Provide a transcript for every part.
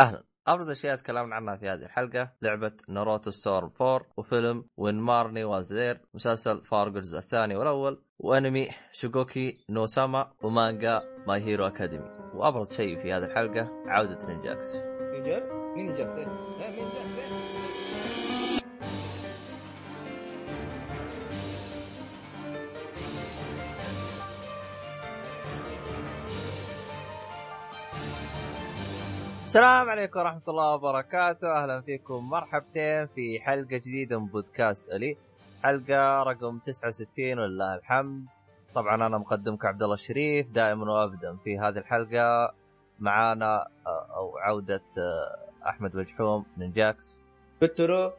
أهلا أبرز اشياء تكلمنا عنها في هذه الحلقة لعبة ناروتو ستورم 4 وفيلم When Marnie Was There مسلسل فارجو الجزء الثاني والأول وأنمي شوغوكي نو ساما ومانجا My Hero Academia وأبرز شيء في هذه الحلقة عودة نينجاكس نينجاكس؟ مين نينجاكس؟ إيه؟ إيه، مين نينجاكس؟ السلام عليكم ورحمة الله وبركاته، أهلا فيكم مرحبتين في حلقة جديدة من بودكاست ألي، حلقة رقم 69 ولله الحمد. طبعا أنا مقدمك عبد الله الشريف دائما وأبدا في هذه الحلقة. معانا آه، أو عودة آه، أحمد مجحوم من جاكس. بترو.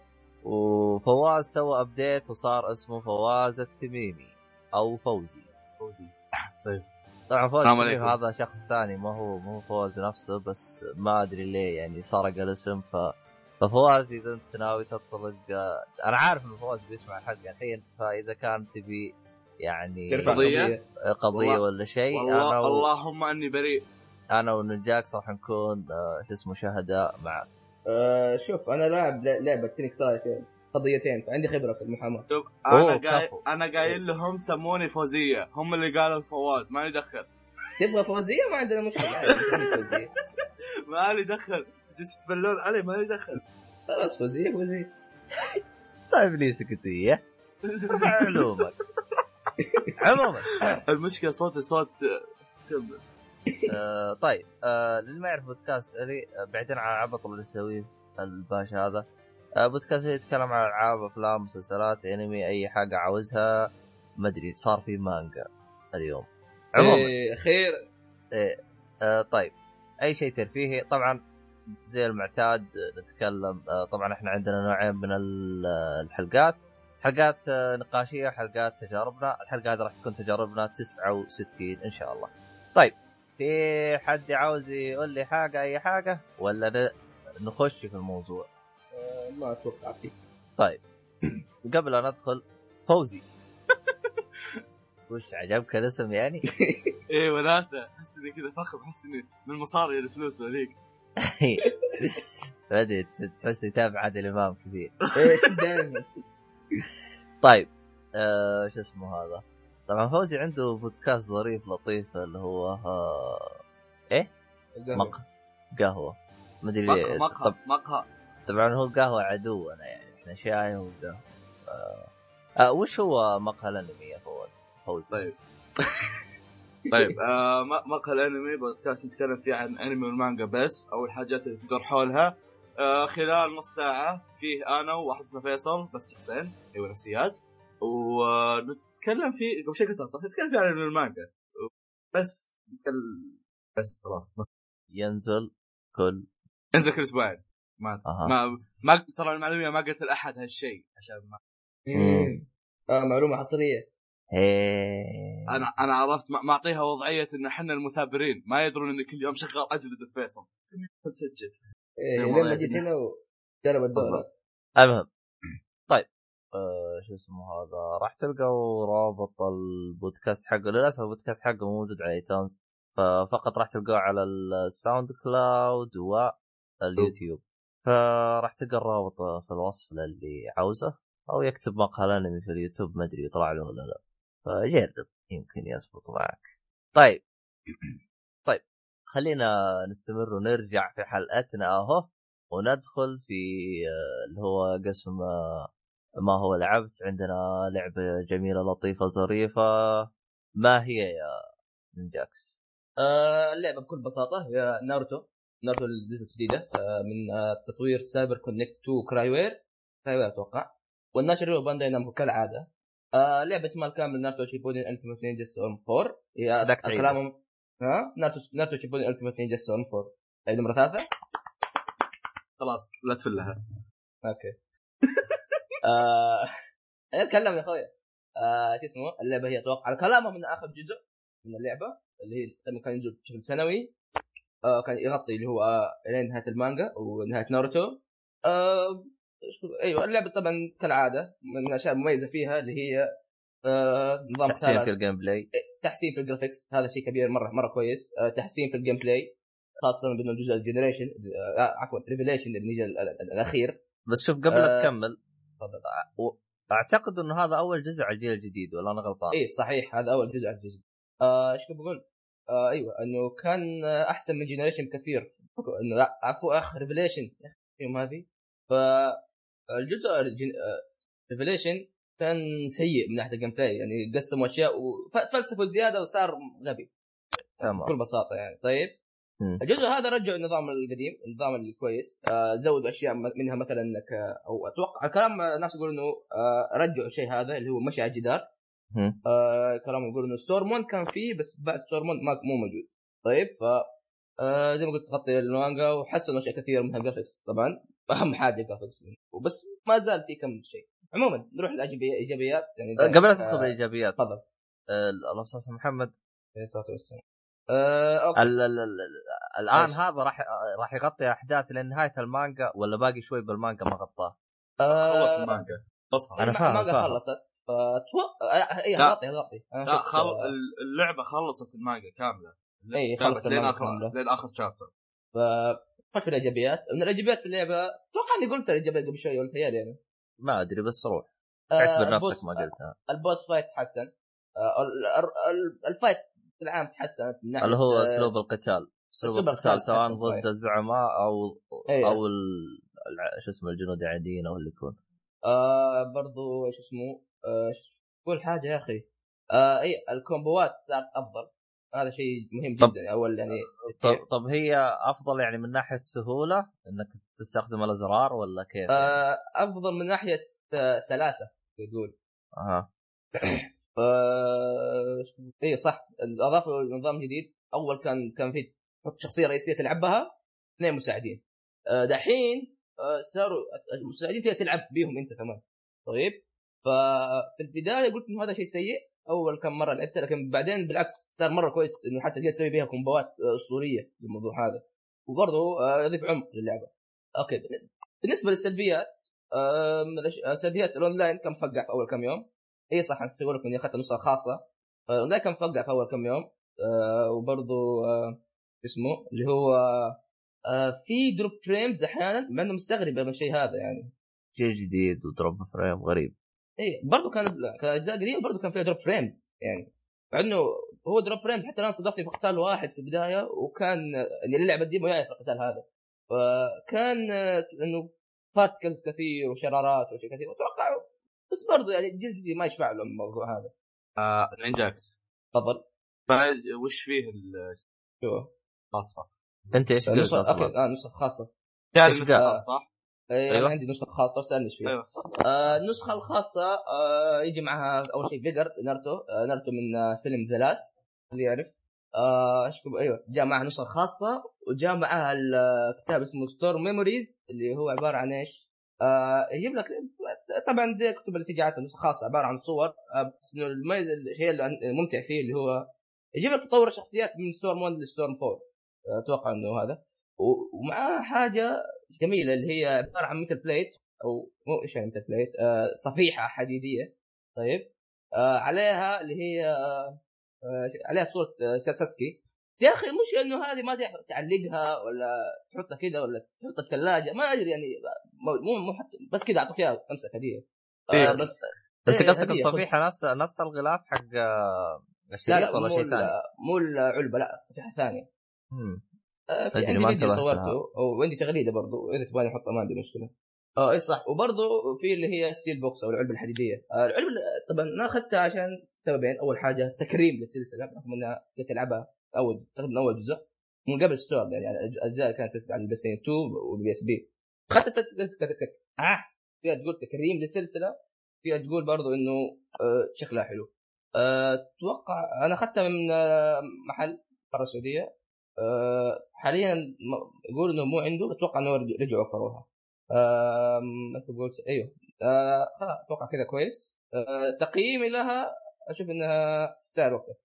وفواز سوى أبديت وصار اسمه فواز التميمي أو فوزي. فوزي. طبعا عليكم. هذا شخص ثاني ما هو ما هو فواز نفسه بس ما أدري ليه يعني سرق الاسم ف ففواز إذا أنت ناوي تطلق أنا عارف ان فواز بيسمع الحلقة الحين فإذا كان تبي يعني ترفع قضية؟ قضية قضية والله- ولا شيء والله أنا و... اللهم إني بريء أنا ونجاكس راح نكون آه، شو اسمه شهداء معك آه شوف أنا لاعب ل- لعبة تنك سايكل قضيتين فعندي خبرة في المحاماة. شوف أنا قايل. أنا قايل لهم سموني فوزية هم اللي قالوا فواز مالي دخل. تبغى فوزية؟ ما عندنا خليك فوزية. مالي دخل. جالس تبلون علي مالي دخل. خلاص فوزية فوزية. طيب لي سكتيه معلومك عموما المشكلة صوتي صوت كمل. آه طيب آه للي ما يعرف بودكاست إلي آه، بعيدا عن العبط اللي يسويه الباشا هذا. بودكاست إلي يتكلم عن ألعاب أفلام مسلسلات أنمي أي حاجة عاوزها ما أدري صار في مانجا اليوم. عموما. إيه، خير آه طيب. أي شيء ترفيهي طبعا زي المعتاد آه، نتكلم آه طبعا إحنا عندنا نوعين من آه، الحلقات. حلقات آه، نقاشية حلقات تجاربنا. الحلقة هذه راح تكون تجاربنا 69 إن شاء الله. طيب. في حد عاوز يقول لي حاجة أي حاجة؟ ولا نخش في الموضوع؟ آه ما أتوقع فيه. قبل ان ندخل فوزي. وش عجبك الاسم يعني؟ إيه وناسة. أحس إني كذا فخم. أحس إني من المصاري الفلوس ذوليك. بدي تحس يتابع عادل إمام كثير. إيه، دائما طيب آه شو اسمه هذا؟ طبعا فوزي عنده بودكاست ظريف لطيف اللي هو آه مق قهوة. مدري مقهى طب مقهى مقهى. طبعا هو قهوة عدونا يعني إحنا شاي وقهوة. آه. آه وش هو مقهى الأنمي يا فوز؟ فوزي طيب. طيب آه مقهى الأنمي بودكاست نتكلم فيه عن أنمي والمانجا بس. أو الحاجات اللي تدور حولها آه خلال نص ساعة فيه أنا وواحد اسمه فيصل بس حسين أيوه نفسيات ونتكلم فيه قبل شوي كنت صح؟ نتكلم فيه عن المانجا بس نتكلم بس خلاص. ينزل كل انزل كل أسبوعين. ما أها. ما ما ترى المعلوميه ما قلت لأحد هالشيء عشان ما مم. آه معلومة حصرية. هي أنا أنا عرفت ما ما اعطيها وضعية إن إحنا المثابرين ما يدرون إن كل يوم شغال اجلد الفيصل تسجل. يوم لما ما جيت. هنا وجرب الدورة. المهم. طيب. آه شو اسمه هذا؟ راح تلقوا رابط البودكاست حقه. للأسف البودكاست حقه مو موجود على ايتونز ففقط راح تلقوه على ال SoundCloud واليوتيوب فراح تلقى الرابط في الوصف للي عاوزه أو يكتب مقهى الأنمي في اليوتيوب ما أدري يطلع له ولا لا. فجرب يمكن يزبط معك. طيب. طيب خلينا نستمر ونرجع في حلقتنا أهو وندخل في آه، اللي هو قسم آه، ما هو لعبت. عندنا لعبة جميلة لطيفة ظريفة. ما هي يا نينجاكس؟ آه اللعبة بكل بساطة هي ناروتو. ناروتو الجزء الجديدة آه من آه تطوير CyberConnect 2 كرايوير. كرايوير أتوقع. والناشر هو بانداي نامكو كالعادة. آه لعبة اسمها الكامل ناروتو شيبودين Ultimate Ninja Storm 4 هي بدك تعيدها. كلامهم ها؟ ناروتو ناروتو شيبودين Ultimate Ninja Storm 4 تعيد مرة ثالثة؟ خلاص لا تفلها. okay. آه أنا أتكلم يا اخويا آه شو اسمه؟ اللعبة هي أتوقع على كلامهم من آخر جزء من اللعبة اللي هي كان ينزل بشكل سنوي. آه كان يغطي اللي هو آه نهاية المانجا ونهاية ناروتو. آه أيوه اللعبة طبعا كالعادة من الأشياء المميزة فيها اللي هي آه نظام تحسين في ال gameplay تحسين في ال graphics هذا شيء كبير مرة مرة كويس. آه تحسين في ال gameplay خاصة بانه الجزء ال Generation آه عفوا Revolution اللي نجي ال- ال- الأخير. بس شوف قبل لا آه، تكمل تفضل. أعتقد إنه هذا أول جزء على الجيل الجديد ولا أنا غلطان؟ إيه صحيح هذا أول جزء على الجزء آه، إيش كنت بقول؟ آه أيوه إنه كان آه، أحسن من Generation كثير. إنه لا عفوا اخ أخي اليوم هذه. فالجزء Revolution كان سيء من ناحية ال gameplay يعني قسموا أشياء وفلسفوا زيادة وصار غبي. تمام. بكل بساطة يعني. طيب. الجزء هذا رجعوا النظام القديم النظام الكويس. آه زودوا أشياء منها مثلا إنك آه، أو أتوقع الكلام آه، الناس يقولوا إنه آه رجعوا الشيء هذا اللي هو مشي على الجدار. آه كلام يقولوا إنه Storm One كان فيه بس بعد Storm One ما مو موجود. طيب ف آه زي ما قلت تغطي المانجا وحسنوا أشياء كثير منها ال graphics طبعا. أهم حاجة ال graphics وبس ما زال في كم شيء. عموما نروح للايجابيات يعني قبل لا تدخل آه، الايجابيات تفضل. آه، الله يسلمك محمد. عليه الصلاة والسلام. آه الآن؟ هذا راح راح يغطي أحداث لنهايه المانجا ولا باقي شوي بالمانجا ما غطاه؟ آه، خلص المانجا. خلصها. أنا أنا فاهم، المانجا فاهم. خلصت. فتوقع اي لا. غطي غطي أنا لا خل... آه، ال- اللعبة خلصت المانجا كاملة. جابت خلصت لين اخر كاملة. لين آخر chapter فخش في الإيجابيات؟ من الإيجابيات في اللعبة أتوقع إني قلت الإيجابيات قبل شوي ولا خيالي يعني. ما أدري بس روح. آه، اعتبر نفسك ما قلتها. ال boss fight تحسن. آه، ال- ال- ال- ال fight في العام تحسنت من ناحية اللي هو أسلوب القتال. أسلوب القتال سواء ضد. الزعماء أو إيه. أو ال- شو اسمه الجنود العاديين أو اللي يكون. آه برضو إيش اسمه؟ قول حاجة يا أخي. آه إي الكومبوات صارت أفضل. هذا شيء مهم جدا أول يعني طب, طب هي أفضل يعني من ناحية سهولة إنك تستخدم الأزرار ولا كيف؟ يعني؟ آه أفضل من ناحية آه سلاسه تقول أها. آه إي صح. اضافوا نظام جديد أول كان كان في تحط شخصية رئيسية تلعب بها اثنين مساعدين. آه دحين آه صاروا المساعدين تقدر تلعب بيهم أنت كمان. طيب؟ ففي البداية قلت إنه هذا شيء سيء. أول كم مرة لعبت لكن بعدين بالعكس صار مرة كويس إنه حتى تقدر تسوي بيها كومبوات آه، أسطورية للموضوع هذا. وبرضه آه، يضيف عمق للعبة. أوكي بالنسبة للسلبيات آه، آه، سلبيات الأونلاين كان مفقع في أول كم يوم؟ إي صح نسيت أقول لكم إني أخذت نسخة خاصة. آه، الأونلاين كان مفقع في أول كم يوم؟ آه، وبرضه آه، اسمه اللي هو آه، في drop frames أحيانا مع إنه مستغرب من الشيء هذا يعني. شيء جديد و drop frame غريب. اي برضه كان كان اجزاء قديمة برضه كان فيها drop frames يعني مع إنه هو drop frames حتى أنا صدفتني في قتال واحد في البداية وكان اللي يلعب ال demo يعرف القتال هذا فكان إنه particles كثير وشرارات وشيء كثير أتوقع بس برضه يعني الجيل الجديد ما يشفع له الموضوع هذا آه نينجاكس تفضل بعد وش فيه ال- شو الخاصه؟ أنت إيش قلت أصلا؟ آه نسخة خاصة تعرف؟ صح؟ أيوة. أنا عندي نسخة خاصة وسالني إيش فيها أيوه. آه النسخة الخاصة آه يجي معها أول شيء figure نارتو. آه نارتو من آه فيلم The Last اللي يعرف. آه أيوه جاء معها نسخة خاصة وجاء معها الكتاب اسمه Storm Memories اللي هو عبارة عن إيش؟ آه يجيب لك طبعا زي الكتب اللي تجي عاده نسخه خاصه عبارة عن صور. آه بس إنه المميز الشيء الممتع فيه اللي هو يجيب لك تطور الشخصيات من Storm 1 ل Storm 4 آه، أتوقع إنه هذا. ومعاه حاجة جميلة اللي هي عبارة عن مثل plate أو مو إيش يعني مثل plate آه صفيحة حديدية. طيب. آه عليها اللي هي آه عليها صورة آه ساسكي يا أخي المشكلة إنه هذه ما تعلقها ولا تحطها كذا ولا تحطها في الثلاجه ما أدري يعني مو مو حتى بس كذا أعطوك إياها امسك هديه آه إيه. بس أنت إيه، قصدك. الصفيحة نفس نفس الغلاف حق آه، لا الشريط ولا مو شيء ثاني؟ مو العلبة لا صفيحة ثانية. آه، في ما فيديو انتبهت صورته. وعندي تغريدة برضو إذا تبغاني أحطها ما عندي مشكلة. آه اي صح. وبرضو في اللي هي steel box أو العلبة الحديدية. آه العلبة طبعا أنا أخذتها عشان سببين. أول حاجة تكريم للسلسلة بحكم إنها كنت ألعبها اول تقريبا أول جزء. من قبل Storm يعني الأجزاء اللي كانت تنزل على ال PlayStation 2 وال PSP. أخذت آه فيها تقول تكريم للسلسلة. فيها تقول برضو إنه آه شكلها حلو. أتوقع أنا أخذتها من محل برا السعوديه حاليا م- يقول إنه مو عنده أتوقع إنه رج- رجعوا وفروها مثل قلت أيوه. آه، خلاص أتوقع كذا كويس. آه، تقييمي لها أشوف إنها تستاهل وقتها.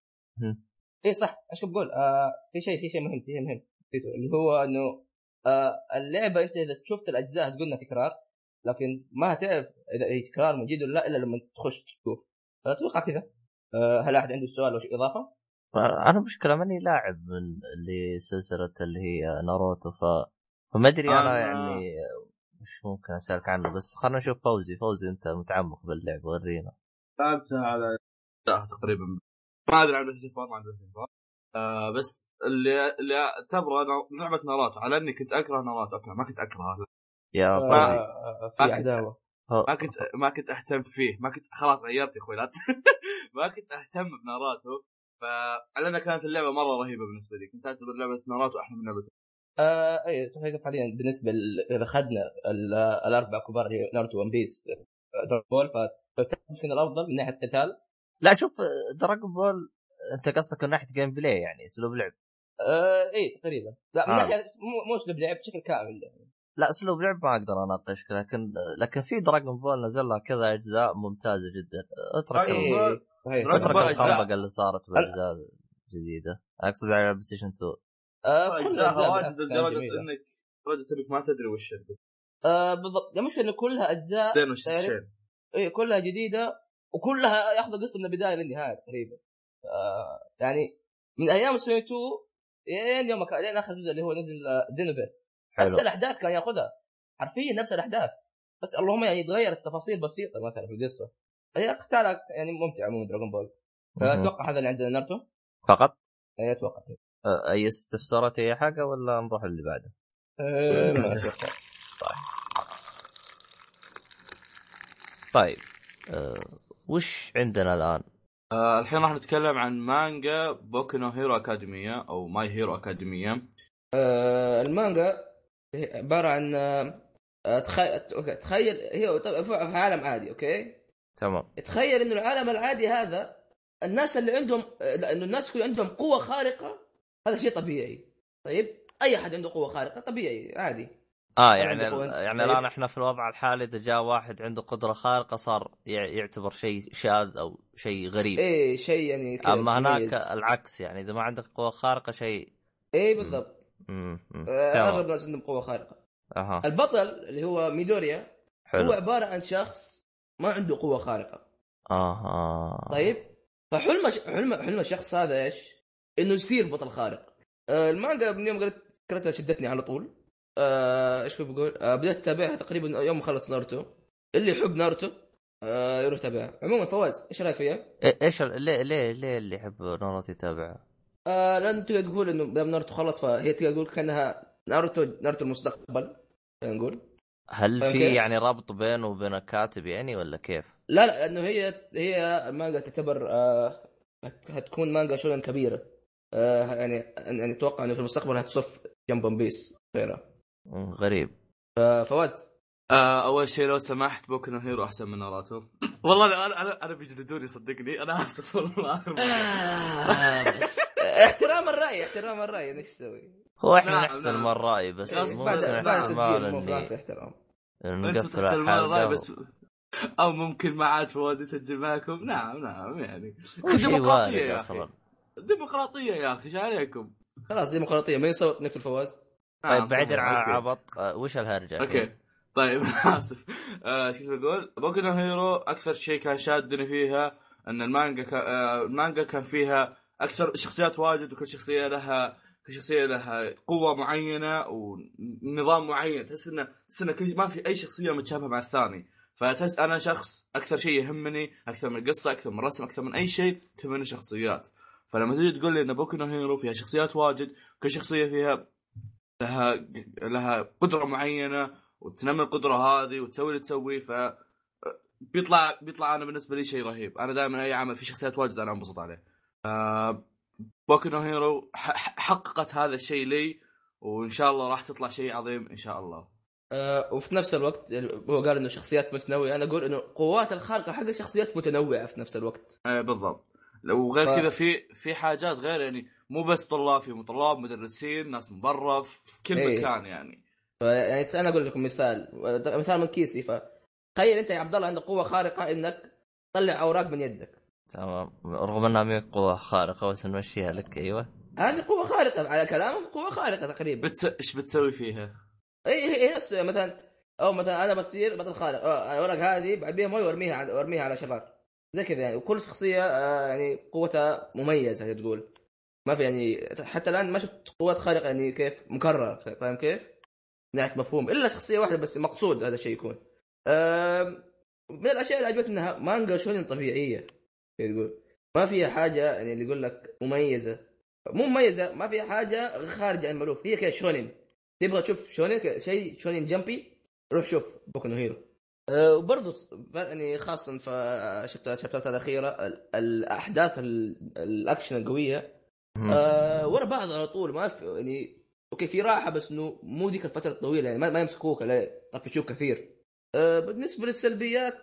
اي صح. أشوف بقول؟ آه في شيء في شيء مهم في شيء مهم. اللي هو إنه آه اللعبة أنت إذا شفت الأجزاء تقول إنها تكرار لكن ما هتعرف إذا هي تكرار من جد ولا لا إلا لما تخش تشوف. فأتوقع كذا. آه هل أحد عنده سؤال أو شيء إضافة؟ أنا مشكلة ماني لاعب من اللي سلسلة اللي هي ناروتو ف فما أدري أنا أنا- يعني مش ممكن أسألك عنه بس خلينا نشوف فوزي. فوزي أنت متعمق باللعب ورينا. لعبتها على لا تقريبا ما أدري عن PlayStation 4 ما عندي PlayStation 4 آه بس اللي اللي أعتبره لعبة ناروتو على إني كنت أكره ناروتو. أوكي، ما كنت اكرهها لا. يا آه، فوزي. آه، ما في كنت- عداوة. ما كنت ما كنت أهتم فيه. ما كنت خلاص عيرت يا أخوي ما كنت أهتم بناروتو. فعلى انها كانت اللعبة مرة رهيبة بالنسبة لي كنت اعتبر لعبة ناروتو أحلى من لعبه آه اي تقريبا حاليا بالنسبة ل- إذا أخذنا ال- الأربع كبار اللي هي ناروتو One Piece Dragon Ball فتكون الأفضل من ناحية القتال. لا شوف Dragon Ball أنت قصدك من ناحية gameplay يعني أسلوب لعب. آه اي تقريبا. لا من آه. ناحية مو مو أسلوب لعب بشكل كامل يعني. لا أسلوب لعب ما أقدر اناقشك لكن لكن في Dragon Ball نزل لها كذا أجزاء ممتازة جدا. أترك Dragon Ball- الخنبقه اللي صارت بالاجزاء الجديده أقصد على PlayStation 2 آه الأجزاء واجد جميلة. انك لدرجة إنك ما تدري وش. آه بالضبط. المشكلة إنه كلها أجزاء زين وش تعرف؟ الشيء اي كلها جديدة وكلها ياخذ القصة من البداية للنهاية تقريبا. آه يعني من أيام سوني 2 لين يوم كان لين آخر جزء اللي هو نزل Xenoverse نفس حلو. الأحداث كان ياخذها. حرفيا نفس الأحداث. بس اللهم يعني يتغير التفاصيل بسيطة مثلا في القصة. هي قتالها يعني ممتع عموما Dragon Ball. أتوقع هذا اللي عندنا. نارتو فقط؟ اي أتوقع. أه، أي استفسارات أي حاجة ولا نروح اللي بعده؟ أه، ما أتوقع. طيب. أه وش عندنا الآن؟ آه الحين راح نتكلم عن مانجا بوكو نو هيرو اكاديمية أو My Hero Academia آه، المانجا هي عبارة عن تخيل تخيل هي طبعاً في عالم عادي أوكي؟ تمام. تخيل انه العالم العادي هذا الناس اللي عندهم انه الناس يكون عندهم قوة خارقة هذا شيء طبيعي. طيب؟ أي أحد عنده قوة خارقة؟ طبيعي عادي. آه يعني. يعني طيب. الآن إحنا في الوضع الحالي إذا جاء واحد عنده قدرة خارقة صار يع- يعتبر شيء شاذ أو شيء غريب. إيه شيء يعني أما هناك. العكس يعني إذا ما عندك قوة خارقة شيء إيه بالضبط. آه، أغلب الناس عندهم قوة خارقة. أها. البطل اللي هو ميدوريا هو حلو عبارة عن شخص ما عنده قوة خارقة آها طيب فحلم حلم حلم الشخص هذا إيش؟ إنه يصير بطل خارق آه المانجا من يوم قريت قريتها شدتني على طول آه إيش كنت بقول؟ آه بديت أتابعها تقريبا يوم ما خلص ناروتو اللي يحب ناروتو آه يروح يتابعها عموما فواز إيش رأيك فيها؟ إيه- إيش ال- ليه ليه ليه اللي يحب ناروتو يتابعها؟ آه لأن تقدر تقول إنه دام ناروتو خلص فهي تقدر تقول كأنها ناروتو ناروتو المستقبل نقول هل في؟ يعني ربط بينه وبين الكاتب يعني ولا كيف؟ لا لا لأنه هي هي المانجا تعتبر آه هت- هتكون مانجا شونن كبيرة. آه يعني يعني أتوقع إنه في المستقبل هتصف جنب One Piece غيرها. غريب. ففواز آه أول شيء لو سمحت بوكو نو هيرو أحسن من ناروتو. والله أنا أنا أنا بيجلدوني صدقني. أنا آسف والله. آه، بس. احترام الرأي احترام الرأي إيش تسوي؟ هو إحنا نعم، نحترم نعم. الرأي بس بس ممكن بعد بعد احتمال إني احترام أنتم نقفل تحترمون الرأي بس أو ممكن ما عاد فواز يسجل معكم نعم نعم يعني ديمقراطية يا أصلا أخي ديمقراطية يا أخي إيش عليكم؟ خلاص ديمقراطية من يصوت نقتل فواز؟ نعم، طيب عن أوكي. عبط آه، وش الهرجة؟ أوكي طيب آسف آه، شو كنت بقول؟ بوكو هيرو أكثر شيء كان شادني فيها أن المانجا كان آه، المانجا كان فيها أكثر شخصيات واجد وكل شخصية لها كل شخصية لها قوة معينة ونظام معين. تحس إنه تحس إنه كل ما في أي شخصية متشابهة مع الثاني. فتحس أنا شخص أكثر شيء يهمني أكثر من القصة أكثر من الرسم أكثر من أي شيء تهمني الشخصيات فلما تيجي تقول لي إن بوكو هيرو فيها شخصيات واجد كل شخصية فيها لها لها قدرة معينة وتنمي القدرة هذه وتسوي اللي تسويه ف بيطلع بيطلع أنا بالنسبة لي شيء رهيب. أنا دائما أي عمل في شخصيات واجد أنا أنبسط عليه. بوكو نو هيرو حققت هذا الشيء لي وإن شاء الله راح تطلع شيء عظيم إن شاء الله. آه وفي نفس الوقت هو قال إنه شخصيات متنوعة. أنا أقول إنه قوات الخارقة حق شخصيات متنوعة في نفس الوقت. آه بالضبط. وغير ف- كذا في في حاجات غير يعني مو بس طلاب في طلاب مدرسين ناس من برا في كل إيه. مكان يعني. يعني أنا أقول لكم مثال مثال من كيسي. فتخيل أنت يا عبد الله عندك قوة خارقة إنك تطلع أوراق من يدك. تمام. رغم أنها مي قوة خارقة بس نمشيها لك. أيوه. هذه قوة خارقة على كلامهم قوة خارقة تقريبا. بتس... إيش بتسوي فيها؟ اي هي هي نفس مثلا أو مثلا أنا بصير بطل خارق. الاوراق هذه بعبيها مويه وارميها على وارميها على شرار زي كذا يعني. وكل شخصية آه، يعني قوتها مميزة تقول. ما في يعني حتى الآن ما شفت قوات خارقة يعني كيف مكرر فاهم كيف؟ من ناحية مفهوم. إلا شخصية واحدة بس مقصود هذا الشيء يكون. من الأشياء اللي عجبتني إنها مانجا شونين طبيعية. تقول ما فيها حاجة يعني اللي يقول لك مميزة. مو مميزة ما فيها حاجة خارجه عن المألوف. هي كذا شونين. تبغى تشوف شونين شيء شونين Jump ي روح شوف بوكو نو هيرو. أه وبرضه يعني خاصه في الشابترات الأخيرة ال- الأحداث ال- الأكشن القوية. آه ورا بعض على طول. ما في يعني أوكي في راحة بس إنه مو ذيك الفترة الطويلة يعني ما, ما يمسكوك لا يطفشوك كثير. آه بالنسبة للسلبيات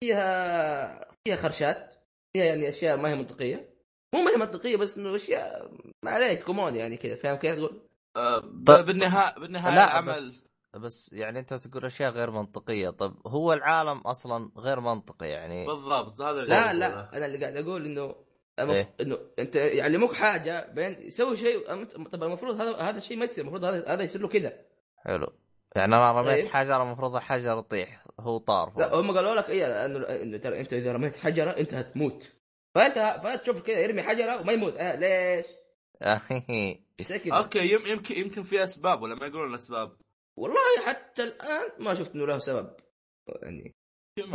فيها فيها خرشات. فيها يعني اشياء ما هي منطقية مو ما هي منطقية بس إنه أشياء ما عليك common يعني كذا فاهم كيف تقول؟ آه، طيب- بالنهايه بالنهاية لا العمل بس بس يعني أنت تقول أشياء غير منطقية طب هو العالم أصلا غير منطقي يعني بالضبط هذا لا. لا أنا اللي قاعد أقول إنه. إيه؟ إنه أنت يعلموك حاجة بعدين يسوي شيء طب المفروض هذا هذا الشيء ما يصير المفروض هذا هذا يصير له كذا حلو يعني أنا رميت إيه؟ حجر المفروض الحجر يطيح هو طار. لا هم قالوا لك إيه انه إنه ترى أنت إذا رميت حجرة أنت هتموت. فانت فتشوف كذا يرمي حجرة وما يموت. آه ليش؟ أوكي يم- يمكن يمكن في أسباب ولا ما يقولون الاسباب والله حتى الآن ما شفت إنه له سبب. يعني.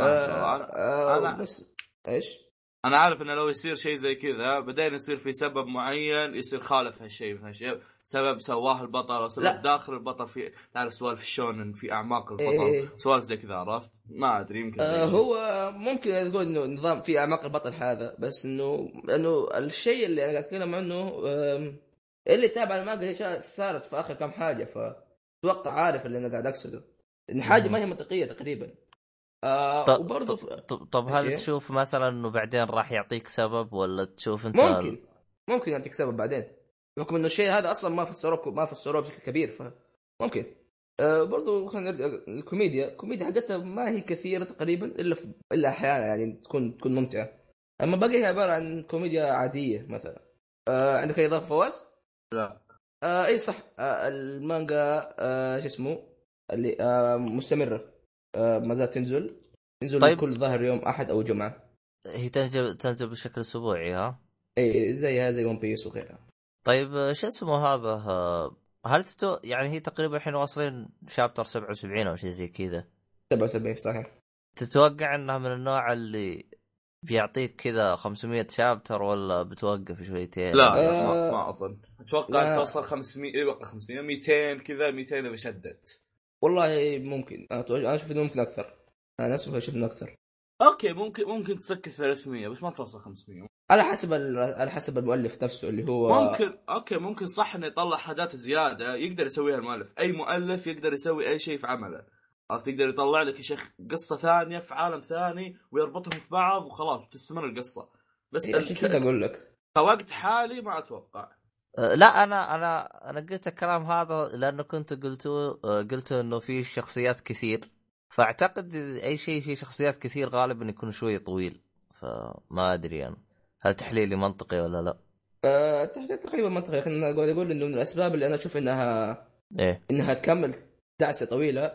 آه أنا- آه بس إيش؟ أنا عارف إنه لو يصير شيء زي كذا بعدين يصير في سبب معين يصير خالف هالشيء هالشيء. سبب سواه البطل أو سبب لا. داخل البطل في تعرف سوالف الشونن في أعماق إيه. البطل. سوالف زي كذا عرفت؟ ما أدري يمكن آه هو ممكن تقول إنه نظام في أعماق البطل هذا بس انه انه الشيء اللي أنا قاعد أتكلم عنه اللي تابع المانجا صارت في آخر كم حاجة فأتوقع عارف اللي أنا قاعد أقصده. إن حاجة ما هي منطقية تقريبا. آه طب, وبرضه طب, طب, طب هل؟ تشوف مثلا إنه بعدين راح يعطيك سبب ولا تشوف أنت ممكن. ممكن يعطيك سبب بعدين. بحكم إنه الشيء هذا أصلا ما فسروه ما فسروه بشكل كبير فممكن آه برضو خلينا نرجع الكوميديا. الكوميديا حقتها ما هي كثيرة تقريبا إلا في إلا أحيانا يعني تكون تكون ممتعة. أما باقي هي عبارة عن كوميديا عادية مثلا. آه عندك اي اضافه فواز؟ لا. آه إي صح. آه المانجا آه شو اسمه؟ اللي آه مستمرة. آه ما زالت تنزل. تنزل طيب. كل ظهر يوم أحد أو جمعة. هي تنزل تنزل بشكل أسبوعي ها؟ إي زيها زي One Piece وغيرها. طيب شو اسمه هذا؟ هل تتو... يعني هي تقريبا الحين واصلين chapter 77 أو شيء زي كذا. 77 صحيح. تتوقع إنها من النوع اللي بيعطيك كذا 500 chapter ولا بتوقف شويتين؟ لا, آه، ما, ما أظن. أتوقع. توصل 500 اي وقت 500 200 كذا 200 إذا شدت. والله ممكن. أنا أشوف إنه ممكن أكثر. أنا أشوف أشوف إنه أكثر. أوكي ممكن ممكن تسكر 300 بس ما توصل 500 على حسب ال- على حسب المؤلف نفسه اللي هو ممكن أوكي ممكن صح إنه يطلع حاجات زيادة يقدر يسويها المؤلف. أي مؤلف يقدر يسوي أي شيء في عمله. عرفت؟ يقدر يطلع لك يا شيخ قصة ثانية في عالم ثاني ويربطهم في بعض وخلاص وتستمر القصة. بس عشان كذا. أقول لك. كوقت حالي ما أتوقع. آه، لا أنا أنا أنا قلت الكلام هذا لأنه كنت قلتوا آه، قلتوا إنه في شخصيات كثير. فأعتقد أي شيء فيه شخصيات كثير غالبا يكون شوي طويل. فما أدري أنا هل تحليلي منطقي ولا لا؟ أه تق- تقريبا منطقي. لكن أنا قاعد أقول إنه من الأسباب اللي أنا أشوف انها إيه. إنها تكمل دعسه طويلة.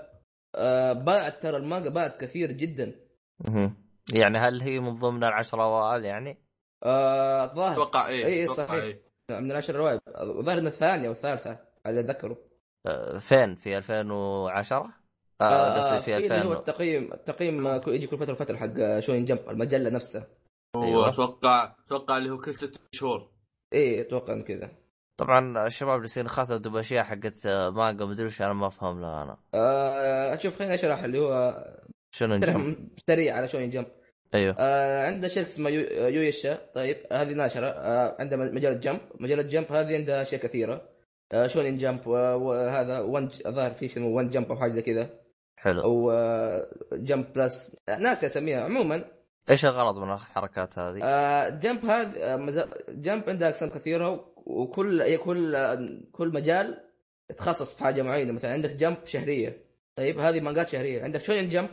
أه باعت ترى المانجا باعت كثير جدا. مهم. يعني هل هي من ضمن العشر اوائل يعني؟ أه الظاهر. أتوقع إيه إيه، أتوقع صحيح. إيه. من العشر رواية الظاهر انها الثانية أو الثالثه على اللي أتذكره. آه، فين؟ في 2010 آه، آه قصدي في اللي هو 2000 التقييم التقييم آه، يجي كل فترة وفترة حق شوين جمب المجلة نفسها. أيوة. أتوقع أتوقع اللي هو كل ست شهور. إيه أتوقع إنه كذا. طبعا الشباب اللي يصير خاطر باشياء حقت آه، مانجا مدري وش أنا ما أفهم لها أنا. آه شوف خليني أشرح اللي هو شرح نجم سريع على شوين جمب. أيوه. آه عندنا شركة اسمها يو- يويشا. طيب هذه ناشرة. آه عندها مجلة جمب. مجلة جمب هذه عندها أشياء كثيرة. آه شونين جمب وهذا ون الظاهر في شيء ون جمب أو حاجة زي كذا. حلو. أو آه جمب بلس ناس اسميها عموما. إيش الغرض من الحركات هذه؟ آه جمب هذا آه مز- جمب عندها أقسام كثيرة وكل كل كل مجال يتخصص في حاجة معينة. مثلا عندك Jump شهرية. طيب هذه مانجات شهرية. عندك Shonen Jump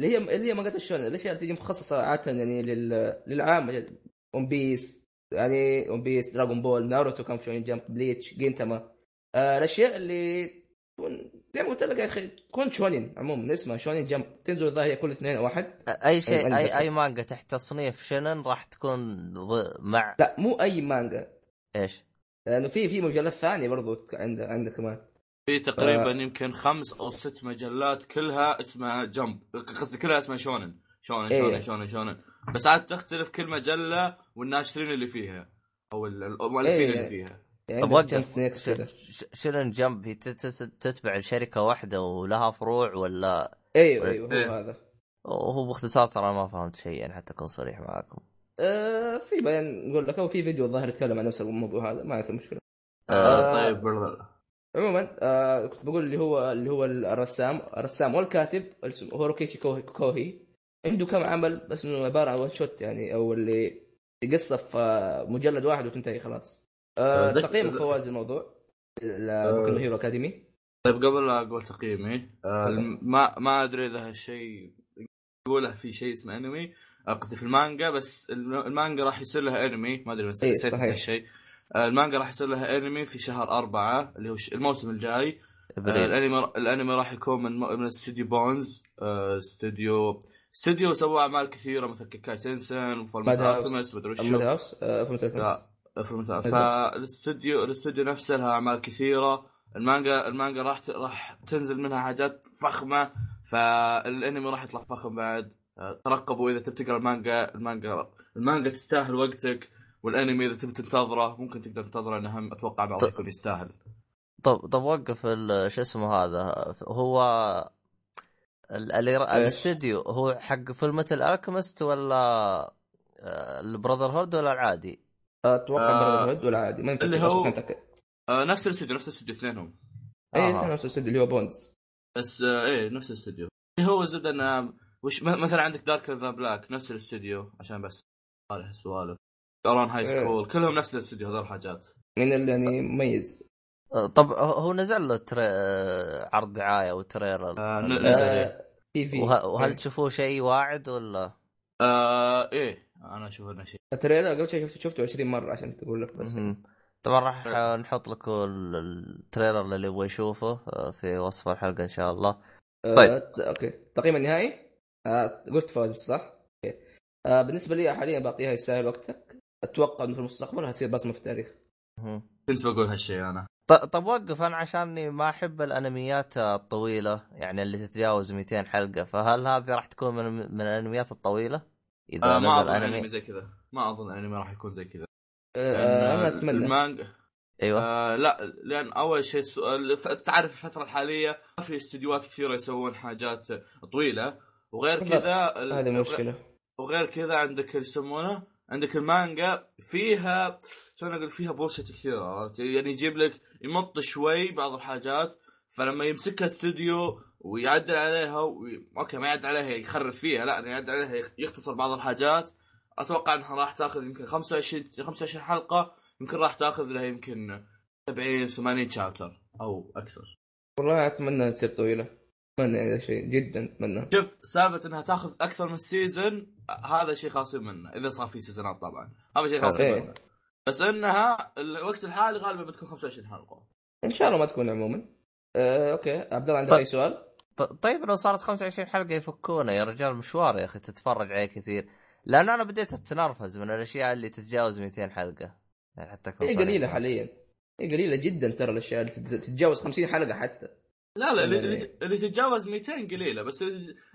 اللي هي اللي هي مانجات ال shonen الاشياء اللي تجي مخصصة عادة يعني لل... للعام؟ One Piece يعني One Piece Dragon Ball Naruto كان Shonen Jump Bleach Gintama آه الأشياء اللي تكون زي ما قلت لك يا أخي تكون shonen عموما اسمها Shonen Jump تنزل الظاهر كل اثنين أو واحد أي شيء اي عندك. أي مانجا تحت تصنيف shonen راح تكون ض... مع. لا مو أي مانجا. إيش؟ لأنه في في مجلات ثانية برضو عنده عنده كمان. في تقريبا يمكن خمس أو ست مجلات كلها اسمها Jump قصدي كلها اسمها shonen. shonen إيه. shonen shonen shonen. بس عاد تختلف كل مجلة والناشرين اللي فيها أو ال- المؤلفين إيه. اللي فيها. يعني طب وقف Jump Next كذا. ش- ش- Shonen Jump هي تت- تت- تتبع لشركه واحدة ولها فروع ولا أيوه أيوه إيه. هو هذا هو باختصار ترى ما فهمت شيء يعني حتى أكون صريح معاكم آه في بعدين نقول لك أو في فيديو الظاهر يتكلم عن نفس الموضوع هذا ما في مشكلة آه آه. طيب برضه. عموما آه كنت بقول اللي هو اللي هو الرسام الرسام والكاتب اسمه هوريكوشي كوهي, كوهي عنده كم عمل بس إنه عبارة عن one shot يعني أو اللي قصة في مجلد واحد وتنتهي خلاص آه آه، تقييم فواز الموضوع Boku Hero Academy طيب قبل لا أقول تقييمي آه،. الم- ما ما أدري إذا هالشيء يقوله في شيء اسمه أنمي آه، قصدي في المانجا بس الم- المانجا راح يصير لها أنمي ما أدري بس إيه، نسيت. هالشيء آه، المانجا راح يصير لها أنمي في شهر أربعة اللي هو الموسم الجاي آه، الأنمي الأنمي راح يكون من من استوديو بونز آه، استوديو استوديو سوى أعمال كثيرة مثل كيكاي سنسن وفول ماد هاوس التمس مدري ماد وشو هاوس آه. لا. فالاستوديو الاستوديو نفسه لها أعمال كثيرة. المانجا المانجا راح ت- راح تنزل منها حاجات فخمة. فالأنمي راح يطلع فخم بعد. آه، ترقبوا إذا تبي تقرأ المانجا. المانجا المانجا تستاهل وقتك. والأنمي إذا تبي تنتظره ممكن تقدر تنتظره إنه هم أتوقع بعض طيب. يكون يستاهل. طب طب وقف شو اسمه هذا؟ هو؟ الاستديو هو حق فيلم ال Alchemist ولا آه، ال Brotherhood ولا العادي؟ أتوقع آه، Brotherhood ولا عادي ما متاكد اللي هو- أصلاً متأكد. آه نفس الاستوديو نفس الاستوديو اثنينهم اي آه. نفس الاستوديو اللي هو Bones بس آه إيه نفس الاستوديو اللي هو زبده إنه وش مثلا عندك Darker than Black نفس الاستوديو عشان بس هذه السوالف Ouran High إيه. School كلهم نفس الاستوديو هذول الحاجات من اللي يعني مميز آه، طب هو نزل له trai... آه، عرض دعاية و trailer آه، نزل. آه في في وه- وهل إيه. تشوفوه شيء واعد ولا؟ آه إيه أنا أشوف إنه شيء ال trailer قبل شيء شفته شفته 20 مرة عشان تقول لك بس. طبعا راح طيب. نحط لكم ال- ال trailer اللي يبغى يشوفه آه، في وصف الحلقة إن شاء الله آه، طيب. ت- أوكي التقييم النهائي آه قلت فواز صح؟ أوكي آه بالنسبة لي حاليا باقيها يستاهل وقتك أتوقع إنه في المستقبل هتصير بصمة في التاريخ. كنت بقول هالشيء أنا ط- طب وقف أنا عشاني ما أحب الأنميات الطويلة يعني اللي تتجاوز 200 حلقة فهل هذه راح تكون من, من الأنميات الطويلة؟ إذا آه ما نزل أظن أنمي. زي كذا. ما أظن أنمي راح يكون زي كذا. آه لأن أنا أتمنى. المانجا. أيوه. آه لا لأن أول شيء السؤال تعرف الفترة الحالية ما في استديوهات كثيرة يسوون حاجات طويلة. وغير كذا هذه مشكلة. وغير كذا عندك اللي يسمونه عندك المانجا فيها شلون أقول فيها bullshit كثير عرفت؟ يعني يجيب لك يمط شوي بعض الحاجات فلما يمسكها استوديو ويعدل عليها وي... أوكي ما يعدل عليها يخرب فيها لا يعدل عليها يخ- يختصر بعض الحاجات. أتوقع إنها راح تأخذ يمكن 25 25 حلقة يمكن راح تأخذ لها يمكن 70 80 chapter أو أكثر. والله أتمنى تصير طويلة. أتمنى هذا شيء جدا أتمنى. شوف سالفة إنها تأخذ أكثر من سيزون هذا شيء خالصين منه إذا صار في سيزونات طبعا. هذا شيء خالصين إيه. منه. بس إنها الوقت الحالي غالبا بتكون 25 حلقة. إن شاء الله ما تكون عموما. آه، أوكي. عبد الله عندك طيب. أي سؤال؟ ط- طيب لو صارت 25 حلقة يفكونا يا رجال مشوار يا أخي تتفرج عليه كثير. لأن أنا بديت أتنرفز من الأشياء اللي تتجاوز 200 حلقة. يعني حتى هي قليلة. حاليا. هي قليلة جدا ترى الأشياء اللي تتجاوز 50 حلقة حتى. لا لا اللي, يعني- اللي- اللي تتجاوز 200 قليلة بس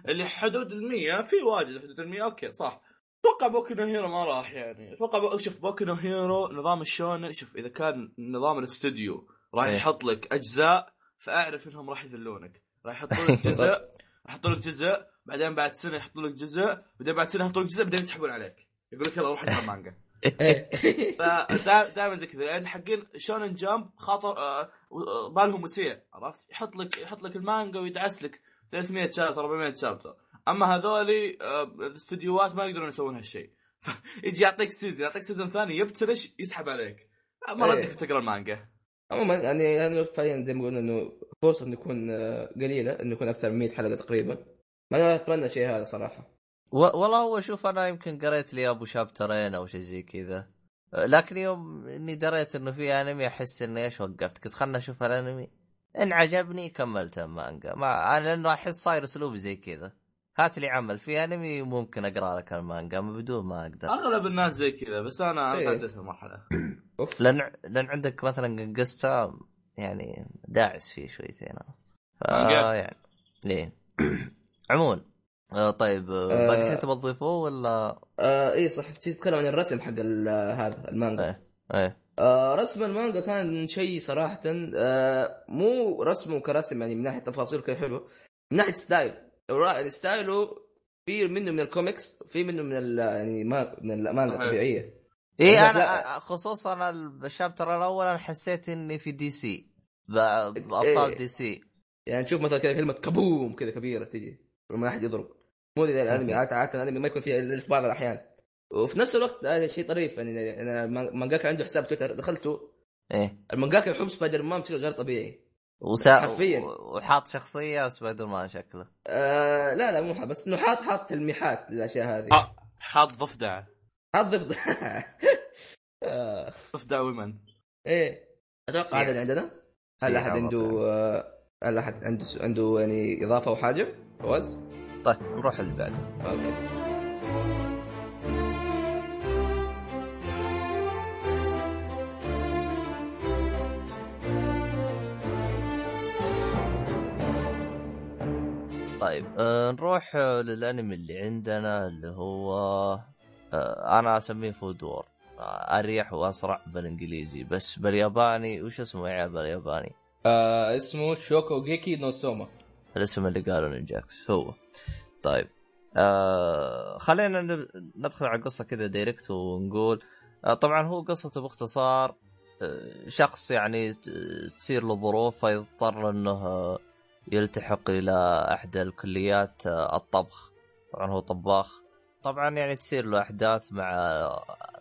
اللي- حدود ال 100 في واجد حدود ال 100 أوكي صح. أتوقع Boku no Hero ما راح يعني. أتوقع Bo... شوف Boku no Hero نظام ال shonen شوف إذا كان نظام الأستوديو راح إيه. يحط لك أجزاء فأعرف إنهم راح يذلونك. راح يحطوا لك جزء راح يحطوا لك جزء بعدين بعد سنة يحطوا لك جزء بعدين بعد سنة يحطوا لك جزء بعدين يسحبون عليك. يقول لك يلا روح اقرأ مانجا. فدائما زي كذا لأن حقين Shonen Jump خاطر آه، آه، بالهم وسيع عرفت؟ يحط لك يحط لك المانجا ويدعس لك 300 chapter 400 chapter أما هذولي آه، الاستديوهات ما يقدرون يسوون هالشيء. يجي يعطيك season يعطيك season ثاني يبتلش يسحب عليك. ما إيه. ردك تقرأ المانجا. عموما يعني يعني فعليا زي ما قلنا إنه فرصة إنه يكون آه، قليلة إنه يكون أكثر من 100 حلقة تقريبا. ما أنا أتمنى شيء هذا صراحة. و- والله هو شوف أنا يمكن قريت لي أبو شابترين أو شيء زي كذا. لكن يوم إني دريت إنه في أنمي أحس اني إيش وقفت؟ قلت خلنا أشوف الأنمي. إن عجبني كملت المانجا ما أنا لأنه أحس صاير أسلوبي زي كذا. هات لي عمل. في أنمي ممكن أقرأ لك المانجا بدون ما أقدر. أغلب الناس زي كذا بس أنا إيه. أنا تعديت المرحلة. أوف. لأن لأن عندك مثلا Gangsta يعني داعس فيه شويتين. ف؟ يعني ليه؟ عموما. آه طيب آه، آه. باقي شيء تبغى تضيفوه ولا؟ آه اي صح نسيت اتكلم عن الرسم حق ال- هذا المانجا. إيه إيه. آه رسم المانجا كان شيء صراحة آه مو رسمه كرسم يعني من ناحية تفاصيل كان حلو من ناحية style. style ه في منه من الكوميكس في منه من ال يعني ما من المانجا صحيح. إيه لا. أنا خصوصا ال chapter الأول أنا حسيت إني في DC بأبطال إيه. DC. يعني تشوف مثلا كذا كلمة kaboom كذا كبيرة تجي لما أحد يضرب. مو زي الأنمي عادة عادة الأنمي ما يكون فيها إلا في بعض الأحيان. وفي نفس الوقت هذا شيء طريف يعني أنا مانجاكا عنده حساب تويتر دخلته. إيه. المانجاكا يحب سبايدر مان بشكل غير طبيعي. وسا... حرفياً. وحاط شخصية سبايدر مان شكله. آه لا لا مو حاط بس إنه حاط حاط تلميحات للأشياء هذه. آه. حاط ضفدع ضفدع آه، ضفدع ومن إيه. أتوقع هذا اللي عندنا. هل في أحد عنده هل أحد عنده عنده يعني إضافة أو حاجة؟ فواز؟ طيب نروح اللي بعده. أوكي. طيب آه نروح للأنمي اللي عندنا اللي هو أنا أسميه Food War آه أريح وأسرع بالإنجليزي. بس بالياباني وش اسمه يا عيال بالياباني؟ آه اسمه Shokugeki no Soma. الاسم اللي قاله نينجاكس هو. طيب. آه خلينا ندخل على القصة كذا direct ونقول. آه طبعا هو قصته باختصار آه شخص يعني تصير له ظروف فيضطر إنه آه، يلتحق إلى إحدى الكليات آه، الطبخ. طبعا هو طباخ. طبعا يعني تصير له أحداث مع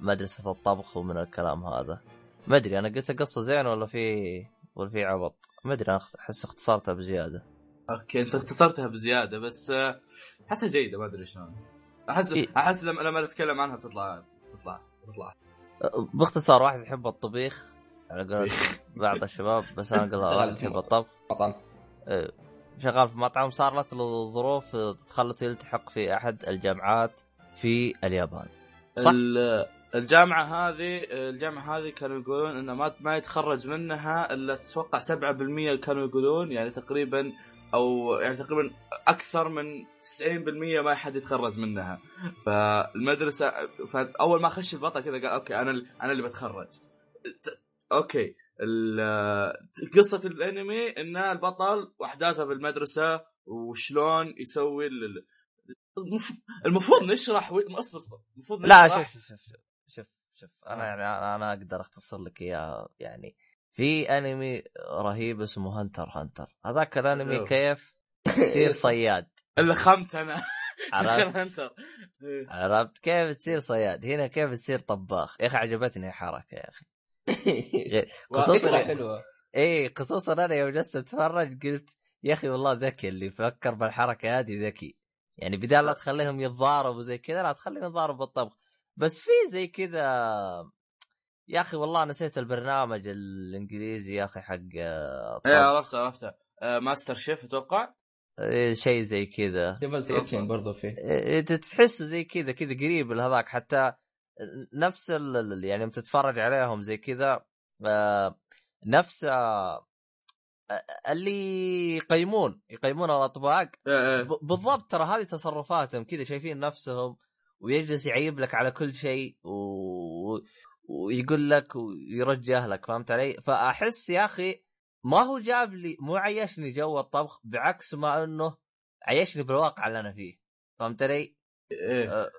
مدرسة الطبخ ومن الكلام هذا. ما أدري أنا قلت قصه زين ولا في ولا في عبط. ما أدري أنا أحس اختصرتها بزيادة. أوكي أنت اختصرتها بزيادة بس آه، أحسها جيدة ما أدري شلون. أحس إيه. أحس لما لما نتكلم عنها بتطلع بتطلع بتطلع. باختصار واحد يحب الطبيخ على قول بعض الشباب بس أنا قال واحد يحب الطبخ. مطعم. إيه، شغال في مطعم صارت له ظروف تخلته يلتحق في أحد الجامعات. في اليابان. صح. ال- الجامعة هذه الجامعة هذه كانوا يقولون إنه ما ما يتخرج منها إلا تتوقع 7% كانوا يقولون يعني تقريبا أو يعني تقريبا أكثر من 90% ما حد يتخرج منها. فالمدرسة فأول ما خش البطل كذا قال أوكي أنا أنا اللي بتخرج. أوكي قصة الأنمي إن البطل واحداثه في المدرسة وشلون يسوي المفروض نشرح و... اصبر اصبر المفروض لا شوف شوف شوف شوف شوف أنا يعني أنا أقدر أختصر لك إياها يعني في أنمي رهيب اسمه Hunter Hunter هذاك الأنمي. كيف تصير صياد. اللي خمت أنا. عرفت؟ إيه. عرفت؟ كيف تصير صياد؟ هنا كيف تصير طباخ؟ يا أخي عجبتني الحركة يا أخي. خصوصا حلوة. اي خصوصا أنا يوم جلست أتفرج قلت يا أخي والله ذكي اللي فكر بالحركة هذه ذكي. يعني بدال لا تخليهم يتضاربوا زي كذا لا تخليهم يتضاربوا بالطبخ. بس في زي كذا يا أخي والله نسيت البرنامج الإنجليزي يا أخي حق آه، إيه طبخ. عرفت عرفت آه، MasterChef أتوقع؟ إيه، شيء زي كذا. devil action برضه فيه. إيه، تحسه زي كذا كذا قريب لهذاك حتى نفس ال- يعني لما تتفرج عليهم زي كذا آه، نفس اللي يقيمون يقيمون الأطباق إيه، إيه. بالضبط ترى هذه تصرفاتهم كذا شايفين نفسهم ويجلس يعيب لك على كل شيء و... ويقول لك ويرجه لك فهمت علي؟ فأحس يا أخي ما هو جاب لي مو عيشني جو الطبخ بعكس ما إنه عيشني بالواقع اللي أنا فيه فهمت علي؟ إيه.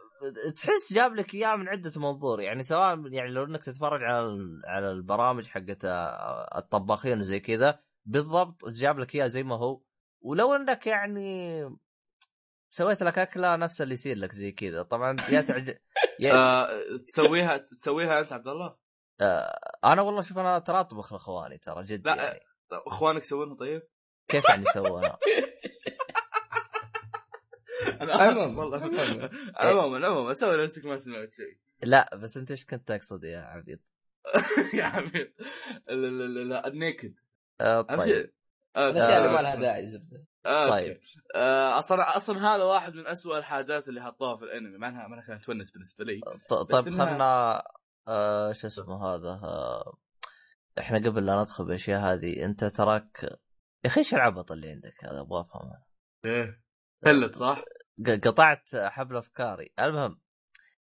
تحس جاب لك إياه من عدة منظور يعني سواء يعني لو إنك تتفرج على على البرامج حقت آه، الطباخين وزي كذا بالضبط جاب لك اياه زي ما هو ولو انك يعني سويت لك اكله نفس اللي يصير لك زي كذا طبعا يا تعجب يا آه، تسويها تسويها انت عبد الله أنا والله شوف أنا ترى اطبخ لاخواني ترى جد لا. يعني طيب، اخوانك يسوونها طيب؟ كيف يعني سووها؟ أنا عموما، آسف والله عموما. عموما عموما سوي نفسك ما سمعت شيء لا بس انت إيش كنت تقصد يا عبيد؟ يا عمي لا لا لا لا النيكد آه طيب. آه، الاشياء اللي آه. ما لها داعي زبدة. آه، طيب. آه، أصلا أصلا هذا واحد من أسوأ الحاجات اللي حطوها في الأنمي. ما أنا كانت تونس بالنسبة لي. طيب خلنا آه شو اسمه هذا آه إحنا قبل لا ندخل بالأشياء هذه أنت تراك يا أخي إيش العبط اللي عندك؟ هذا أبغى افهم إيه فلت صح؟ قطعت حبل أفكاري. المهم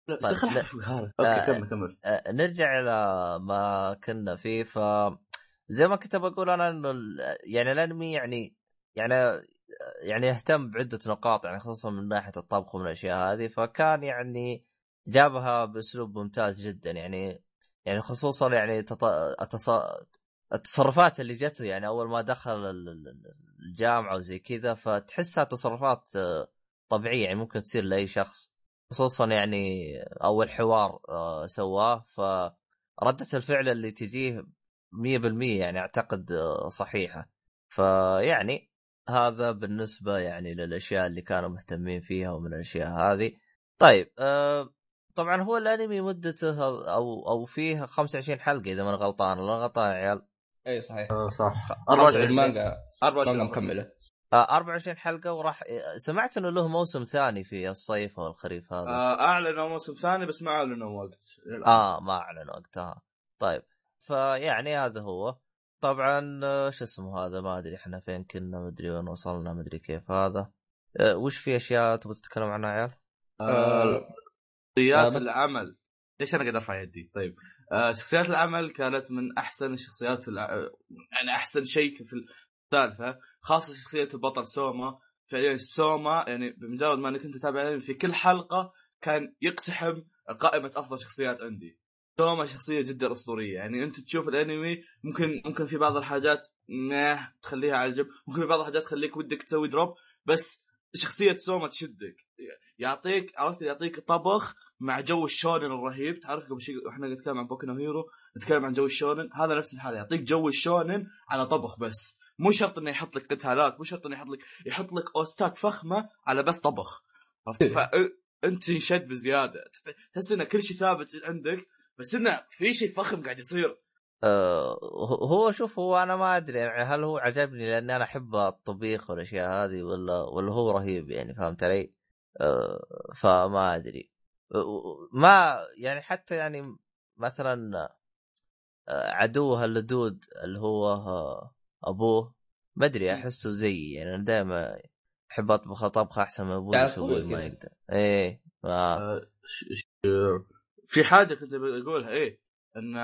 لا طيب،. آه، أوكي كمل كمل. آه، نرجع إلى ما كنا فيه ف زي ما كنت بقول أنا إنه يعني الانمي يعني يعني يعني يهتم بعدة نقاط يعني خصوصا من ناحية الطبخ ومن الأشياء هذه فكان يعني جابها بأسلوب ممتاز جدا يعني يعني خصوصا يعني تط... التص... التصرفات اللي جته يعني أول ما دخل ال- ال- الجامعة وزي كذا فتحسها تصرفات آه، طبيعية يعني ممكن تصير لأي شخص خصوصا يعني أول حوار آه، سواه فردة الفعل اللي تجيه 100% يعني أعتقد آه، صحيحة. فيعني هذا بالنسبة يعني للأشياء اللي كانوا مهتمين فيها ومن الأشياء هذه. طيب آه، طبعا هو الأنمي مدته أو أو فيه 25 حلقة إذا ما أنا غلطان ولا غلطان يا عيال؟ اي صحيح. صح. 24 24 مانجا مانجا 24 مكملة. آه 24 حلقة وراح سمعت إنه له موسم ثاني في الصيف أو الخريف هذا. آه، أعلنوا موسم ثاني بس ما أعلنوا وقت آه ما اعلن وقتها. طيب فيعني هذا هو. طبعا آه، شو اسمه هذا؟ ما أدري إحنا فين كنا ما أدري وين وصلنا ما أدري كيف هذا. آه، وش في أشياء تبغى تتكلم عنها يا عيال؟ آه، شخصيات آه، العمل. ليش أنا قاعد أرفع يدي؟ طيب. آه شخصيات العمل كانت من أحسن الشخصيات في الع... يعني أحسن شيء في السالفه خاصة شخصية البطل سوما. فعليا سوما يعني بمجرد ما أنك أنت تتابع الأنمي في كل حلقة كان يقتحم قائمة أفضل شخصيات عندي. سوما شخصية جدا أسطورية. يعني أنت تشوف الأنمي ممكن ممكن في بعض الحاجات نه تخليها على جنب ممكن في بعض الحاجات تخليك ودك تسوي drop بس شخصية سوما تشدك. يعطيك عرفت؟ يعطيك طبخ مع جو الشونن الرهيب. تعرف قبل شيء إحنا نتكلم عن Boku no Hero نتكلم عن جو الشونن. هذا نفس الحالة. يعطيك جو الشونن على طبخ بس. مو شرط إنه يحط لك قتالات مو شرط إنه يحط لك يحط لك أوستات فخمة على بس طبخ. عرفت؟ فانت تنشد بزيادة. تحس إن كل شيء ثابت عندك بس إنه في شيء فخم قاعد يصير. آه هو شوف هو أنا ما أدري يعني هل هو عجبني لأني أنا أحب الطبيخ والأشياء هذه ولا ولا هو رهيب يعني فهمت علي؟ آه فما أدري. ما يعني حتى يعني مثلا آه، عدوها اللدود اللي هو أبوه ما أدري أحسه زيي يعني. أنا دائما أحب أطبخ طبخ أحسن من أبوي يسوي ما. يقدر. إيه ما في حاجة كنت بقولها إيه إن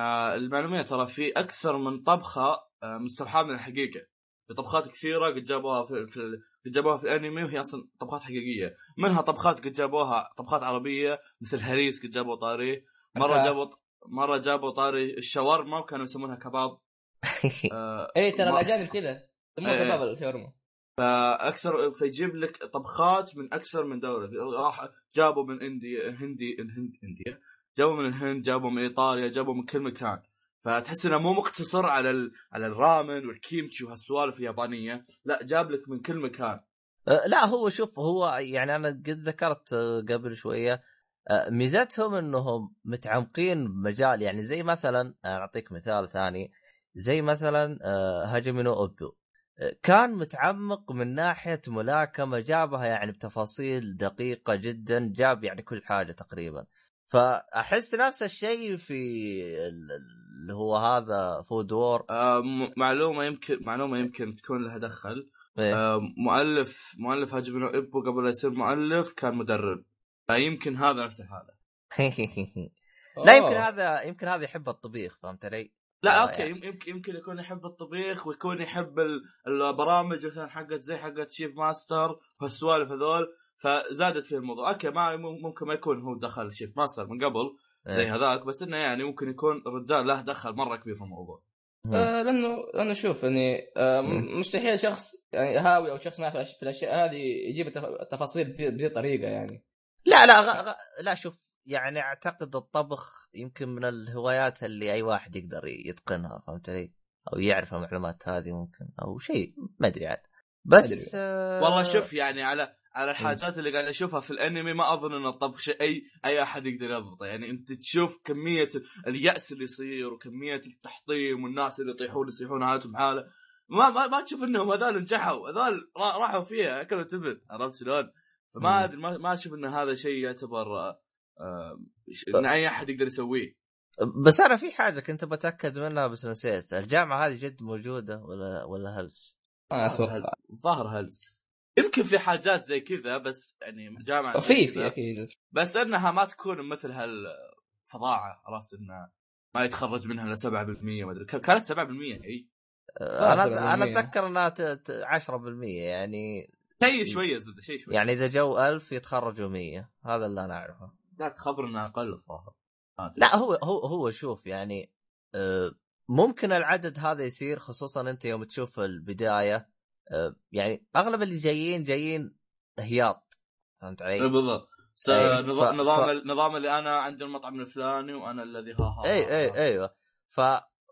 المعلومية ترى في أكثر من طبخة آه، مستوحاة من الحقيقة. في طبخات كثيرة قد جابوها في, في قد جابوها في الأنمي وهي أصلا طبخات حقيقية. منها طبخات قد جابوها طبخات عربية مثل هريس قد جابوا طاري. مرة. جابوا مرة جابوا طاري الشاورما وكانوا يسمونها كباب. آه، اي ترى الأجانب كذا. يسموها إيه. كباب الشاورما. فأكثر فيجيب لك طبخات من أكثر من دولة. راح جابوا من إنديا هندي الهند انديا جابوا من الهند جابوا من إيطاليا جابوا من كل مكان. فتحس إنه مو مقتصر على ال... على الرامن والكيمتشي وهالسوالف اليابانية لا جاب لك من كل مكان. آه، لا هو شوف هو يعني أنا قد ذكرت قبل شوية آه، ميزتهم إنهم متعمقين بمجال يعني زي مثلا أعطيك مثال ثاني زي مثلا آه، Hajime no Ippo. كان متعمق من ناحية ملاكمة جابها يعني بتفاصيل دقيقة جدا جاب يعني كل حاجة تقريبا. فأحس نفس الشيء في ال- اللي هو هذا Food War آه معلومة يمكن معلومة يمكن تكون لها دخل إيه. آه مؤلف مؤلف Hajime no Ippo قبل لا يصير مؤلف كان مدرب فيمكن هذا نفس الحالة لا يمكن أوه. هذا يمكن هذا يحب الطبيخ فهمت علي؟ لا آه، أوكي يعني. يمكن يمكن يكون يحب الطبيخ ويكون يحب ال- البرامج مثلا حقت زي حقت Chef Master وهالسوالف هذول فزادت فيه الموضوع. أوكي ما ممكن ما يكون هو دخل Chef Master من قبل زي إيه. هذاك بس إنه يعني ممكن يكون الرجال له دخل مرة كبير في الموضوع. آه لأنه لأنه شوف يعني آه مستحيل شخص يعني هاوي أو شخص ما في الأشياء هذه يجيب التف- التفاصيل بذي بذي الطريقة يعني. لا لا غ... غ... لا شوف يعني أعتقد الطبخ يمكن من الهوايات اللي أي واحد يقدر يتقنها فهمت علي؟ أو يعرف المعلومات هذه ممكن أو شيء ما أدري عاد. بس آه... والله شوف يعني على على الحاجات اللي قاعد أشوفها في الأنمي ما أظن إن الطبخ شيء اي أي أحد يقدر يضبطه. يعني أنت تشوف كمية اليأس اللي يصير وكمية التحطيم والناس اللي يطيحون يصيحون حالتهم حالة. ما ما, ما تشوف إنهم هذول نجحوا. هذول را- راحوا فيها أكلوا تبن. عرفت شلون؟ فما أدري ما, ما أشوف إن هذا شيء يعتبر آه، إن أي أحد يقدر يسويه. بس أنا في حاجة كنت بتأكد منها بس نسيت. الجامعة هذه جد موجودة ولا ولا هلس؟ ما أتوقع. ظاهر هلس. يمكن في حاجات زي كذا بس يعني جامعة في. في أكيد. بس إنها ما تكون مثل هالفظاعة عرفت إنه ما يتخرج منها إلا 7% ما أدري. ك- كانت 7% إي. أنا طبعاً أنا مية. أتذكر إنها ت- ت- 10% يعني شيء شوية زبدة شيء شوية. يعني إذا جو 1000 يتخرجوا 100 هذا اللي أنا أعرفه. لا تخبرنا أقل الظاهر. لا هو هو هو شوف يعني آه، ممكن العدد هذا يصير خصوصا أنت يوم تشوف البداية آه، يعني أغلب اللي جايين جايين هياط فهمت علي؟ بالضبط. نظام ف- نظام ف- اللي أنا عندي المطعم الفلاني وأنا الذي ها ها إي إي. أيوه ف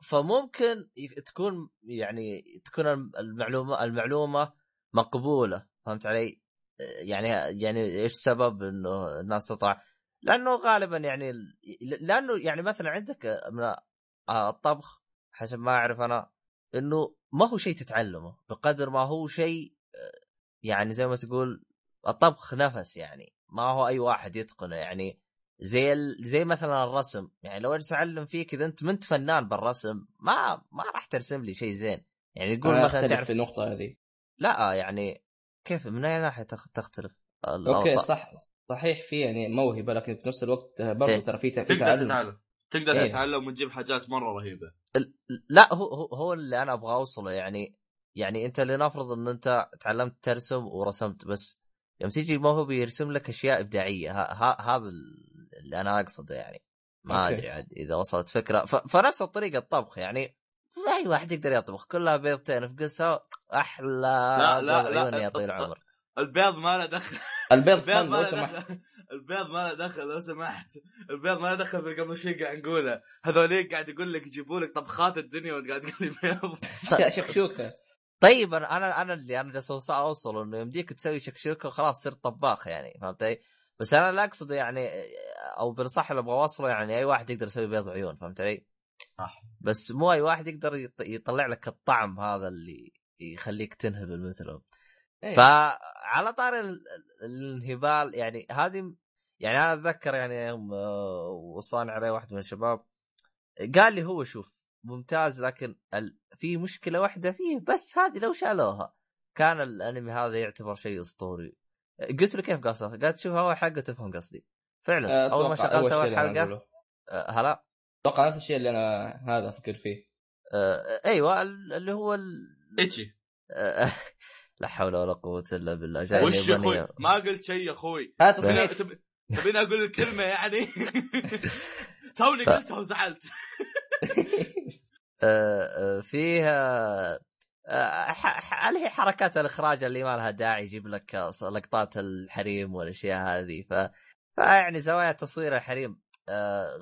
فممكن تكون يعني تكون المعلومة المعلومة مقبولة فهمت علي؟ يعني يعني إيش سبب إنه الناس تطلع؟ لأنه غالبا يعني لأنه يعني مثلا عندك من الطبخ حسب ما أعرف أنا إنه ما هو شيء تتعلمه بقدر ما هو شيء يعني زي ما تقول الطبخ نفس يعني. ما هو أي واحد يتقنه يعني. زي ال... زي مثلا الرسم يعني لو أجلس أعلم فيك إذا أنت ما انت فنان بالرسم ما ما راح ترسم لي شيء زين. يعني يقول مثلا تعرف في النقطة هذه. لا يعني كيف من أي ناحية تخ- تختلف؟ أوكي صح صحيح في يعني موهبة لكن في نفس الوقت برضه إيه. ترى في تقدر تعلم. تتعلم. تقدر إيه. تتعلم وتجيب حاجات مرة رهيبة. لا هو هو, هو اللي أنا أبغى أوصله. يعني يعني أنت لنفرض إن أنت تعلمت ترسم ورسمت بس يوم تيجي موهبه يرسم لك أشياء إبداعية. ه- ه- هذا اللي أنا أقصده يعني. ما. أدري عاد إذا وصلت فكرة. فنفس الطريقة الطبخ يعني. أي واحد يقدر يطبخ. كلها بيضتين في قصة أحلى لا، لا، لا. يا طويل العمر. البيض ما له دخل. البيض البيض ما له دخل. البيض ما له دخل لو سمحت البيض ما له دخل في قبل شوي قاعد نقوله هذوليك قاعد يقول لك يجيبوا لك طبخات الدنيا وانت قاعد تقول لي بيض شكشوكة طيب أنا أنا اللي أنا جالس أوصل إنه يمديك تسوي شكشوكة وخلاص صرت طباخ يعني فهمت علي؟ بس أنا اللي اقصده يعني أو بالصح اللي أبغى اوصله يعني أي واحد يقدر يسوي بيض عيون فهمت علي؟ صح. بس مو أي واحد يقدر يط- يطلع لك الطعم هذا اللي يخليك تنهبل مثلهم. إيه. فعلى طار ال- ال- الانهبال يعني هذه يعني أنا أتذكر يعني يوم آه، وصاني علي واحد من الشباب قال لي هو شوف ممتاز لكن ال... في مشكلة واحدة فيه بس هذه لو شالوها كان الأنمي هذا يعتبر شيء أسطوري قلت له كيف قصدك؟ قالت شوف أول حلقة تفهم قصدي فعلا أول ما شغلت أول حلقة. آه، هلا أتوقع نفس الشيء اللي أنا هذا أفكر فيه آه، أيوه ال- اللي هو ال... إيتشي آه، لا حول ولا قوة إلا بالله. جاي وش يا. أخوي؟ ما قلت شيء يا أخوي. تبيني أقول الكلمة يعني؟ توني ف- قلتها وزعلت. آه، آه، فيها آه، ح- ح- اللي هي حركات الإخراج اللي ما لها داعي يجيب لك آه، لقطات الحريم والأشياء هذه. ف فيعني زوايا تصوير الحريم آه،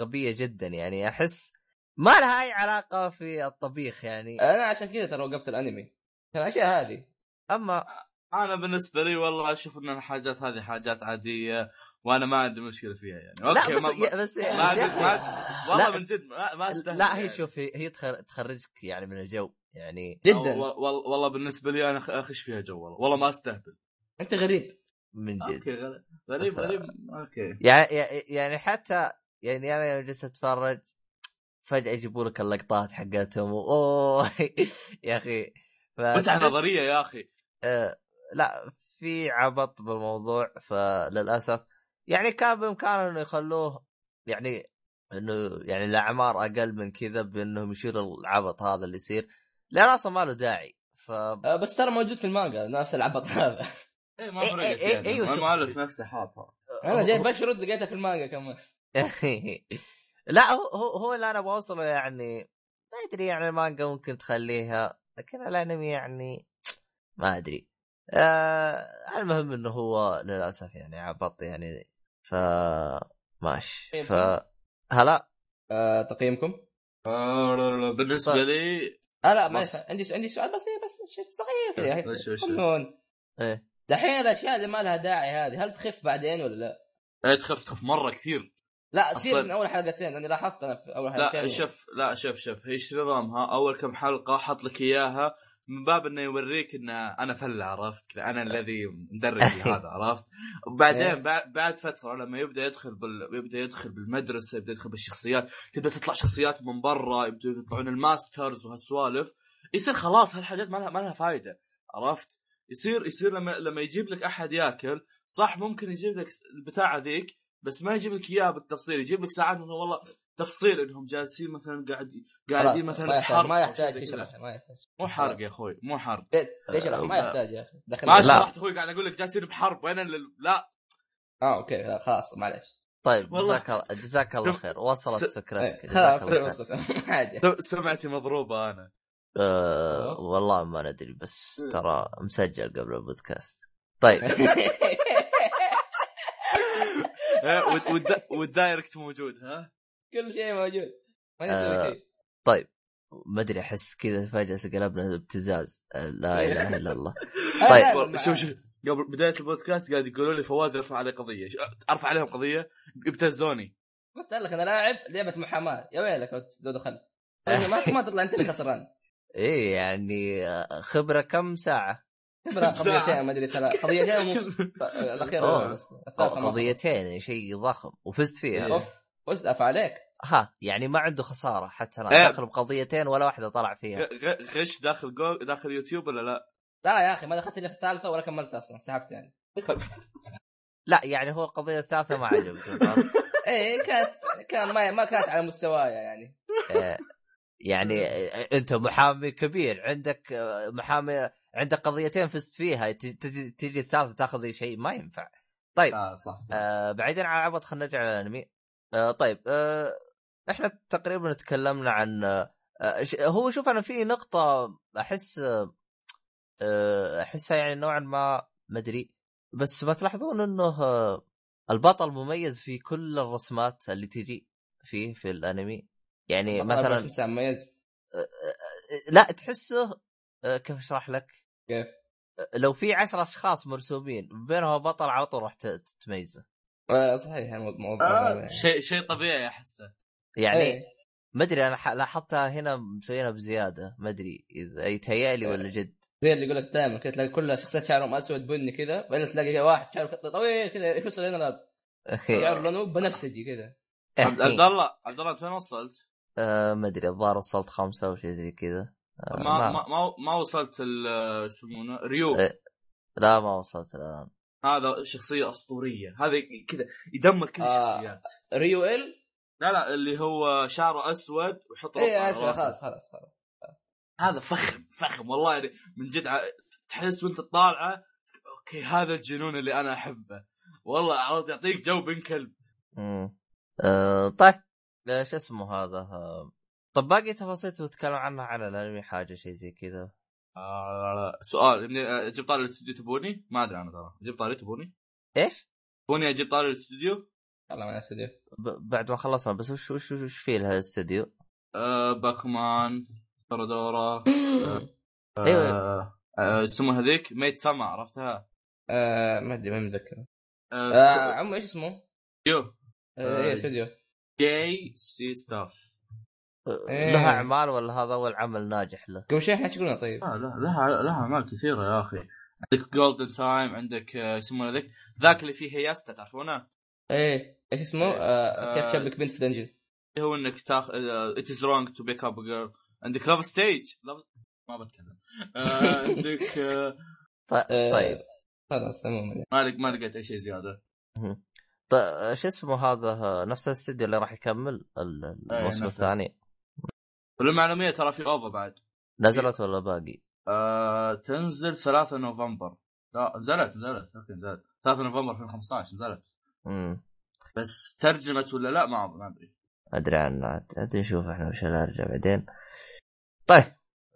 غبية جدا يعني. أحس ما لها أي علاقة في الطبيخ يعني. أنا عشان كذا ترى وقفت الأنمي. عشان الأشياء هذه. أما أنا بالنسبة لي والله أشوف إن الحاجات هذه حاجات عادية وأنا ما عندي مشكلة فيها يعني. لا أوكي بس ما يا- بس ما ما- والله لا. من جد ما, ما استهبل لا هي يعني. شوف هي هي تخر- تخرجك يعني من الجو يعني. جدا. والله, بالنسبة لي أنا أخش فيها جو والله. والله ما أستهبل. أنت غريب. من جد. أوكي غريب غريب أوكي. يعني يعني حتى يعني أنا يوم جلست أتفرج فجأة يجيبوا لك اللقطات حقتهم أوه يا أخي. متعه نظرية يا أخي. آه لا في عبط بالموضوع فللأسف يعني كان بامكانهم إنه يخلوه يعني إنه يعني الأعمار أقل من كذا بإنهم يشيلوا العبط هذا اللي يصير لأن أصلا ما له داعي. ف آه، بس ترى موجود في المانجا نفس العبط هذا. إيه ما إيه، فرقت إيه، يعني أيوة، شوف. المؤلف نفسه حاطها أنا جاي بشرد لقيتها في المانجا كمان. لا هو هو هو اللي أنا بوصله يعني ما أدري يعني المانجا ممكن تخليها لكن الأنمي يعني ما أدري. آه المهم إنه هو للأسف يعني عبط يعني ف ماشي. ف هلا. آه، تقييمكم؟ آه، بالنسبة طيب. لي آه لا ما بس. عندي عندي سؤال بسيط بس شيء صغير كذا صنون إيه. دحين الأشياء اللي ما لها داعي هذه هل تخف بعدين ولا لا؟ إيه، تخف تخف مرة كثير. لا تصير من أول حلقتين لأني لاحظت أنا في أول حلقتين. لا شوف لا شوف شوف. إيش نظامها؟ أول كم حلقة حط لك إياها من باب إنه يوريك إن أنا فله عرفت؟ كذا أنا الذي مدرب هذا عرفت؟ وبعدين بعد بعد فترة لما يبدأ يدخل بال... يبدأ يدخل بالمدرسة يبدأ يدخل بالشخصيات تبدأ تطلع شخصيات من برا يبدوا يطلعون الماسترز وهالسوالف يصير خلاص هالحاجات ما لها ما لها فائده عرفت؟ يصير يصير لما لما يجيب لك أحد ياكل صح ممكن يجيب لك البتاعة ذيك بس ما يجيب لك إياها بالتفصيل يجيب لك ساعات والله تفصيل انهم جالسين مثلا قاعد قاعدين مثلا في حرب ما يحتاج. تشرح ما يحتاج. مو حرق خلاص. يا أخوي مو حرق. ليه- ليش لا ما آه، يحتاج يا أخي. ما لا. شرحت أخوي قاعد أقول لك جالسين بحرب وين ال- لا. آه أوكي لا، خلاص معلش طيب. جزاك الله جزاك الله خير. وصلت فكرتك إيه، جزاك الله س- سمعتي مضروبة أنا. أه والله ما ندري بس ترى مسجل قبل البودكاست. طيب. إيه، والد- والد- وال direct موجود ها؟ كل شيء موجود. ما آه، نسوي شيء طيب. ما أدري أحس كذا فجأة قلبنا ابتزاز أه، لا إله إلا الله. آه، طيب. شوف شوف. قبل بداية البودكاست قاعد يقولوا لي فواز ارفع عليه قضية. أرفع عليهم قضية؟ يبتزوني قلت لك أنا لاعب لعبة محاماة. يا ويلك لو دخلت. يعني ما ما تطلع أنت اللي خسران. إيه يعني آه، خبرة كم ساعة؟ خبرة. قضيتين ما أدري ثلاث قضيتين ونص. الأخيرة قضيتين شيء ضخم. وفزت فيها. إيه. واسف عليك ها يعني ما عنده خسارة حتى أنا إيه. داخل بقضيتين ولا واحدة طلع فيها غش داخل جو داخل يوتيوب ولا لا؟ لا يا أخي ما دخلت إلا في الثالثة ولا كملت أصلا سحبت يعني لا يعني هو القضية الثالثة ما عجبته؟ إيه كانت كان ما ما كانت على مستواي يعني آه، يعني آه، أنت محامي كبير عندك آه، محامي عندك قضيتين فزت فيها ت- ت- تجي الثالثة تاخذ شيء ما ينفع طيب آه صح صح آه بعيدا عن العبط خلينا نرجع للانمي آه طيب آه إحنا تقريبا تكلمنا عن آه هو شوف أنا في نقطة أحس آه أحسها يعني نوعا ما مدري بس ما تلاحظون إنه آه البطل مميز في كل الرسمات اللي تجي فيه في الأنمي يعني مثلا مميز لا تحسه آه، كيف أشرح لك؟ كيف؟ آه، لو في عشر أشخاص مرسومين بينهم بطل على طول راح تميزه آه، صحيح الموضوع آه شيء شيء طبيعي أحسه. يعني إيه. ما أدري أنا لاحظتها هنا مسوينها بزيادة ما أدري إذا يتهيألي ولا جد. زي اللي يقول لك دائما كذا تلاقي كل شخصيات شعرهم أسود بني كذا بعدين تلاقي واحد شعره طويل كذا يفصل هنا لا شعر لونه بنفسجي كذا عبد الله عبد الله انت وين وصلت؟ آه، ما أدري الظاهر وصلت خمسة أو شيء زي كذا. آه، ما ما ما, ما وصلت ال- شو يسمونه ريو إيه. لا ما وصلت الآن. هذا شخصية أسطورية. هذا كذا يدمر كل آه. الشخصيات. ريو إل؟ لا لا اللي هو شعره أسود ويحط ربطة اي على عارف راسه. خلاص خلاص خلاص. هذا فخم فخم والله يعني من جد تحس وأنت تطالعه أوكي هذا الجنون اللي أنا أحبه. والله عرفت يعطيك جو بن كلب. مم. آه، طيب آه، شو اسمه هذا؟ آه، طب باقي تفاصيل تتكلم عنها عن الأنمي حاجة شيء زي كذا؟ آه سؤال ابني أجيب طاري الاستوديو تبوني؟ ما أدري أنا ترى أجيب طاري تبوني؟ إيش؟ تبوني أجيب طاري الاستوديو؟ يلا من الاستوديو ب- بعد ما خلصنا بس وش وش وش في لها الاستديو؟ آه Bakuman Toradora أيوه آه آه، يسمونها هذيك Maid Sama عرفتها؟ آه ما أدري ما متذكر آه آه عمو إيش اسمه؟ يو آه، آه، إيه استوديو J.C. Staff آه، إيه. لها أعمال ولا هذا اول عمل ناجح له؟ قبل شوي إحنا إيش قلنا طيب؟ لا لا لها لها أعمال كثيرة يا أخي عندك Golden Time عندك آه، يسمونه ذيك ذاك اللي فيه هياستا تعرفونه؟ إيه إيش اسمه؟ إيه. آه كيف آه، تشبك بنت في دنجن اللي هو إنك تاخذ ات از رونج تو بيك اب جيرل عندك لاف ستيج ما بتكلم آه، عندك آه، ط- آه، طيب خلاص عموما ما ما لقيت أي شيء زيادة طيب شو اسمه هذا آه، نفس الاستديو اللي راح يكمل ال- الموسم نفسه. الثاني وللمعلوميه ترى في اوفا بعد. نزلت ولا باقي؟ آه تنزل 3 نوفمبر. لا نزلت نزلت أوكي نزلت 3 نوفمبر 2015 نزلت امم بس ترجمت ولا لا ما ما أدري. أدري عنه أدري نشوف إحنا وش ارجع بعدين. طيب.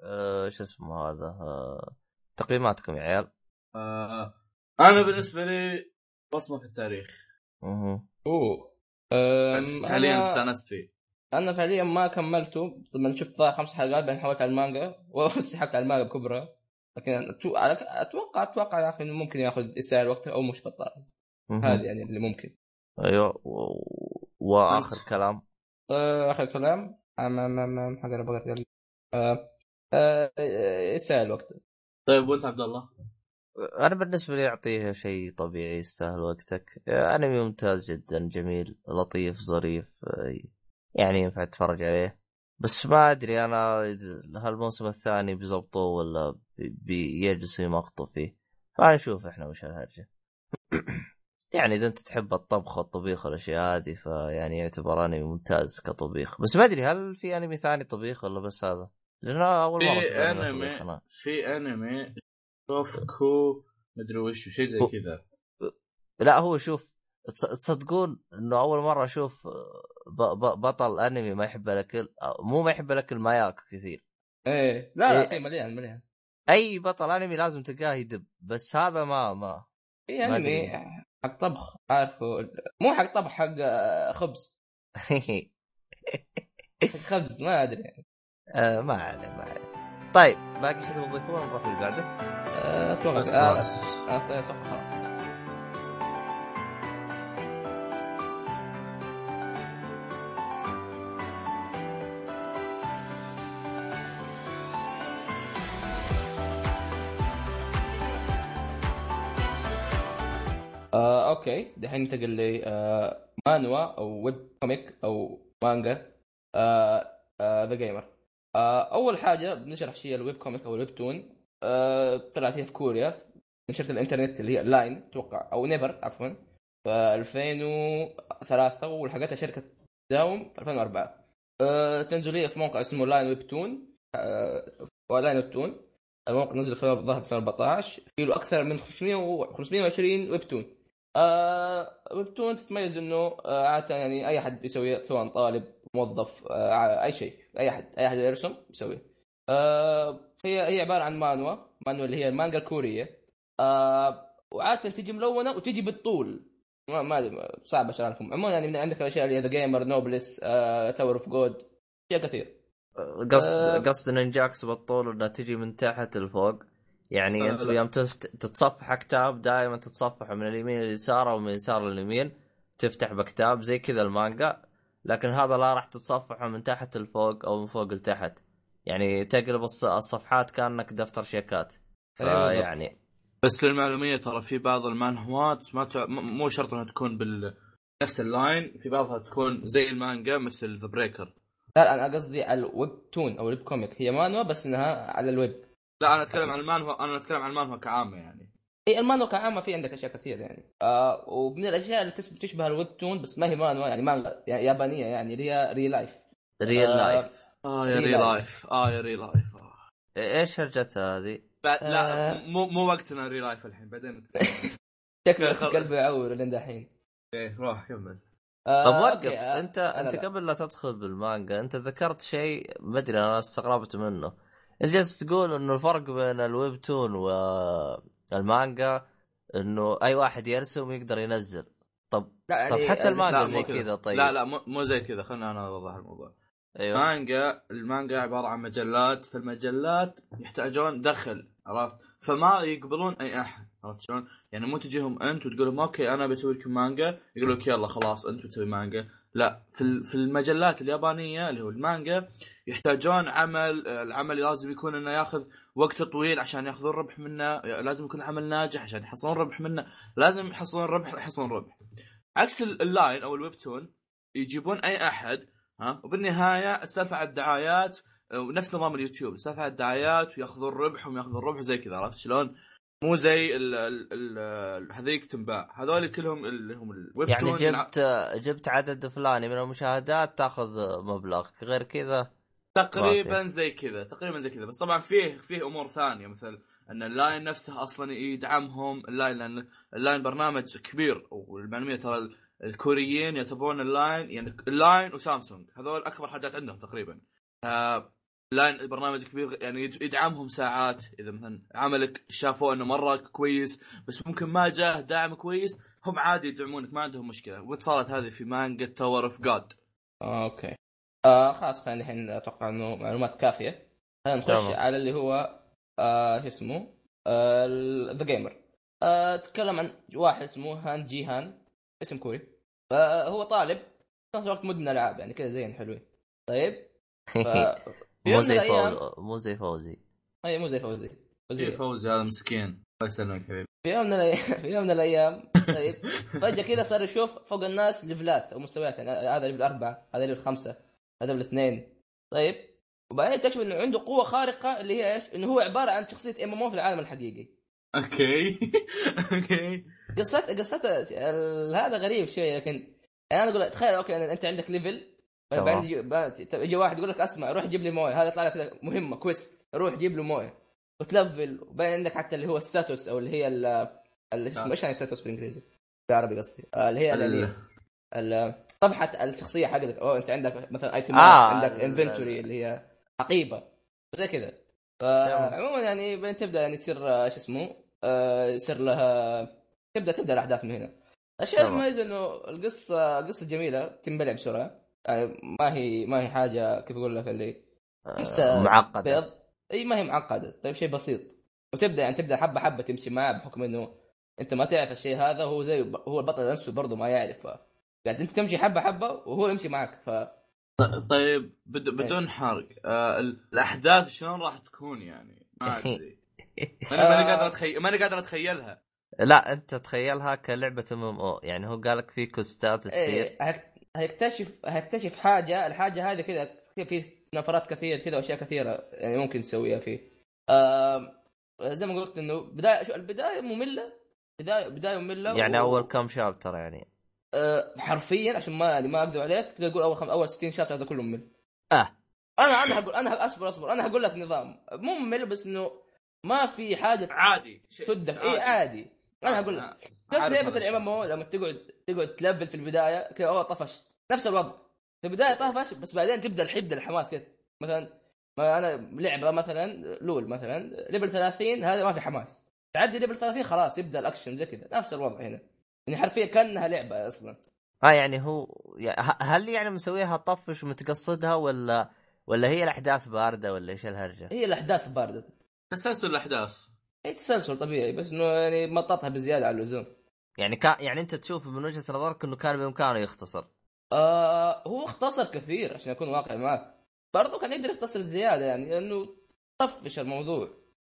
آه شو اسمه هذا؟ آه تقييماتكم يا عيال. آه أنا بالنسبة لي بصمة في التاريخ. مه. أوه. حاليا استأنست فيه. أنا فعليا ما كملته. طبعا شفت خمس حلقات بعدين حولت على المانجا. وسحبت على المانجا بكبرى لكن أتوقع أتوقع يا أخي إنه ممكن ياخذ يستاهل وقته أو مش بطال. هذه يعني اللي ممكن. أيوه. وآخر. كلام؟ آه، آخر كلام؟ ما ما ما حق أنا بقرا آه، آه، يستاهل وقته. طيب وأنت عبد الله؟ أنا بالنسبة لي أعطيه شيء طبيعي يستاهل وقتك. أنمي ممتاز جدا جميل لطيف ظريف يعني ينفع تتفرج عليه. بس ما أدري أنا هالموسم الثاني بيزبطوه ولا بيجلسوا يمقطوا فيه؟ فنشوف إحنا وش الهرجة. يعني إذا أنت تحب الطبخ والطبيخ والأشياء هذه فيعني يعتبر أنمي ممتاز كطبيخ. بس ما أدري هل في أنمي ثاني طبيخ ولا بس هذا؟ لأنه أول مرة في أنمي في أنمي شوفكو مدري وش شيء زي كذا. لا هو شوف تصدقون إنه أول مرة أشوف بطل أنمي ما يحب الاكل مو ما يحب الاكل ما ياكل كثير. إيه. لا لا إيه. مليان مليان. أي بطل أنمي لازم تلقاه يدب بس هذا ما ما اي أنمي حق طبخ عارفه؟ مو حق طبخ حق خبز. خبز ما أدري. يعني. آه ما عليه ما عليه. طيب باقي شيء تضيفونه؟ نروح اللي بعده؟ آه، أتوقع أتوقع خلاص. okay دحين ننتقل ل آه، مانوا أو web comic أو مانجا The آه، Gamer. آه، آه، أول حاجة بنشرح شيء ال web comic أو ال webtoon آه، طلعت هي في كوريا. نشرت الإنترنت اللي هي Line أتوقع أو Naver عفوا. في 2003 والحقتها شركة Daum في 2004 آه، تنزل هي في موقع اسمه Line Webtoon Line Webtoon الموقع نزل في الظاهر 2014 في له أكثر من 500 و 520 webtoon آه webtoon تتميز إنه آه عادة يعني أي أحد بيسويه سواء طالب موظف آه أي شيء أي أحد أي أحد يرسم يسويه آه هي هي عبارة عن مانوا مانوا اللي هي المانجا الكورية. آه وعادة تجي ملونة وتجي بالطول. ما ما صعب اشرح لكم عموما يعني عندك الأشياء اللي The Gamer Noblesse Tower of God اشياء كثير. قصد آه قصد نينجاكس بالطول انها تجي من تحت لفوق. يعني انت يوم تتصفح كتاب دائما تتصفح من اليمين لليسار أو من اليسار لليمين تفتح بكتاب زي كذا المانجا لكن هذا لا راح تتصفحه من تحت لفوق أو من فوق لتحت. يعني تقلب الصفحات كأنك دفتر شيكات. فيعني بس للمعلوميه ترى في بعض المانهوات ما تع... مو شرط إنها تكون بال نفس ال Line في بعضها تكون زي المانجا مثل The Breaker لا أنا قصدي على ال webtoon أو ال web comic هي مانوا بس إنها على الويب. لا أنا أتكلم عن المانهوا أنا أتكلم عن المانهوا كعامة يعني. إي المانوا كعامة في عندك أشياء كثير يعني. آه ومن الأشياء اللي تشبه ال webtoon بس ما هي مانوا يعني مانجا يعني يابانية يعني اللي هي ReLIFE real life آه يا ReLIFE آه يا ReLIFE آه. إيش هرجتها هذه؟ لا آه. مو مو وقتنا ReLIFE الحين بعدين شكله قلبي يعور لين دحين. إيه روح كمل. آه طب وقف. أنت أنت لا. قبل لا تدخل بالمانجا أنت ذكرت شيء ما أدري أنا استغربت منه. جالس تقول إنه الفرق بين ال webtoon والمانجا إنه أي واحد يرسم يقدر ينزل. طب لا يعني طب حتى المانجا زي كذا. طيب. لا لا مو زي كذا. خلينا أنا أوضح الموضوع. أيوه. مانجا المانجا عبارة عن مجلات. فالمجلات يحتاجون دخل عرفت؟ فما يقبلون أي أحد عرفت شلون؟ يعني مو تجيهم أنت وتقول لهم okay أنا بسوي لكم مانجا. يقول لك يلا خلاص أنت بتسوي مانجا. لا في في المجلات اليابانية اللي هو المانجا يحتاجون عمل العمل لازم يكون إنه ياخذ وقت طويل عشان ياخذون ربح منه لازم يكون عمل ناجح عشان يحصلون ربح منه لازم يحصلون ربح يحصلون ربح عكس ال Line أو ال webtoon يجيبون أي أحد ها وبالنهاية السالفه على الدعايات ونفس نظام اليوتيوب السالفه على الدعايات وياخذون ربح وياخذون ربح زي كذا عرفت شلون؟ مو زي هذيك تنباع. هذول كلهم اللي هم الويب يعني جبت جبت عدد فلاني من المشاهدات تاخذ مبلغ. غير كذا؟ تقريبا زي كذا تقريبا زي كذا. بس طبعا فيه فيه أمور ثانية. مثل أن ال Line نفسه أصلا يدعمهم. ال Line لأن ال Line برنامج كبير. والمعلومية ترى الكوريين يعتبرون ال Line. يعني ال Line وسامسونج. هذول أكبر حاجات عندهم تقريبا. Line برنامج كبير يعني يدعمهم ساعات. إذا مثلا عملك شافوه إنه مرة كويس بس ممكن ما جاه دعم كويس هم عادي يدعمونك ما عندهم مشكلة. وقد صارت هذه في مانجا تاور اوف جاد أوكي. آه خلاص خلينا الحين أتوقع إنه معلومات كافية. خلينا نخش على اللي هو آه شو اسمه؟ The آه Gamer آه تكلم عن واحد اسمه هان جي هان. اسم كوري. آه هو طالب في نفس الوقت مدمن ألعاب يعني كذا زين حلوين. طيب؟ مو زي فوزي. مو زي فوزي. أي مو زي فوزي. فوزي فوزي هذا مسكين. الله يسلمك حبيبي. في يوم من الأيام في يوم من الأيام طيب فجأة كذا صار يشوف فوق الناس ليفلات أو مستويات. يعني هذا level أربعة هذا level خمسة هذا level اثنين. طيب وبعدين تكتشف إنه عنده قوة خارقة اللي هي إيش؟ إنه هو عبارة عن شخصية MM في العالم الحقيقي. أوكي. أوكي. قصة قصة ال- هذا غريب شوي لكن يعني أنا أقول تخيل okay أنت عندك level يجي واحد يقول لك اسمع روح جيب لي مويه. هذا يطلع لك كذا مهمة quest روح جيب له مويه. وتلفل. وبعدين عندك حتى اللي هو ال status أو اللي هي ال- اللي اسمه إيش يعني status بالإنجليزي؟ بالعربي قصدي. آه، اللي هي اللي ال- ال- صفحة الشخصية حقتك. أو أنت عندك مثلا ايتم آه، عندك انفنتوري اللي هي حقيبه زي كذا. فعموما يعني بعدين تبدأ يعني تصير آه، شو اسمه آه، يصير لها تبدا تبدأ الأحداث من هنا. الشيء. المميز إنه القصة قصه جميلة تنبلع بسرعة. ما هي ما هي حاجة كيف أقول لك اللي آه، معقدة. بيض إي ما هي معقدة. طيب شيء بسيط. وتبدأ يعني تبدأ حبة حبة تمشي معاه بحكم إنه أنت ما تعرف الشيء هذا هو زي هو البطل نفسه برضه ما يعرف. ف يعني أنت تمشي حبة حبة وهو يمشي معك ف طيب بد- بدون حرق آه ال- الأحداث شلون راح تكون يعني؟ ما أدري. ماني قادر اتخيل ماني قادر أتخيلها. لا أنت تخيلها كلعبة ام إم أو. يعني هو قال لك في كوستات تصير. إيه هيكتشف هيكتشف حاجة الحاجة هذه كذا في نفرات كثير كذا وأشياء كثيرة يعني ممكن تسويها فيه. آم، زي ما قلت إنه بداية شو البداية مملة؟ بداية بداية مملة يعني و- أول كم شابتر يعني؟ آه، حرفيا عشان ما يعني ما أكذب عليك تقدر تقول أول خم... أول 60 شابتر هذا كله ممل. آه. أنا أنا هقول أنا أصبر أصبر. أنا هقول لك نظام مو ممل بس إنه ما في حاجة عادي. تشدك اي عادي. أنا هقول لك. آه، شفت عارف لعبة هذا الإم إم الشيء. أو لما تقعد تقعد تلفل في البداية كذا أوه طفش. نفس الوضع. في البداية طفش بس بعدين تبدأ الحب الحماس كذا. مثلا ما أنا لعبة مثلا LoL مثلا level 30 هذا ما في حماس. تعدي level 30 خلاص يبدأ الأكشن زي كذا. نفس الوضع هنا. يعني حرفيا كأنها لعبة أصلا. آه يعني هو ه- هل يعني مسويها طفش ومتقصدها ولا ولا هي الأحداث باردة ولا إيش الهرجة؟ هي الأحداث باردة. تسلسل الأحداث. هي تسلسل طبيعي بس إنه يعني مططها بزيادة على اللزوم. يعني كان يعني انت تشوف من وجهة نظرك إنه كان بإمكانه يختصر. آه هو اختصر كثير عشان أكون واقعي معك. برضه كان يقدر يختصر زيادة يعني لأنه طفش الموضوع.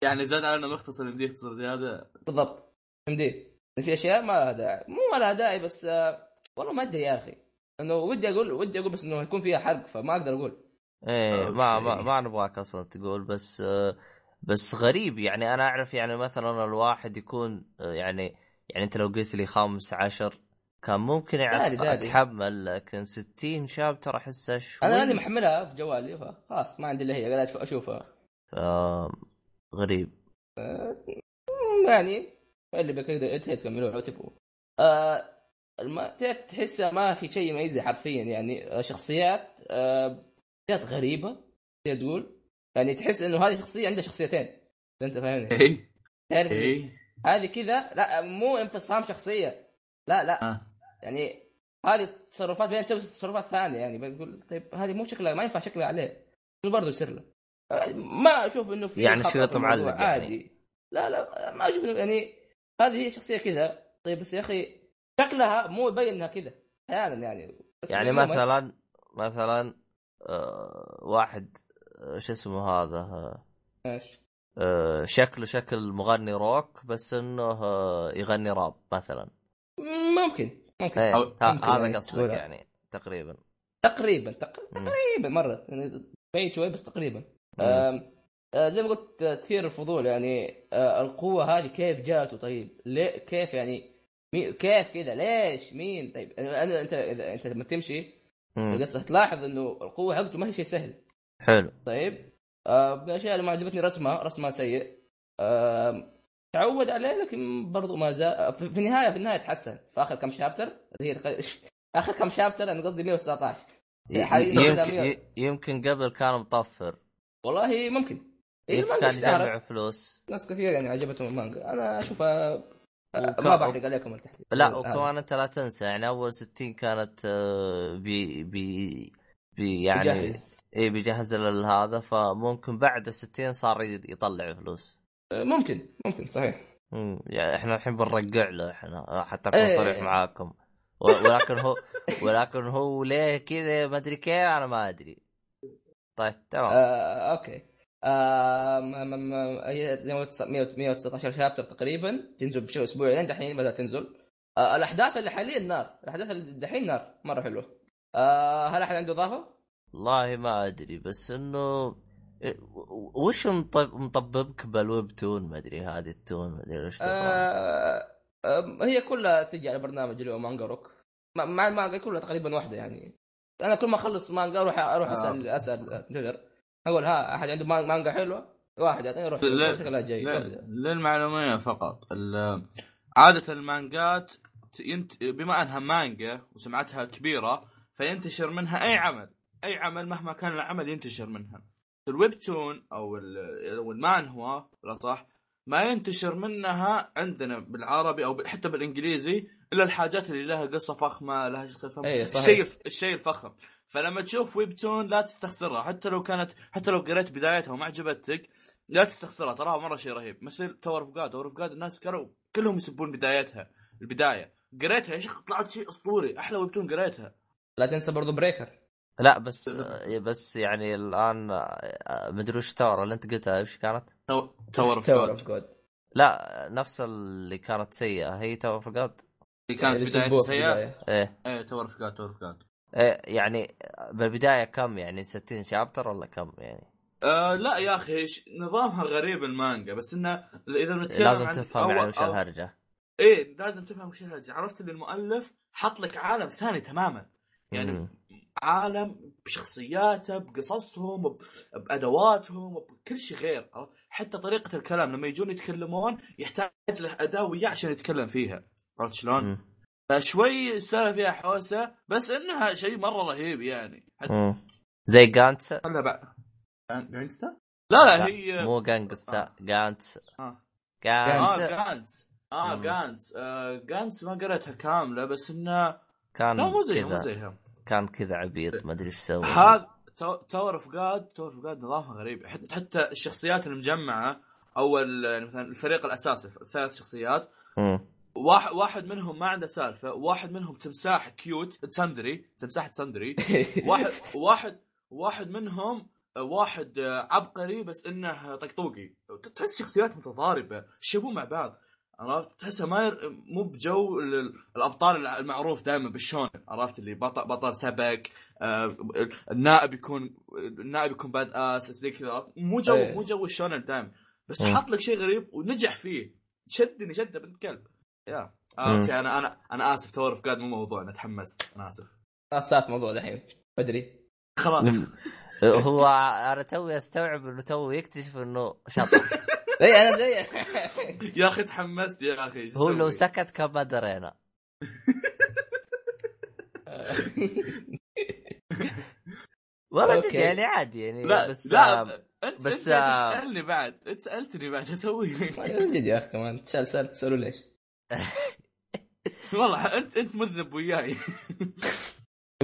يعني زاد على إنه مختصر يمديه يختصر زيادة. بالضبط. فهمتي؟ في أشياء ما لها داعي. مو ما لها داعي بس آه والله ما أدري يا أخي. إنه ودي أقول ودي أقول بس إنه يكون فيها حرق فما أقدر أقول. إيه ما ما أوكي. ما نبغاك أصلا تقول بس آه، بس غريب. يعني أنا أعرف يعني مثلا الواحد يكون آه، يعني يعني انت لو قلت لي خمس عشر كان ممكن يعني داري. أتحمل لكن 60 شابتر احسها شوي. أنا لأني محملها في جوالي فخلاص ما عندي الا هي قاعد أشوفها. آه، غريب. يعني اللي تكملوها لو تبغوا. آه الم... تعرف تحسها ما في شيء يميزها حرفيا يعني شخصيات آه شخصيات غريبة تقول. يعني تحس إنه هذه شخصية عندها شخصيتين أنت فاهمني. اي تعرف اي هذه كذا لا مو انفصام شخصية. لا لا. آه. يعني هذه تصرفات بعدين تسوي تصرفات ثانية يعني. بقول طيب هذه مو شكلها ما ينفع شكلها عليه. برضه يصير له؟ ما أشوف إنه في يعني شريط معلق يعني. عادي. لا لا ما أشوف إنه يعني هذه هي شخصية كذا. طيب بس يا أخي شكلها مو يبين إنها كذا أحيانا يعني. يعني مثلا مثلا آه، واحد آه، شو اسمه هذا؟ آه، إيش؟ شكله شكل مغني روك بس إنه آه، يغني راب مثلا. ممكن ممكن. إيه ممكن هذا يعني قصدك. يعني تقريبا. تقريبا. تقريبا مرة يعني بعيد شوي بس تقريبا. آه، زي ما قلت آه، تثير الفضول يعني آه، القوة هذه كيف جاته طيب ليه كيف يعني مي كيف كذا؟ ليش؟ مين؟ طيب أنا أنت إذا أنت لما تمشي. القصة تلاحظ إنه القوة حقته ما هي شيء سهل. حلو. طيب آه، الاشياء اللي ما عجبتني رسمها رسمها سيء. آم، تعود عليه لكن برضو ما زال في في النهاية في النهاية تحسن. في آخر كم شابتر اللي هي آخر كم شابتر أنا قصدي 119 ي- حاليا يمكن يمكن قبل كان مطفر. والله ممكن. إيه المانجا كان يجمع فلوس. ناس كثير يعني عجبتهم المانجا. أنا أشوفها ما بحرق عليكم التحديد لا وكمان أنت لا تنسى يعني أول 60 كانت آه، بي بي بي يعني يجهز اي بيجهز هذا فممكن بعد ال 60 صار يطلع فلوس. ممكن ممكن صحيح. مم، يعني إحنا الحين بنرجع له إحنا حتى اكون إيه. صريح معاكم. ولكن هو ولكن هو ليه كذا؟ ما أدري كيف أنا ما أدري. طيب تمام. آه، أوكي. آه، هي زي ما 100 119 chapter تقريبا. تنزل بشكل اسبوعي لين دحين بدأت تنزل. آه، الأحداث اللي حاليا نار. الأحداث اللي دحين نار. مرة حلوة. آه، هل أحد عنده إضافة؟ والله ما أدري بس إنه إيه، وش مطب- مطببك بال webtoon؟ ما أدري هذه ال toon ما أدري إيش آه، آه، هي كلها تجي على برنامج اللي هو مانجا روك. مع المانجا كلها تقريبا واحدة يعني. أنا كل ما أخلص مانجا أروح أروح آه. أسأل أسأل تويتر أقول ها أحد عنده مان- مانجا حلوة؟ واحد يعطيني أروح لا- شكلها جاي. ل- للمعلومية فقط. عادة المانجات ينت... بما أنها مانجا وسمعتها كبيرة فينتشر منها أي عمل. أي عمل مهما كان العمل ينتشر منها. ال webtoon أو ال- أو المانهوا بالاصح ما ينتشر منها عندنا بالعربي أو حتى بالإنجليزي إلا الحاجات اللي لها قصة فخمة لها صحيح. الشيء الشيء الفخم. فلما تشوف webtoon لا تستخسرها. حتى لو كانت حتى لو قريت بدايتها وما عجبتك لا تستخسرها. تراها مرة شيء رهيب. مثل Tower of God Tower of God الناس كانوا كلهم يسبون بدايتها البداية. قريتها يا شيخ طلعت شيء أسطوري. أحلى webtoon قريتها. لا تنسى برضو بريكر لا بس بس يعني الآن آه، مدري وش Tower اللي أنت قلتها إيش كانت؟ Tower of Tower of God لا نفس اللي كانت سيئة. هي Tower of God اللي كانت بدايتها سيئة؟ إيه. إيه Tower of God Tower of God إيه يعني بالبدايه كم؟ يعني 60 شابتر ولا كم يعني؟ آه لا يا أخي إيش- نظامها غريب المانجا بس إنه إذا نتكلم لازم عن تفهم يعني وش الهرجة. إيه لازم تفهم وش الهرجة. عرفت اللي المؤلف حط لك عالم ثاني تماما. يعني مم. عالم بشخصياته بقصصهم بأدواتهم بكل شيء غير؟ حتى طريقة الكلام لما يجون يتكلمون يحتاج له أداة وياه عشان يتكلم فيها عرفت شلون؟ فشوي السالفه فيها حوسة بس إنها شيء مرة رهيب يعني حتى. زي Gantz بعد Gangsta؟ لا لا هي مو Gangsta Gantz آه. آه Gantz آه مم. Gantz آه Gantz ما قريتها كاملة بس انه كان لا مو زيها مو زيها كان كذا عبيط ما أدري إيش سوى. هذا Tower of God Tower of God نظامها غريب حتى حتى الشخصيات المجمعة أو يعني مثلا الفريق الأساسي ثلاث شخصيات. واحد واحد منهم ما عنده سالفة واحد منهم تمساح cute tsundere تمساح tsundere واحد واحد واحد منهم واحد عبقري بس إنه طقطوقي. تحس شخصيات متضاربة شبوا مع بعض. عرفت؟ تحسها ما ير... مو بجو ال- الأبطال المعروف دائما بال shounen عرفت؟ اللي بطل بطل سبق آه، النائب يكون النائب يكون badass زي كذا مو جو إيه. مو جو ال shounen دائما بس مم. حط لك شيء غريب ونجح فيه. شدني شده بنت كلب. يا. آه مم. أوكي أنا أنا أنا آسف Tower of مو موضوعنا تحمست. أنا آسف. خلاص صارت موضوع دحين. بدري. خلاص. هو أنا توي أستوعب إنه تو يكتشف إنه شاطر اي أنا زي يا أخي تحمست يا أخي هو لو؟ سكت كان ما درينا. والله جد. يعني عادي يعني لا بس لا آه، انت بس، أنت تسألني بعد انت سالتني بعد شو أسوي من جد يا أخي كمان. سال سال تسألوا ليش؟ والله انت أنت مذنب وياي.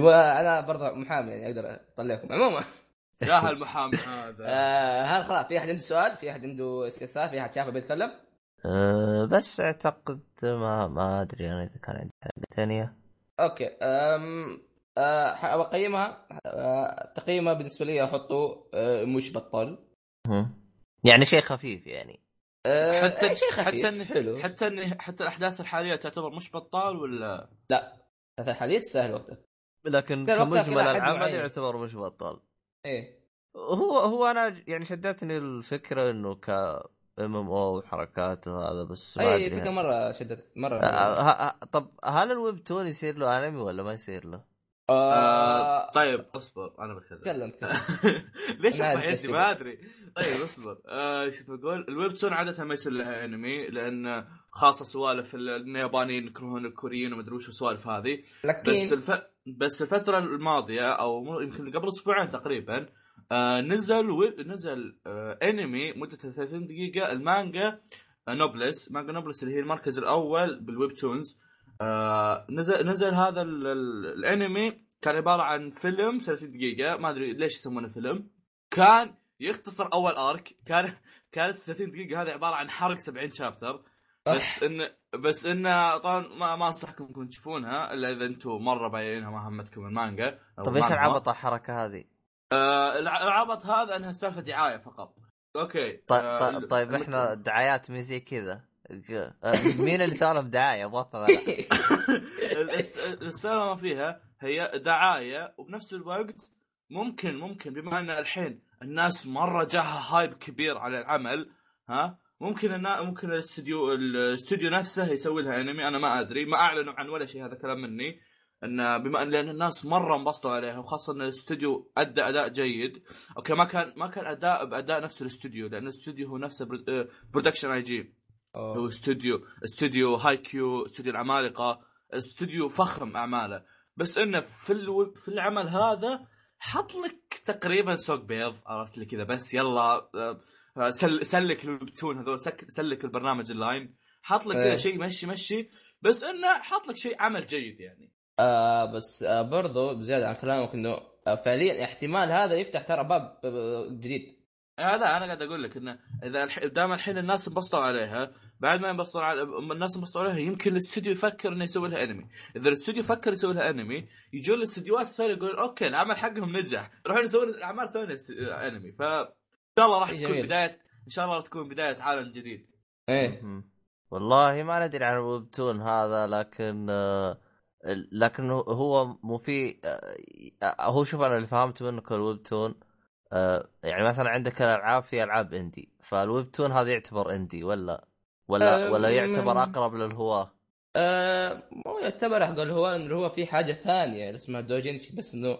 أنا برضه محامي يعني أقدر أطلعكم. عموما. يا هالمحامي هذا. آه هل خلاص في أحد عنده سؤال؟ في أحد عنده استفسار؟ في أحد شافه بيتكلم؟ آه، بس أعتقد ما ما أدري أنا إذا كان عندي حاجة ثانية أوكي أم أه أه تقييمها بالنسبة لي أحطه أه مش بطال يعني شيء خفيف يعني. أه حتى أي شيء خفيف حتى إن- حلو. حتى إن حتى الأحداث الحالية تعتبر مش بطال ولا؟ هذا حاليا تستاهل وقتك لكن كمجمل العمل. يعتبر مش بطال إيه. هو هو أنا يعني شدتني الفكرة إنه ك MMO وحركات وهذا بس ما أي أدري فكرة مرة شدت مرة آه، طب هل ال webtoon يصير له أنمي ولا ما يصير له؟ آه طيب أصبر أنا بتكلم. تكلم ليش يدي ما أدري. طيب أصبر. آه شو بقول ال webtoon عادة ما يصير لها أنمي لأن خاصة سوالف ال- اليابانيين يكرهون الكوريين وما أدري وش السوالف هذه. لكن بس الف... بس الفترة الماضية أو يمكن قبل أسبوعين تقريبا آه نزل و... نزل آه انمي مدته 30 دقيقة المانجا آه Noblesse مانجا Noblesse اللي هي المركز الأول بال webtoons آه نزل نزل هذا ال... ال... الانمي كان عبارة عن فيلم 30 دقيقة. ما أدري ليش يسمونه فيلم. كان يختصر أول arc كان كانت 30 دقيقة. هذه عبارة عن حرق 70 chapter بس ان بس إنه طبعا ما, ما انصحكم انكم تشوفونها إلا إذا أنتم مرة بايعينها ما همتكم المانجا طب إيش. العبط الحركة هذه؟ آه الع- العبط هذا إنها سالفة دعاية فقط أوكي طيب, آه، طيب, ال- طيب إحنا دعايات مي زي كذا آه، مين اللي سوى لهم دعايه. الس- السالفة ما فيها هي دعاية وبنفس الوقت ممكن ممكن بما إن الحين الناس مرة جاها hype كبير على العمل ها ممكن النا... ممكن الاستوديو الاستوديو نفسه يسوي لها انمي أنا ما أدري. ما أعلنوا عن ولا شيء هذا كلام مني. إن بما ان لأن الناس مرة انبسطوا عليها وخاصة إن الاستوديو أدى أداء جيد. أوكي ما كان ما كان أداء بأداء نفس الاستوديو لأن الاستوديو هو نفسه Production I.G هو. استوديو استوديو Haikyuu استوديو العمالقة. استوديو فخم أعماله. بس انه في ألو... في العمل هذا حط لك تقريبا سوق بيض عرفت لي كذا. بس يلا آه، سل... سلك ال webtoon هذول سك... سلك البرنامج ال Line حط لك. كذا شيء مشي مشي بس إنه حط لك شيء عمل جيد يعني آه بس آه برضو بزيادة عن كلامك إنه آه فعليا احتمال هذا يفتح ترى باب آه، جديد هذا أنا قاعد أقول لك إنه إذا. دام الحين الناس انبسطوا عليها بعد ما ينبسطون على الناس انبسطوا عليها يمكن الاستوديو يفكر إنه يسوي لها انمي إذا الاستوديو فكر يسوي لها انمي يجون الاستديوهات الثانية يقولون okay العمل حقهم نجح يروحون يسوون اعمال ثانية انمي ف شاء الله راح تكون جميل. بدايه إن شاء الله راح تكون بداية عالم جديد إيه. والله ما ندري عن ال webtoon هذا لكن آه، لكن هو- مو في آه، هو شوف أنا اللي فهمت منه كال webtoon آه، يعني مثلا عندك الالعاب في ألعاب إندي فالويبتون هذا يعتبر إندي ولا ولا آه، ولا يعتبر أقرب للهواة آه مو يعتبر أقول هو انه هو في حاجة ثانية اسمها دوجينشي بس إنه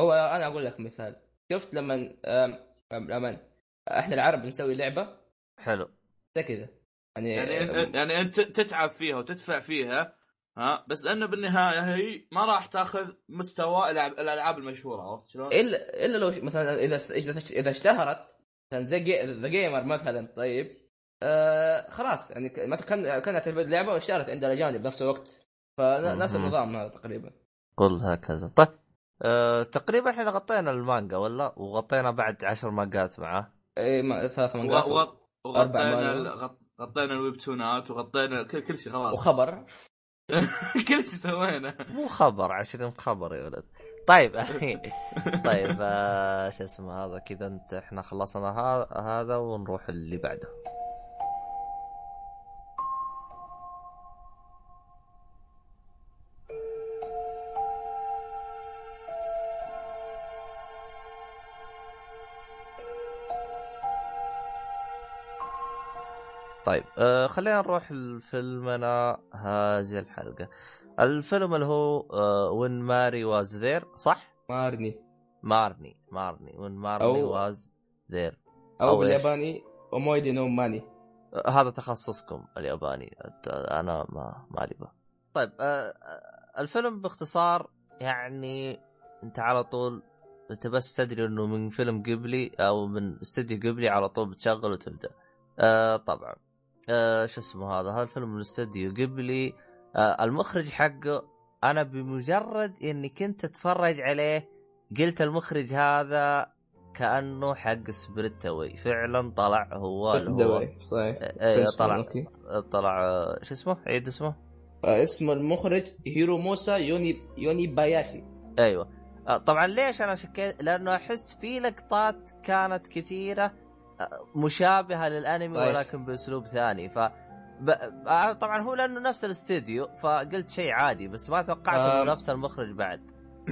هو أنا أقول لك مثال شفت لما لما إحنا العرب نسوي لعبة حلو. زي كذا. يعني, يعني يعني أنت تتعب فيها وتدفع فيها ها؟ بس أنه بالنهاية هي ما راح تأخذ مستوى الألعاب- الألعاب المشهورة عرفت شلون؟ الا إلا لو مثلا إذا إذا إذا اشتهرت مثلا زي The Gamer مثلا طيب آه خلاص يعني مثلا كان كانت اللعبه واشتهرت عند الأجانب بنفس الوقت. فنفس. النظام هذا تقريبا. قل هكذا. طيب أه تقريبا إحنا غطينا المانجا ولا؟ وغطينا بعد عشر مانجات معاه اي ما ثلاث و- مانجات و- أربع وغطينا. ال- غط- غطينا الويبتونات وغطينا كل, كل شيء خلاص. وخبر. كل شيء سوينا. مو خبر عشرين خبر يا ولد. طيب طيب آه شو اسمه هذا كذا انت إحنا خلصنا ها- هذا ونروح اللي بعده. طيب آه خلينا نروح لفيلمنا هذه الحلقة الفيلم اللي هو آه When Marnie Was There صح؟ Marnie Marnie Marnie When Marnie أو- Was There أو, أو؟ بالياباني 思い出のマーニー هذا تخصصكم الياباني أنا ما ما به. طيب آه، آه، الفيلم باختصار يعني أنت على طول أنت بس تدري إنه من فيلم قبلي أو من استديو قبلي على طول بتشغل وتبدأ. آه طبعا آه شو اسمه هذا هذا الفيلم من استديو قبلي آه المخرج حقه أنا بمجرد إني كنت أتفرج عليه قلت المخرج هذا كأنه حق Spirited Away. فعلا طلع هو اللي هو صحيح اسمه، طلع أوكي طلع آه، شو اسمه؟ عيد اسمه؟ آه، اسم المخرج هيروماسا يوني يونيباياشي أيوه آه، طبعا ليش أنا شكيت؟ لأنه أحس في لقطات كانت كثيرة مشابهة للأنمي طيب. ولكن بأسلوب ثاني ف ب... آه، طبعا هو لأنه نفس الاستديو فقلت شيء عادي بس ما توقعت آم. انه نفس المخرج بعد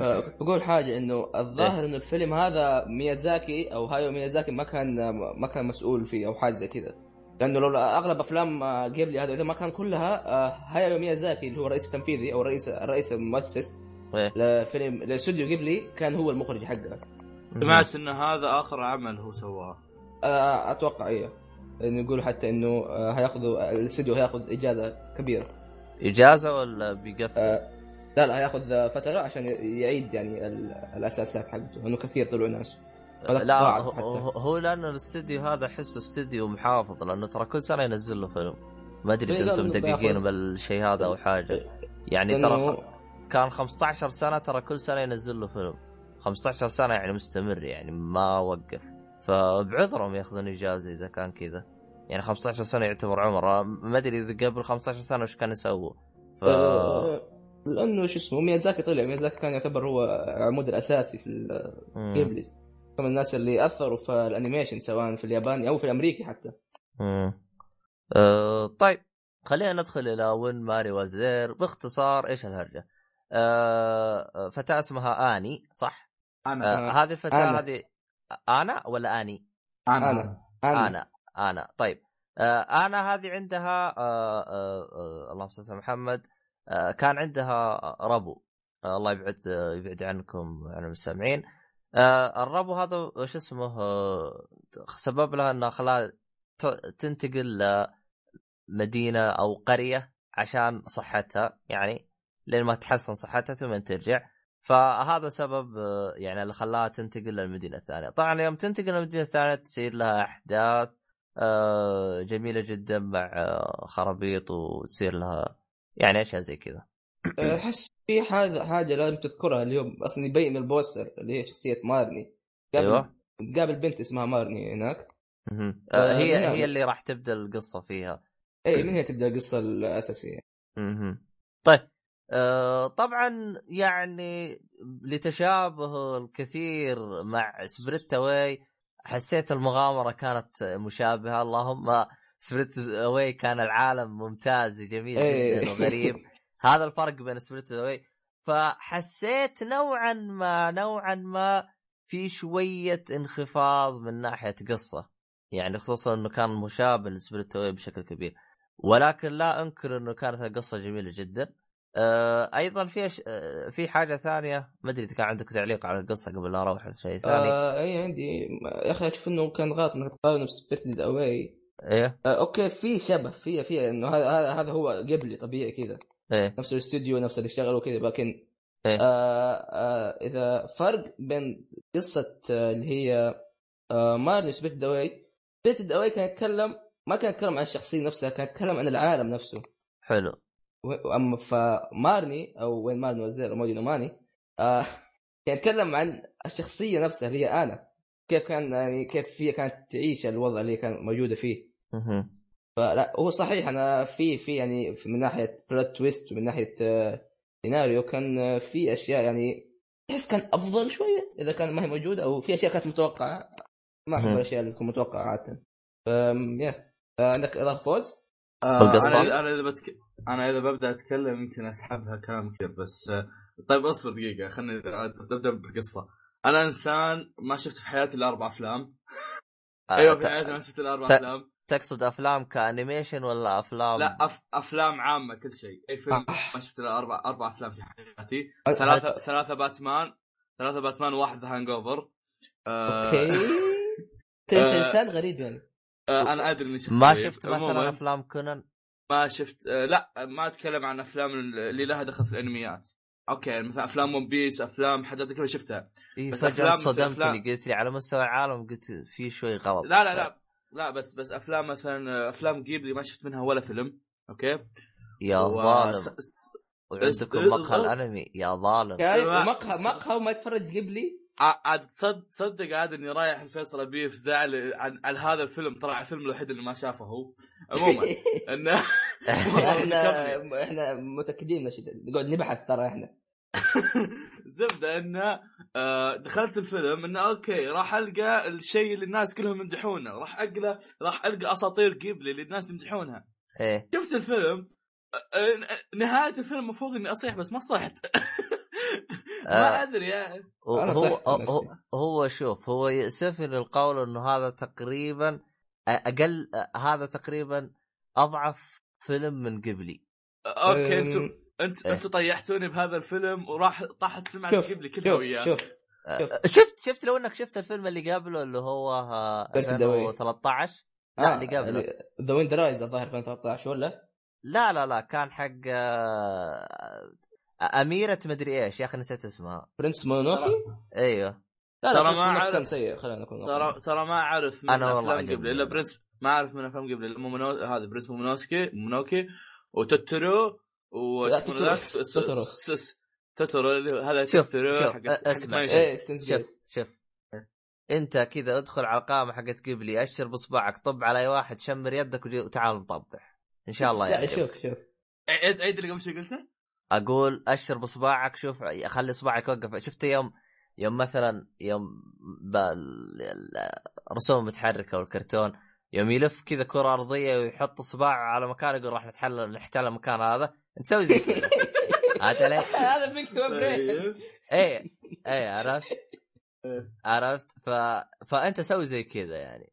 آه، بقول حاجة إنه إيه. الظاهر إنه الفيلم هذا ميازاكي أو هايو ميازاكي ما كان ما كان مسؤول فيه أو حاجة زي كذا لأنه لو أغلب أفلام آه، قبلي هذا إذا ما كان كلها آه، هايو ميازاكي اللي هو الرئيس التنفيذي أو الرئيس الرئيس المؤسس إيه. لفيلم لاستوديو قبلي كان هو المخرج حقه سمعت إن هذا آخر عمل هو سواه آه، أتوقع أيوه إنه يقولوا حتى إنه آه، هياخذوا الاستوديو هياخذ إجازة كبيرة. إجازة ولا بيقفل؟ آه، لا لا هياخذ فترة عشان يعيد يعني ال- الأساسات حقته إنه كثير طلعوا ناس. لا هو, لأنه الاستديو هذا أحسه استديو محافظ لأنه ترى كل سنة ينزل له فيلم. ما أدري إيه، إذا أنتم دقيقين بياخذ- بالشيء هذا أو حاجة. إيه. يعني ترى. كان 15 سنة ترى كل سنة ينزل له فيلم. 15 سنة يعني مستمر يعني ما وقف. فبعذرهم ياخذون إجازة إذا كان كذا يعني 15 سنة يعتبر عمر ما أدري إذا قبل 15 سنة وش كان يسووا ف آه، لأنه شو اسمه ميازاكي طلع ميازاكي كان يعتبر هو العمود الأساسي في. الجيبليز من الناس اللي أثروا في ال animation سواء في الياباني أو في الأمريكي حتى. أه طيب خلينا ندخل إلى وين ماري وزير باختصار إيش الهرجة؟ أه فتاة اسمها آني صح؟ أنا أه. هذه الفتاة أنا. هذه أنا ولا آني؟ أنا أنا أنا أنا أنا طيب. آه أنا هذه عندها آه آه آه اللهم صل على محمد. آه كان عندها ربو. آه الله يبعد آه يبعد عنكم عن المستمعين. آه الربو هذا وش اسمه؟ آه سبب لها أنه خلاها تنتقل لمدينه أو قرية عشان صحتها يعني لين ما تحسن صحتها ثم ترجع. فهذا سبب آه، يعني اللي خلاها تنتقل للمدينة الثانية. طبعا يوم تنتقل للمدينة الثانية تصير لها أحداث آه، جميلة جدا مع آه، خرابيط وتصير لها يعني أشياء زي كذا. أحس في حاجة حاجة لازم تذكرها اليوم أصلا يبين البوستر اللي هي شخصية مارني. أيوه. تقابل بنت اسمها مارني هناك. آه، هي. هي اللي راح تبدأ القصة فيها. اي من هي تبدأ القصة الأساسية. طيب آه، طبعا يعني لتشابه الكثير مع Spirited Away حسيت المغامرة كانت مشابهة. اللهم Spirited Away كان العالم ممتاز وجميل إيه. جدا وغريب. هذا الفرق بين Spirited Away. فحسيت نوعا ما نوعا ما في شوية انخفاض من ناحية قصة. يعني خصوصا إنه كان مشابه ل Spirited Away بشكل كبير. ولكن لا أنكر إنه كانت القصة جميلة جدا. آه أيضا في أش... آه في حاجة ثانية. ما أدري إذا كان عندك تعليق على القصة قبل لا أروح لشيء ثاني. آه. أي عندي. يا أخي أشوف إنه كان غلط إنك تقارنه ب Spirited Away. إيه. آه okay في شبه في في إنه هذا هذا هو قبلي طبيعي كذا. إيه. نفس الاستوديو نفس اللي اشتغلوا كذا لكن إيه. آه آه إذا فرق بين قصة آه اللي هي آه Marnie Spirited Away. Spirited Away كان يتكلم ما كان يتكلم عن الشخصية نفسها كان يتكلم عن العالم نفسه. حلو. أما فمارني أو When Marnie Was There 思い出のマーニー آه كان يتكلم عن الشخصية نفسها اللي هي آنا كيف كان يعني كيف هي كانت تعيش الوضع اللي كانت موجودة فيه. فلا هو صحيح أنا في في يعني من ناحية plot twist ومن ناحية آه، سيناريو كان آه، في أشياء يعني تحس كان أفضل شوية إذا كان ما هي موجودة أو في أشياء كانت متوقعة ما أحب. الأشياء اللي تكون متوقعة عادة فم يا آه، عندك اضافه فوز؟ آه؟ أنا أنا إذا بتك... أنا إذا ببدأ أتكلم يمكن أسحبها كلام كثير بس آه، طيب أصبر دقيقة خليني نبدا بالقصة أنا إنسان ما شفت في حياتي إلا أربع أفلام آه، أيوه في ت- حياتي ما شفت إلا أربع ت- أفلام تقصد أفلام ك animation ولا أفلام لا أف... أفلام عامة كل شيء أي فيلم آه. ما شفت إلا أربع أربع أفلام في حياتي ثلاثة ثلاثة باتمان ثلاثة باتمان وواحد Hangover. Okay انت. إنسان غريب يعني أنا أدري إني شفت ما. شفت مثلا أفلام كونان ما شفت آه لا ما أتكلم عن أفلام اللي لها دخل في الأنميات. okay مثلا أفلام One Piece أفلام حاجات كذا شفتها. إيه بس مثل صدمتني أفلام- قلت لي على مستوى العالم قلت في شوي غلط. لا لا لا لا بس بس أفلام مثلا أفلام جيبلي ما شفت منها ولا فيلم. أوكي؟ يا و- ظالم. وعندكم مقهى ال- الأنمي يا ظالم. يعني ما- مقهى مقهى وما يتفرج قبلي ع- عاد تصد تصدق عاد إني رايح الفيصل أبيه في زعل عن, عن هذا الفيلم. طلع الفيلم الوحيد اللي ما شافه هو. عموما. انه إحنا إحنا متأكدين. نقعد نبحث ترى إحنا. زبدة إنه آه، دخلت الفيلم إنه أوكي راح ألقى الشيء اللي الناس كلهم يمدحونه. راح القى راح ألقى أساطير جيبلي اللي الناس يمدحونها. إيه. شفت الفيلم؟ آه، آه، نهاية الفيلم المفروض إني أصيح بس ما صحت. ما آه، ادري يعني أنا هو هو. هو شوف هو يأسفني القول إنه هذا تقريبا أقل هذا تقريبا أضعف فيلم من قبلي أوكي أنتم أنت إيه. أنتم طيحتوني بهذا الفيلم وراح طاحت سمعت شوف قبلي كلها شوف وياه شوف آه، شفت شفت لو إنك شفت الفيلم اللي قبله اللي هو آه، Dirty Away. 2013 لا اللي قبله ذا ويند رايز الظاهر 2013 ولا؟ لا لا لا كان حق آه، اميره مدري إيش يا أخي نسيت اسمها برنس مونوكي؟ أيوه لا ترى لا ما برنس مونوكي أعرف. كان سيء خلينا نكون ترى ترى ما اعرف من أنا والله افلام عجبني. قبل الا برنس ما اعرف من افلام قبل الا مومونو... هذا برنس مومونوسكي مونوكي وتوتورو واسمه. ذاك اللي- هذا شوف حق اسمع. إيه شوف شوف انت كذا ادخل على القائمه حقت قبلي اشر باصبعك طب على اي واحد شمر يدك وجي- وتعال نطبح ان شاء الله يعني شوف شوف عيد عيد اللي قبل شوي قلته؟ أقول اشر باصبعك شوف خلي اصبعك يوقف. شفت يوم يوم مثلا يوم الرسوم المتحركه والكرتون يوم يلف كذا كرة أرضية ويحط اصبع على مكان يقول راح نتحل نحتل المكان هذا انت سوي زي كذا. عرفت علي؟ هذا فيك طيب. إيه إيه عرفت؟ إيه. عرفت؟ ف... فأنت سوي زي كذا يعني.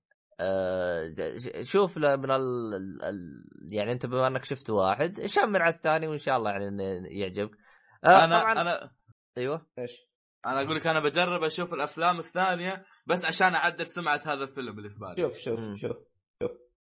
شوف له من ال... ال... يعني انت بما انك شفت واحد شمر على الثاني وإن شاء الله يعني إنه يعجبك. أه أنا طبعا أنا أيوه. إيش؟ أنا أقول لك أنا بجرب أشوف الأفلام الثانية بس عشان أعدل سمعة هذا الفيلم اللي في بالي. شوف شوف مم. شوف شوف.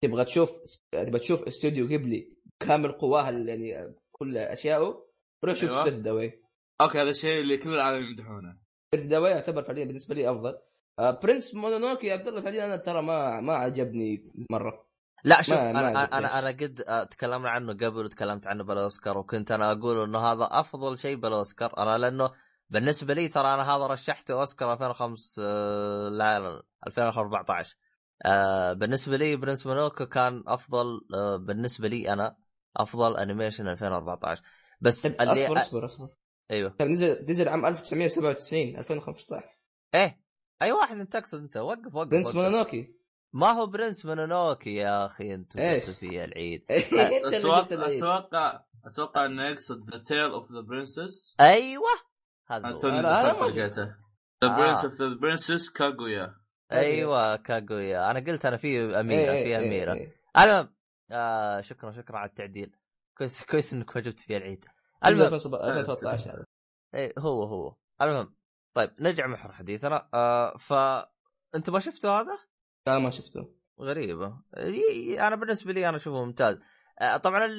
تبغى تشوف تبغى تشوف استوديو قبلي كامل قواه يعني كل أشيائه روح شوف أيوة. أوكي هذا الشيء اللي كل العالم يمدحونه. Spirited Away يعتبر فعليا بالنسبة لي أفضل. آه Princess Mononoke يا عبد الله فعليا أنا ترى ما ما عجبني مرة. لا شوف ما- ما أنا عجبني. أنا أنا قد آه، تكلمنا عنه قبل وتكلمت عنه بالأوسكار وكنت أنا أقول إنه هذا أفضل شيء بالأوسكار. أنا لأنه بالنسبة لي ترى أنا هذا رشحته أوسكار 2005 آه، لا لا، 2014 آه، بالنسبة لي برنس مونوكو كان أفضل آه، بالنسبة لي أنا أفضل animation 2014 بس اللي اصبر أصبر أصبر. أيوه. كان نزل نزل عام 1997 2015 إيه. أي واحد أنت تقصد أنت؟ وقف وقف, Princess وقف. Mononoke. ما هو Princess Mononoke يا أخي؟ أنتم إيش؟ جبتوا في العيد. أنت قلت أتوقع. أتوقع أتوقع إنه يقصد The Tale of the Princess أيوه. هذا هو. لقيته The. Princess of the Princess Kaguya. أيوه Kaguya. أنا قلت أنا في أميرة إيه، في إيه، أميرة. إيه. المهم آه شكرا شكرا على التعديل. كويس كويس إنك ما جبت فيها العيد. المهم. المهم 2013 هذا إيه هو هو. المهم. طيب نرجع محور حديثنا. آه ف انت ما شفته هذا؟ لا ما شفته غريبة. ي- أنا بالنسبة لي أنا أشوفه ممتاز. آه طبعا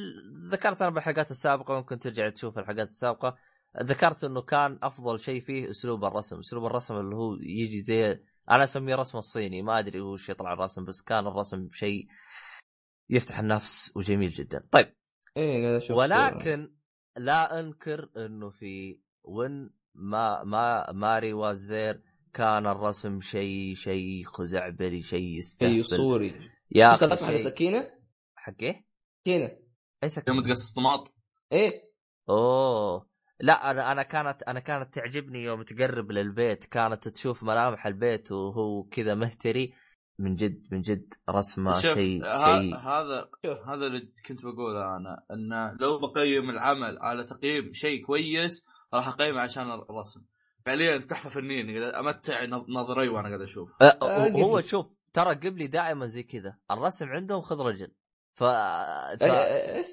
ذكرت أنا بالحلقات السابقة ممكن ترجع تشوف الحلقات السابقة. ذكرت إنه كان أفضل شيء فيه أسلوب الرسم. أسلوب الرسم اللي هو يجي زي أنا أسميه رسم الصيني. ما أدري وش يطلع الرسم بس كان الرسم شيء يفتح النفس وجميل جدا. طيب. أشوف. ولكن لا أنكر إنه في When ما ما Marnie Was There كان الرسم شيء شيء خزعبلي شيء شيء يستهبل أسطوري. يا أخي شيء. سكينة؟ حق إيه؟ سكينة. اي سكينة؟ يوم تقص طماط. إيه. أوه. لا أنا أنا كانت أنا كانت تعجبني يوم تقرب للبيت. كانت تشوف ملامح البيت وهو كذا مهتري. من جد من جد رسمه شيء ه- شيء. هذا شوف. هذا اللي كنت بقوله أنا إنه لو بقيم العمل على تقييم شيء كويس راح اقيمه عشان الرسم. فعليا تحفة فنية إني قاعد أمتع نظ- نظري وأنا قاعد أشوف. أه آه، هو. شوف ترى قبلي دائما زي كذا. الرسم عندهم خذ رجل ف... ف... إيه- إيه- إيش؟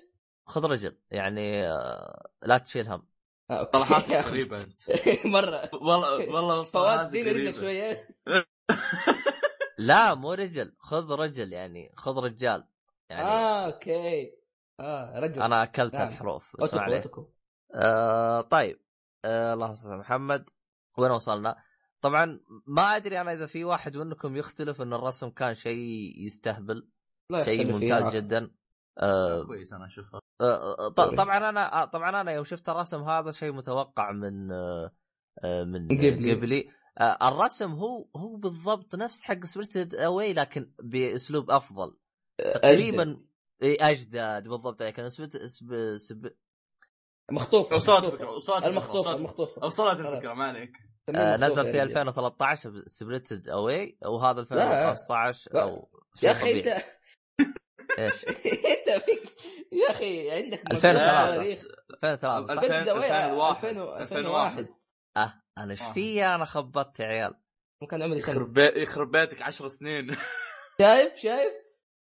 خذ رجل يعني آه، لا تشيل هم. آه،. صراحات غريبه أنت. مرة. والله والله فواز رجلك غريبه شوية. لا مو رجل. خذ رجل يعني خذ رجال يعني آه أوكي. آه رجل. أنا أكلت نعم. الحروف أوتوكو. آه طيب. آه اللهم صل على محمد. وين وصلنا؟ طبعا ما أدري أنا إذا في واحد منكم يختلف إن الرسم كان شيء يستهبل لا شيء يختلف ممتاز فيها. جدا. آه كويس أنا اشوفها آه، ط- طبعا أنا آه، طبعا أنا يوم شفت الرسم هذا شيء متوقع من آه، آه، من Ghibli. Ghibli. آه، الرسم هو هو بالضبط نفس حق Spirited Away لكن بأسلوب أفضل. تقريبا أجدد. بالضبط. لكن سبت سب سب مخطوف وصلت. الفكرة وصلت المخطوفه وصلت- المخطوفه وصلت. الفكرة ما عليك آه، نزل في يا 2013 سبريتد اواي وهذا لا. 2015 لا. أو شيء يا أخي طبيعي. انت إيش أنت فيك يا أخي عندك 2003. تواريخ. 2003 صح؟ ألفين- بدأ وين؟ 2001. 2000 2001. 2001 آه أنا إيش آه. في أنا خبطت يا عيال وكان عمري سنة يخرب يخرب بيتك 10 سنين شايف شايف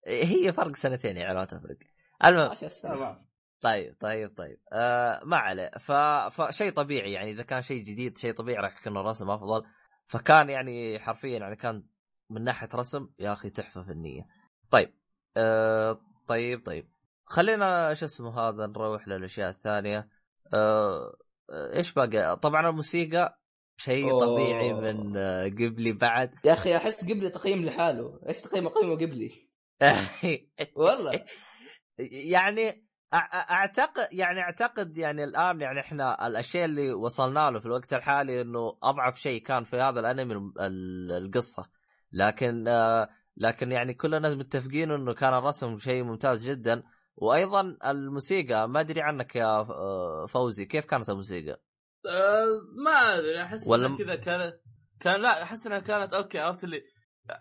هي فرق سنتين يا عيال ما تفرق المهم 10 سنه تمام طيب طيب طيب. آه ما عليه. ف... فشيء طبيعي يعني إذا كان شيء جديد شيء طبيعي راح يكون الرسم أفضل. فكان يعني حرفيا يعني كان من ناحية رسم يا أخي تحفة فنية. طيب آه طيب طيب. خلينا شو اسمه هذا نروح للأشياء الثانية. آه آه، إيش باقي؟ طبعا الموسيقى شيء أوه. طبيعي من آه، قبلي بعد. يا أخي أحس قبلي تقييم لحاله. إيش تقييم اقيمه قبلي. والله. يعني اعتقد يعني أعتقد يعني الآن يعني إحنا الأشياء اللي وصلنا له في الوقت الحالي إنه أضعف شيء كان في هذا الأنمي القصة لكن آه لكن يعني كلنا متفقين إنه كان الرسم شيء ممتاز جدا وأيضا الموسيقى ما أدري عنك يا فوزي كيف كانت الموسيقى؟ آه، ما أدري أحس ولا كذا كانت كان لا أحس إنها كانت أوكي عرفت اللي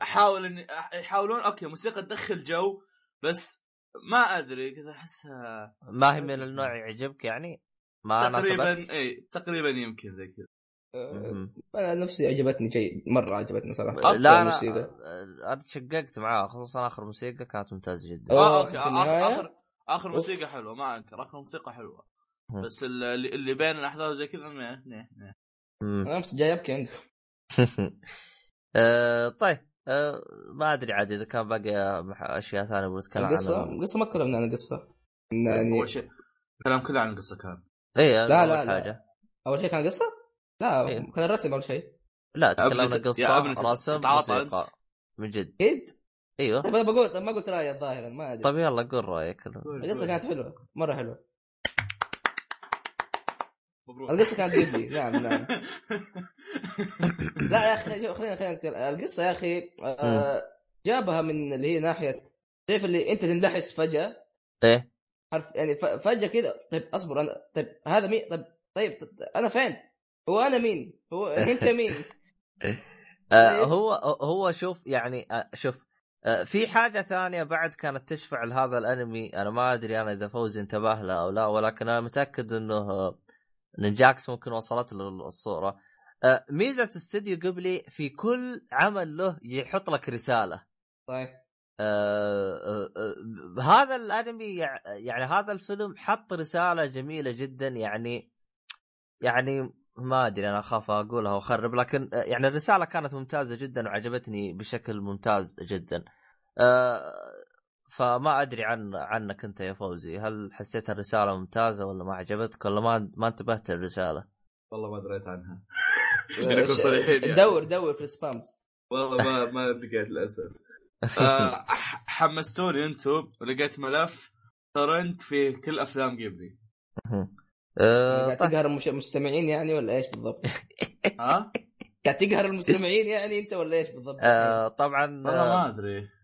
احاول إني يحاولون أوكي موسيقى تدخل جو بس ما أدري كذا أحسها ما هي من النوع يعجبك يعني؟ ما تقريبا؟ إي تقريبا يمكن زي كذا مهم. أنا نفسي عجبتني شيء مرة عجبتني صراحة لا أنا الموسيقى. أنا تشققت معاه خصوصا آخر موسيقى كانت ممتازة جدا أوه، آه أوكي في آخر. موسيقى حلوة ما انكر آخر موسيقى حلوة. بس اللي, اللي بين الأحداث زي كذا. أنا امس جاي أبكي عنده آه، طيب آه، ما أدري عاد إذا كان باقي أشياء ثانية بنتكلم القصة عنها. القصة؟ ما تكلمنا عن القصة. يعني اول شيء الكلام كله عن القصة كان. اي لا، لا لا، لا. حاجة. أول شيء كان قصة؟ لا إيه. كان الرسم أول شيء. لا تكلمنا قصة رسم موسيقى. من جد. أكيد أيوه. طيب أنا بقول ما قلت رأيي الظاهر ما أدري. طيب يلا قول رأيك. القصة كانت حلوة مرة حلوة. مبروك. القصة كانت قبلي نعم نعم. لا يا أخي شوف، خلينا خلينا نتكلم. القصة يا أخي آه جابها من اللي هي ناحية تعرف اللي أنت تندحس فجأة؟ إيه. حرف يعني ف- فجأة كذا طيب أصبر أنا طيب هذا مين؟ طيب طيب أنا فين؟ هو أنا مين؟ هو أنت مين؟ آه إيه. هو هو شوف يعني آه شوف آه في حاجة ثانية بعد كانت تشفع لهذا الأنمي. أنا ما أدري أنا إذا فوزي انتبه له أو لا ولكن أنا متأكد إنه آه، نينجاكس ممكن وصلت له الصورة آه ميزة استوديو قبلي في كل عمل له يحط لك رسالة. طيب. آه آه آه هذا الأنمي يع- يعني هذا الفيلم حط رسالة جميلة جدا. يعني يعني ما أدري أنا أخاف أقولها وأخرب لكن آه، يعني الرسالة كانت ممتازة جدا وعجبتني بشكل ممتاز جدا. آه، فما أدري عن عنك أنت يا فوزي هل حسيت الرسالة ممتازة ولا ما عجبتك ولا ما ما انتبهت للرسالة؟ والله ما دريت عنها آه، نكون صريحين يعني. دور دور في السبامز والله ما ما لقيت للأسف آه، حمستوني أنتم ولقيت ملف ترند فيه كل أفلام قبلي آه، قاعد طيب تقهر المستمعين يعني ولا إيش بالضبط؟ ها؟ قاعد تقهر المستمعين يعني أنت ولا إيش بالضبط؟ آه، طبعا والله ما أدري آه،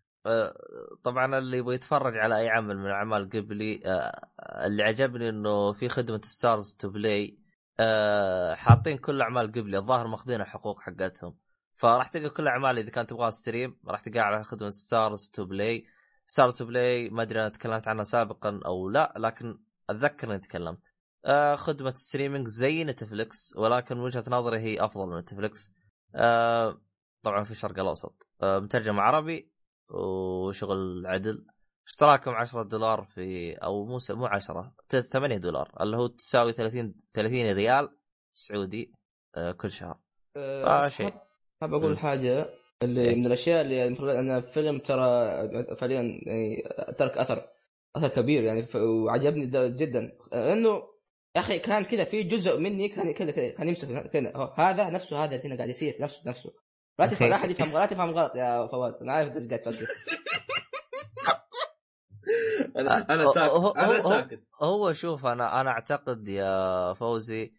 طبعا اللي يبغى يتفرج على أي عمل من أعمال قبلي آه، اللي عجبني إنه في خدمة Starz تو Play آه، حاطين كل أعمال قبلي الظاهر ماخذين الحقوق حقتهم. فراح تلقى كل الاعمال إذا كانت تبغاها stream راح تلقاها على خدمة Starz تو Play Starz تو Play ما أدري أنا تكلمت عنها سابقا أو لا لكن أتذكر إني تكلمت. آه، خدمة streaming زي Netflix ولكن وجهة نظري هي أفضل من Netflix آه، طبعا في الشرق الأوسط. آه، مترجم عربي وشغل عدل اشتراكهم 10 دولار في أو مو مو 10 ت- 8 دولار اللي هو تساوي 30 30 ريال سعودي آه، كل شهر آه، آه، شيء. حاب- أقول. حاجة اللي إيه. من الأشياء اللي المفروض أن الفيلم ترى فعليا يعني ترك أثر أثر كبير يعني وعجبني جدا لأنه يا أخي كان كذا في جزء مني كان كذا كذا كان يمسك كذا هذا نفسه هذا اللي هنا قاعد يصير نفسه نفسه لا تفهم لا أحد يفهم لا تفهم غلط يا فواز. أنا عارف انت قاعد تفكر. أنا أنا هو- ساكت. هو- أنا ساكت. هو شوف أنا أنا أعتقد يا فوزي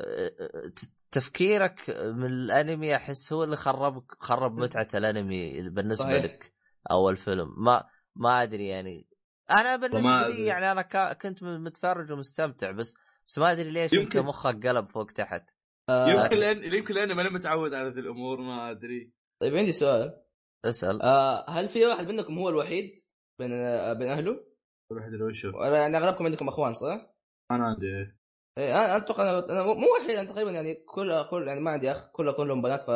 آه، تفكيرك من الأنمي أحس هو اللي خربك خرب متعة الأنمي بالنسبة صحيح. لك أو الفيلم ما ما أدري يعني. أنا بالنسبة لي. يعني أنا كنت متفرج ومستمتع بس بس ما أدري ليش يمكن- انت مخك قلب فوق تحت. يمكن لأن يمكن لأني ماني متعود على ذي الأمور ما أدري. طيب عندي سؤال. اسأل. آه هل في واحد منكم هو الوحيد بين آه بين أهله؟ الواحد اللي وشه ولا يعني أغلبكم عندكم أخوان صح؟ أنا عندي إيه. أنا أنا أتوقع أنا أنا مو وحيد أنا تقريبا يعني كل كل يعني ما عندي أخ كله كلهم بنات ف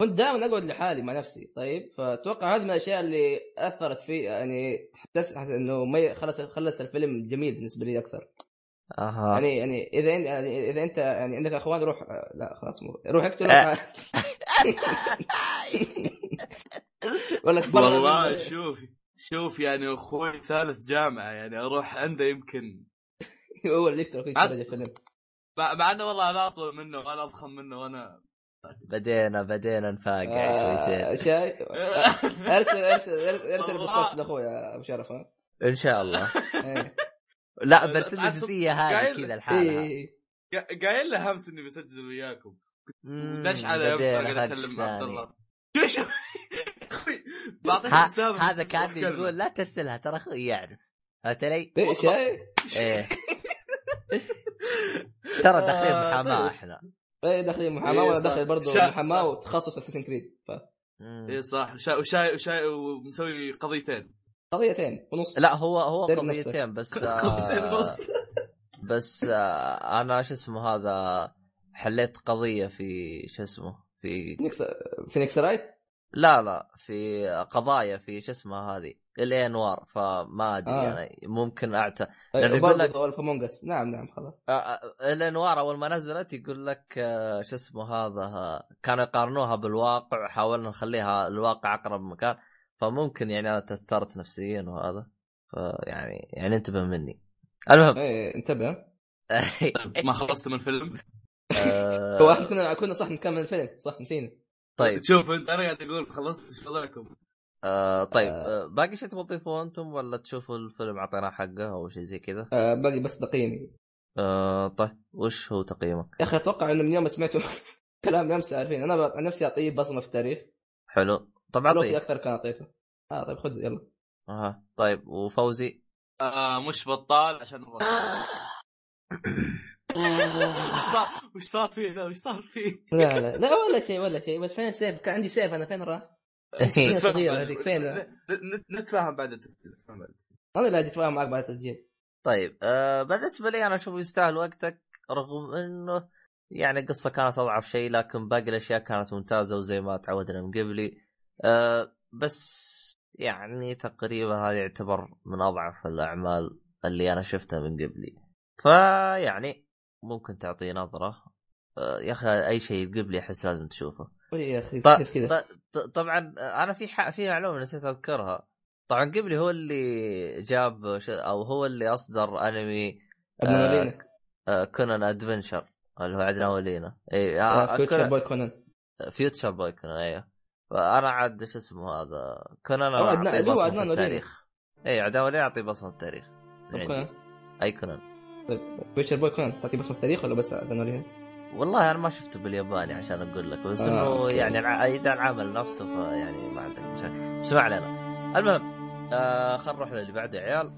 كنت دائما أقعد لحالي مع نفسي طيب؟ فأتوقع هذه من الأشياء اللي أثرت في يعني تحس إنه ما خلت خلت الفيلم جميل بالنسبة لي أكثر. أها. يعني يعني إذا يعني إذا أنت يعني عندك أخوان روح لا خلاص مو روح اقتل آه. ولا والله. شوف شوف يعني أخوي ثالث جامعة يعني أروح عنده يمكن. هو اللي يقتل أخوك عاد- يتفرج الفيلم مع مع إنه والله أنا اطول منه وأنا أضخم منه وأنا. بدينا بدينا نفاقع شويتين. آه، شايف ارسل ارسل ارسل والله. البودكاست لأخوي يا أبو شرف إن شاء الله. إيه. لا برسل لي عاد الجزئيه هذه كذا إيه، لحالها. إيه. قا- قايل له أمس إني بسجل وياكم. دش على قاعد أكلم عبد. الله؟ شو شو بعطيك حساب هذا كان يقول لا ترسلها ترى أخوي يعرف. فهمت علي؟ إيه، إيه. ترى داخلين محاماة إحنا. إيه داخلين محاماة إيه ولا صح. داخل برضه محاماة. وتخصص اساسن كريد مم. اي صح. وشاي وشاي ومسوي قضيتين. قضيتين ونص. لا هو هو. قضيتين بس قضيتين آه بس بس آه أنا شو اسمه هذا حليت قضية في شو اسمه في فينيكس رايت لا لا في قضايا في شو اسمه هذه الاي انوار فما أدري آه. أنا ممكن اعت لأنه يقول يقول لك- امونجس نعم نعم خلاص. آه، آه، الانوار أول ما نزلت يقول لك آه، شو اسمه هذا آه، كانوا يقارنوها بالواقع وحاولنا نخليها الواقع أقرب مكان. فممكن يعني أنا تأثرت نفسيا وهذا فيعني يعني انتبه مني. المهم. إيه انتبه. ما خلصت من الفيلم؟ آه، هو إحنا كنا كنا صح نكمل الفيلم صح نسينا. طيب. شوف انت أنا قاعد أقول خلصت إيش وضعكم؟ آه، طيب. آه، باقي شيء تبغى تضيفوه أنتم ولا تشوفوا الفيلم اعطيناه حقه أو شيء زي كذا؟ آه باقي بس تقييمي. آه، طيب. وش هو تقييمك؟ يا أخي أتوقع إنه من يوم ما سمعته كلام أمس عارفين. أنا نفسي أعطيه بصمة في التاريخ. حلو. طب أعطيه. أكثر كان أعطيته. آه طيب خذ يلا. أها طيب وفوزي؟ آه مش بطال عشان الرسم. وش صار وش صار فيه ذا؟ وش صار فيه؟ لا لا لا ولا شيء ولا شيء. بس فين السيف؟ كان عندي سيف أنا. فين راح؟ فين؟ صغيرة هذيك فين؟ نت- نت- نتفاهم بعد التسجيل نتفاهم بعد التسجيل. أنا اللي أتفاهم معك بعد التسجيل. طيب آه بالنسبة لي أنا اشوفه يستاهل وقتك رغم إنه يعني القصة كانت أضعف شيء لكن باقي الأشياء كانت ممتازة وزي ما تعودنا من قبلي. آه بس يعني تقريبا هذا يعتبر من أضعف الأعمال اللي أنا شفتها من قبلي. فيعني ممكن تعطيه نظرة. آه يا أخي أي شيء قبلي احس لازم تشوفه. إيه يا أخي ط- تحس كذا. ط- ط- طبعا أنا في ح... في معلومة نسيت أذكرها. طبعا قبلي هو اللي جاب ش... أو هو اللي أصدر أنمي آه، آه، كونان أدفنشر اللي هو عدنا ولينا. إي آه، بوي كونان Future Boy Conan إيوه. فأنا عاد شو اسمه هذا Conan هو أنا هو بصمة. التاريخ اي عدنا ولينا اعطيه بصمة التاريخ. Conan أي Conan طيب Future Boy Conan تعطيه بصمة التاريخ ولا بس ما علينا؟ والله أنا ما شفته بالياباني عشان أقول لك بس آه، إنه أوكي. يعني إذا العمل نفسه فيعني ما عندك مشاكل بس ما علينا المهم آه خلينا نروح للي بعده يا عيال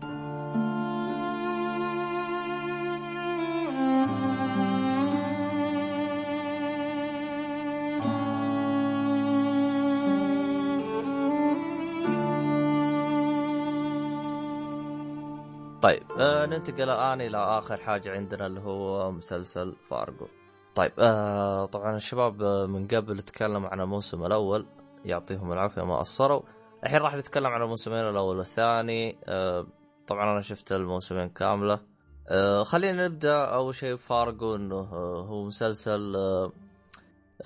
طيب آه ننتقل الآن إلى آخر حاجة عندنا اللي هو مسلسل فارجو. طيب آه طبعا الشباب آه، من قبل تكلموا عن الموسم الأول يعطيهم العافية ما قصروا. الحين راح نتكلم عن الموسمين الأول والثاني. آه طبعا أنا شفت الموسمين كاملة. آه خلينا نبدأ. أول شيء بفارجو إنه آه هو مسلسل آه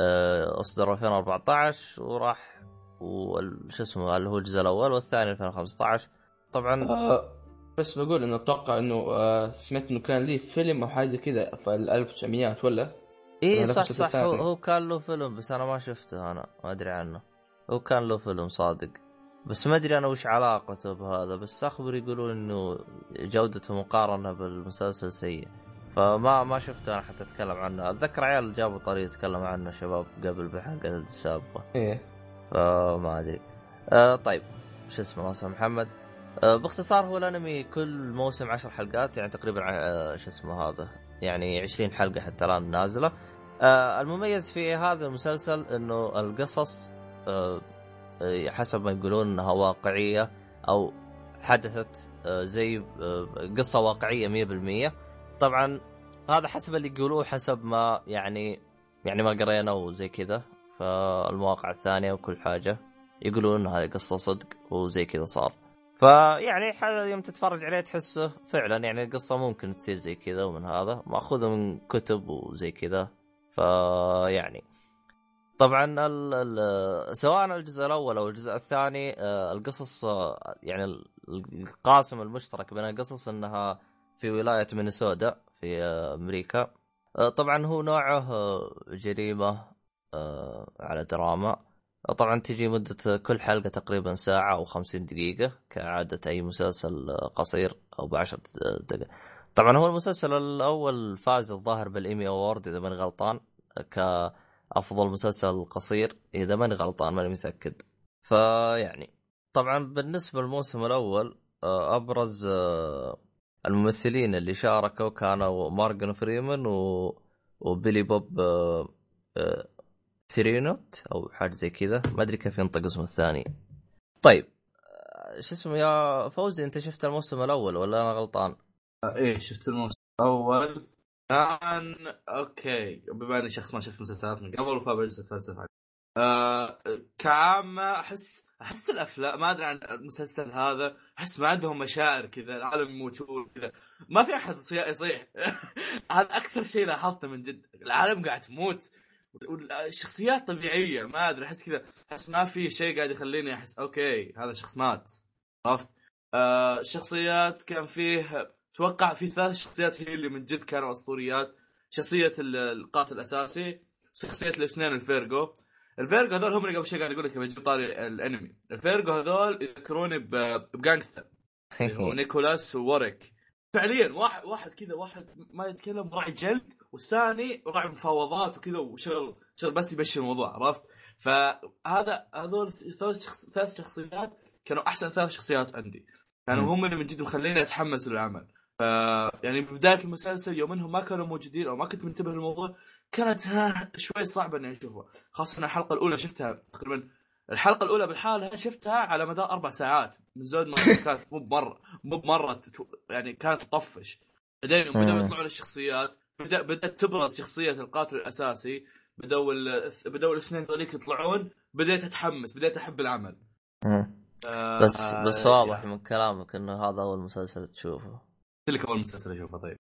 آه اصدر 2014 وراح وش اسمه اللي هو الجزء الأول والثاني 2015 طبعا بس بقول إنه أتوقع إنه آه سمعت إنه كان ليه فيلم أو حاجة كذا في ال 1900 ولا؟ اي صح صح. هو. هو كان له فيلم بس أنا ما شفته أنا ما أدري عنه. هو كان له فيلم صادق. بس ما أدري أنا وش علاقته بهذا بس اخبر يقولون إنه جودته مقارنة بالمسلسل سيء. فما ما شفته أنا حتى أتكلم عنه. أتذكر عيال جابوا طريقة يتكلم عنه شباب قبل بالحلقة السابقة. إيه. فما أدري. آه طيب شو اسمه اسمه محمد. باختصار هو الانمي كل موسم عشر حلقات يعني تقريبا آه شو اسمه هذا يعني عشرين حلقة حتى الآن نازلة. آه المميز في هذا المسلسل إنه القصص آه آه، حسب ما يقولون إنها واقعية أو حدثت آه زي آه قصة واقعية 100% طبعا هذا حسب اللي يقولوه حسب ما يعني يعني ما قرينا وزي كذا. فالمواقع الثانية وكل حاجة يقولون إنها قصة صدق وزي كذا صار. فيعني يوم تتفرج عليه تحسه فعلا يعني القصة ممكن تصير زي كذا ومن هذا. مأخوذة من كتب وزي كذا. فيعني طبعا سواء الجزء الأول أو الجزء الثاني آه، القصص آه، يعني ال- القاسم المشترك بين القصص إنها في ولاية مينيسودا في آه، أمريكا. طبعا هو نوعه جريمة على دراما. طبعا تجي مدة كل حلقة تقريبا ساعة أو خمسين دقيقة كعادة أي مسلسل قصير أو بعشر دقائق طبعا هو المسلسل الأول فاز الظاهر بالإيمي أوورد إذا ماني غلطان كأفضل مسلسل قصير إذا ماني غلطان ماني متأكد فيعني طبعا بالنسبة للموسم الأول أبرز الممثلين اللي شاركوا كانوا Martin Freeman و... و Billy Bob. Thornton أو حاجة زي كذا. ما أدري كيف ينطق اسمه الثاني طيب آه، شو اسمه يا فوزي أنت شفت الموسم الأول ولا أنا غلطان؟ إيه شفت الموسم الأول. كان أوكي بما إني شخص ما شفت مسلسلات من قبل فبجلس اتفلسف عليه. آه كعامة احس أحس الافلام ما أدري عن المسلسل هذا أحس ما عندهم مشاعر كذا العالم يموتون كذا. ما في أحد يصيح. هذا أكثر شيء لاحظته من جد. العالم قاعد تموت. الشخصيات طبيعية ما أدري أحس كذا أحس ما في شيء قاعد يخليني أحس أوكي هذا شخص مات. عرفت؟ آه الشخصيات كان فيه أتوقع في ثلاث شخصيات هي اللي من جد كانوا أسطوريات. شخصية ال- القاتل الأساسي شخصية الاثنين ال Fargo. ال Fargo هذول هم اللي قبل شوي قاعد أقول لك بجيب طاري الأنمي. الفيرجو هذول يذكروني ب Gangsta. نيكولاس ووريك. فعليا واحد واحد كذا واحد ما يتكلم راعي جلد والثاني راعي مفاوضات وكذا وشغل شغل بس يمشي الموضوع عرفت فهذا هذول ثلاث شخص ثلاث شخصيات كانوا أحسن ثلاث شخصيات عندي كانوا. هم اللي من جد مخليني أتحمس للعمل ف يعني ببدايه المسلسل يوم إنهم ما كانوا موجودين أو ما كنت منتبه للموضوع كانت ها شوي صعبة إني أشوفها خاصة الحلقة الأولى شفتها تقريبا الحلقة الأولى بالحالها شفتها على مدار أربع ساعات من زود ما كانت مو بمرة مو بمرة. يعني كانت تطفش بعدين يوم بدأوا مم. يطلعون الشخصيات بدأ بدأت تبرز شخصية القاتل الأساسي. بدأوا ال... بدأوا الاثنين ذوليك يطلعون. بديت أتحمس. بديت أحب العمل. آه بس بس واضح من كلامك إنه هذا أول مسلسل تشوفه. قلت لك أول مسلسل أشوفه طيب.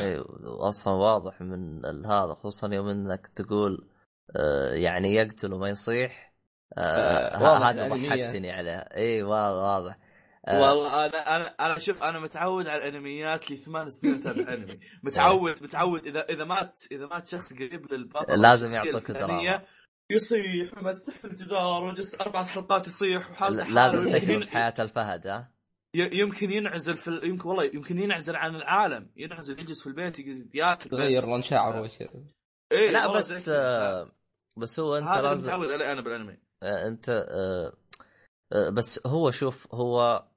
أيوه أصلا واضح من هذا خصوصا يوم إنك تقول آه يعني يقتل وما يصيح. آه آه، هذا. ضحكتني عليها اي واضح واضح. والله أنا أنا أنا شوف أنا متعود على الأنميات لي ثمان سنين أتابع أنمي. متعود متعود إذا إذا مات إذا مات شخص قريب للبطل لازم يعطوك دراما. يصيح ويمسح في الجدار وجلس أربع حلقات يصيح وحلقة ل- لازم يمكن- حياة الفهد ها؟ ي- يمكن ينعزل في ال- يمكن والله يمكن ينعزل عن العالم. ينعزل يجلس في البيت يجلس ياكل بس. تغير لون شعره ويصير إيه لا بس. آه بس هو أنت هذا لازم متعود عليه أنا بالأنمي. آه، أنت آه، آه، بس هو شوف هو آه،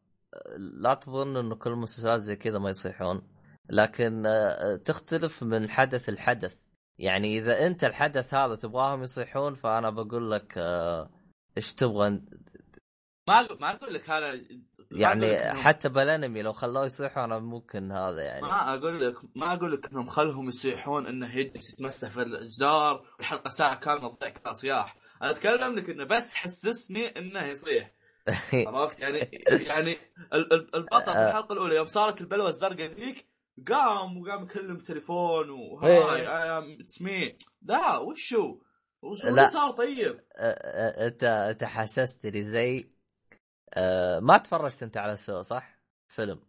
لا تظن إنه كل المسلسلات زي كذا ما يصيحون لكن آه، تختلف من حدث لحدث. يعني إذا أنت الحدث هذا تبغاهم يصيحون فأنا بقول لك آه، إيش تبغى؟ ما ما أقول لك هذا يعني حتى بالأنمي لو خلوه يصيحوا أنا ممكن هذا يعني. ما أقول لك ما أقول لك إنهم خلهم يصيحون إنه يجلس يتمسح في الجدار والحلقة ساعة كاملة تضيع صياح. أنا أتكلم لك إنه بس حسسني إنه يصيح. عرفت يعني يعني ال- ال- البطل في الحلقة الأولى يوم صارت البلوة الزرقاء ذيك قام وقام يكلم تليفون و hi. Hey it's me لا وشو؟ وش لا. صار طيب؟ آه، آه، أنت أنت حسستني زي آه، ما تفرجت أنت على Saw صح؟ فيلم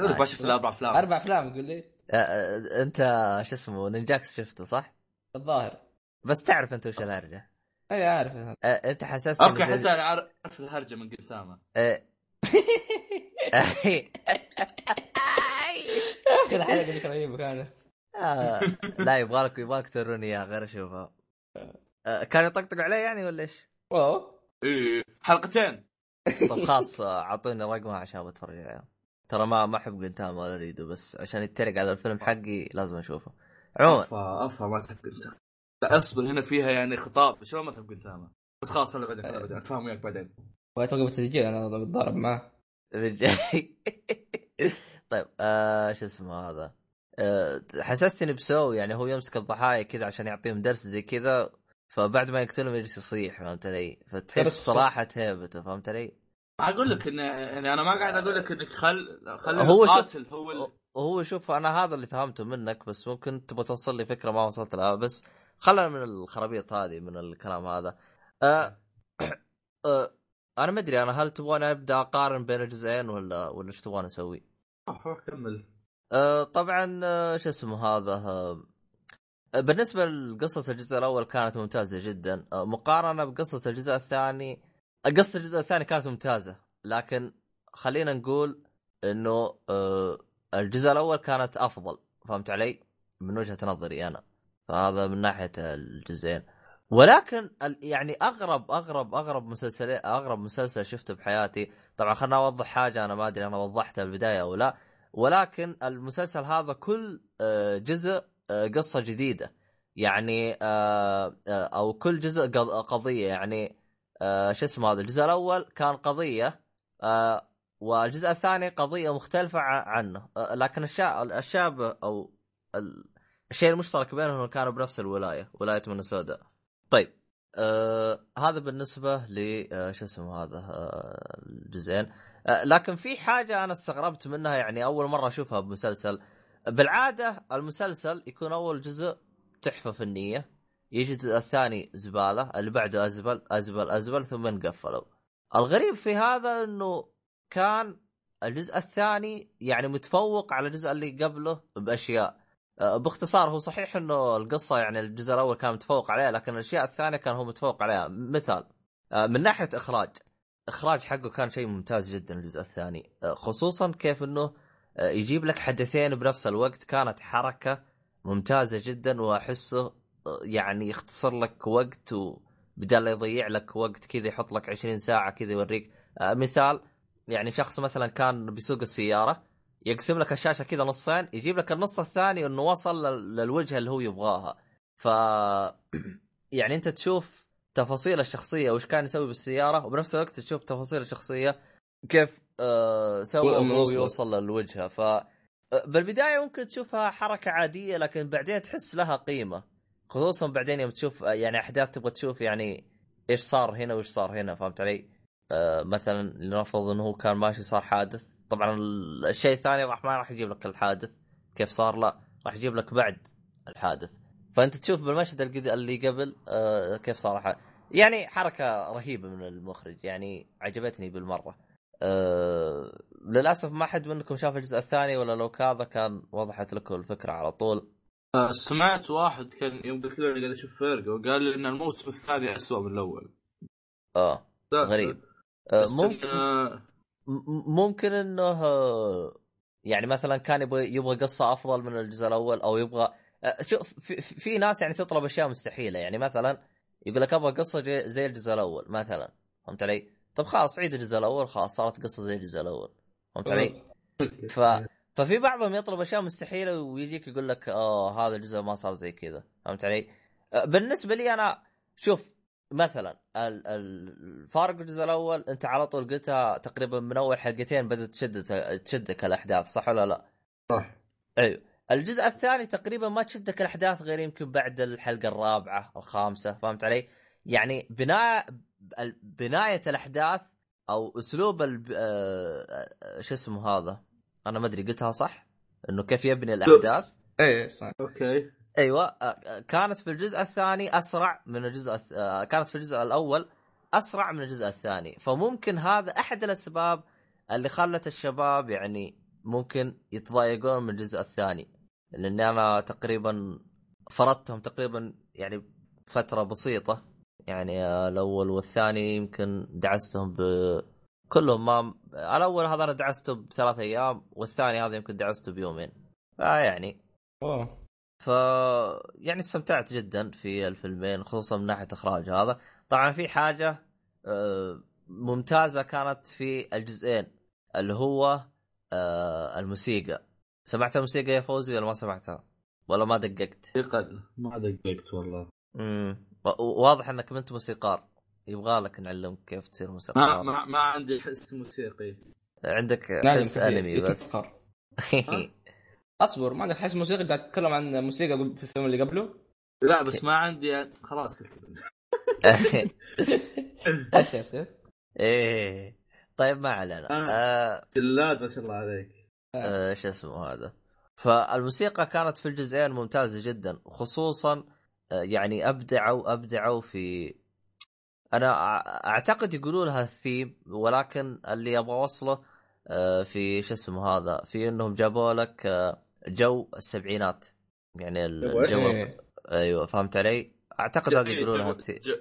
ما شفت أربع أفلام أربع أفلام قول لي آه، آه، أنت شو اسمه نينجاكس شفته صح؟ الظاهر بس تعرف أنت وش الهرجه أي عارف أنت حسستني okay حتى أنا عارف الهرجة من قدامه. يا أخي الحلقة ذيك رهيبه كانت آه، لا يبغالك يبغالك توروني إياه غير اشوفها كان يطقطق علي يعني ولا إيش؟ أوه. إيه حلقتين. طب خلاص اعطوني رقمها عشان بتفرج عليها ترى ما ما أحب قنتام ولا اريده بس عشان يتريق على الفيلم حقي لازم أشوفه. عموما أفا أفا ما تحب قنتامه لا اصبر هنا فيها يعني خطاب. شلون ما تحب قنتامه بس خلاص خلي بعدين خلي بعدين اتفاهم وياك بعدين. واتوقف التسجيل أنا اتضارب معاه بالجاي طيب آه شو اسمه هذا؟ آه حسستني بسو يعني هو يمسك الضحايا كذا عشان يعطيهم درس زي كذا فبعد ما يقتلهم يجلس يصيح فهمت علي؟ فتحس درس. صراحة هيبته فهمت علي؟ أقول لك انه يعني أنا ما قاعد أقول لك إنك خل خلي هو شوف- القاتل هو ال... وهو شوف أنا هذا اللي فهمته منك بس ممكن تبغى توصل لي فكرة ما وصلت لها بس خلنا من الخرابيط هذه من الكلام هذا. آه آه أنا ما أدري أنا هل تبغاني أبدأ أقارن بين الجزئين ولا ولا إيش تبغاني أسوي؟ آه، كمل. آه، طبعا آه، شو اسمه هذا آه، بالنسبة لقصة الجزء الأول كانت ممتازة جدا. آه، مقارنة بقصة الجزء الثاني قصة الجزء الثاني كانت ممتازة لكن خلينا نقول إنه آه، الجزء الأول كانت أفضل. فهمت علي؟ من وجهة نظري أنا. فهذا من ناحية الجزئين. ولكن يعني أغرب أغرب أغرب مسلسل أغرب مسلسل شفته بحياتي طبعا خلنا أوضح حاجة أنا ما أدري أنا وضحتها بالبداية أو لا ولكن المسلسل هذا كل آه، جزء آه، قصة جديدة. يعني آه، أو كل جزء قض- قضية. يعني شو اسمه هذا؟ الجزء الأول كان قضية والجزء الثاني قضية مختلفة عنه. لكن الشا- الشاب أو الشيء المشترك بينهم كانوا بنفس الولاية ولاية مينيسوتا طيب آه هذا بالنسبة ل آه شو اسمه هذا آه الجزئين. آه لكن في حاجة أنا استغربت منها يعني أول مرة أشوفها بمسلسل. بالعادة المسلسل يكون أول جزء تحفة فنية يجي الجزء الثاني زبالة اللي بعده أزبل أزبل أزبل ثم انقفلوا. الغريب في هذا إنه كان الجزء الثاني يعني متفوق على الجزء اللي قبله بأشياء. باختصار هو صحيح إنه القصة يعني الجزء الأول كان متفوق عليها لكن الأشياء الثانية كان هو متفوق عليها. مثال آه، من ناحية إخراج إخراج حقه كان شيء ممتاز جدا الجزء الثاني آه، خصوصا كيف إنه آه، يجيب لك حدثين بنفس الوقت كانت حركة ممتازة جدا وأحسه آه، يعني يختصر لك وقت وبدال يضيع لك وقت كذا يحط لك 20 ساعة كذا يوريك. آه، مثال يعني شخص مثلا كان بيسوق السيارة يقسم لك الشاشة كذا نصين يجيب لك النص الثاني إنه وصل لل- للوجهه اللي هو يبغاها ف يعني أنت تشوف تفاصيل الشخصية وش كان يسوي بالسيارة وبنفس الوقت تشوف تفاصيل الشخصية كيف آه سوى وصل. يوصل للوجهه ف آه، بالبداية ممكن تشوفها حركة عادية لكن بعدين تحس لها قيمة خصوصا بعدين يوم تشوف آه، يعني أحداث تبغى تشوف يعني إيش صار هنا وإيش صار هنا فهمت علي؟ آه مثلا لنفرض إنه هو كان ماشي صار حادث طبعا ال- الشيء الثاني راح ما راح يجيب لك الحادث. كيف صار؟ لا راح يجيب لك بعد الحادث. فأنت تشوف بالمشهد اللي قبل آه كيف صار. يعني حركة رهيبة من المخرج يعني عجبتني بالمرة. آه للأسف ما حد منكم شاف الجزء الثاني ولا لو كذا كان وضحت لكم الفكرة على طول. آه، سمعت واحد كان يوم قلت له قاعد أشوف فرقة وقال لي إن الموسم الثاني اسوء من الأول. آه غريب. آه ممكن م- ممكن إنه يعني مثلا كان يبغى يبغى قصة أفضل من الجزء الأول أو يبغى شوف في, في ناس يعني تطلب أشياء مستحيلة يعني مثلا يقول لك أبغى قصة زي الجزء الأول مثلا فهمت علي؟ طب خلاص عيد الجزء الأول خلاص صارت قصة زي الجزء الأول فهمت علي؟ ف... ففي بعضهم يطلب أشياء مستحيلة ويجيك يقول لك آه هذا الجزء ما صار زي كذا فهمت علي؟ بالنسبة لي أنا شوف مثلا ال- ال- الفارق الجزء الأول أنت على طول قلتها تقريبا من أول حلقتين بدأت تشدك تشدك الأحداث صح ولا لا؟ صح أيوه الجزء الثاني تقريبا ما تشدك الأحداث غير يمكن بعد الحلقة الرابعة الخامسة فهمت علي؟ يعني بناء بناية الأحداث أو أسلوب ال... آه، آه، شو اسمه هذا؟ أنا ما أدري قلتها صح؟ إنه كيف يبني الأحداث إيه صح أوكي أيوه آه، آه، كانت في الجزء الثاني أسرع من الجزء. آه، كانت في الجزء الأول أسرع من الجزء الثاني. فممكن هذا أحد الأسباب اللي خلت الشباب يعني ممكن يتضايقون من الجزء الثاني. لأني أنا تقريبا فرضتهم تقريبا يعني فترة بسيطة. يعني الأول والثاني يمكن دعستهم ب كلهم ما الأول هذا أنا دعسته بثلاث أيام والثاني هذا يمكن دعسته بيومين. فيعني أوه. ف يعني استمتعت جدا في الفيلمين خصوصا من ناحية إخراج هذا. طبعا في حاجة آه، ممتازة كانت في الجزئين اللي هو آه، الموسيقى. سمعت الموسيقى يا فوزي ولا ما سمعتها؟ ولا ما دققت؟ ما دققت والله. امم واضح إنك ما أنت موسيقار. يبغى لك نعلمك كيف تصير ما موسيقار. ما, ما عندي حس موسيقي. عندك حس. أنمي بس. اصبر ما عندك حس موسيقى قاعد تتكلم عن موسيقى في الفيلم اللي قبله. لا بس ما عندي خلاص قلت إيش يصير؟ إيه. طيب ما علينا. آه. آه. جلاد ما شاء الله عليك. آه، شو اسمه هذا؟ فالموسيقى كانت في الجزئين ممتازة جدا خصوصا يعني أبدعوا أبدعوا في أنا أعتقد يقولوا لها الثيم ولكن اللي أبغى أوصله في شو اسمه هذا؟ في إنهم جابوا لك آه، جو السبعينات. يعني؟ الجو إيه. أيوه فهمت علي؟ أعتقد هذا يقولوا لها جو, الثيم جو,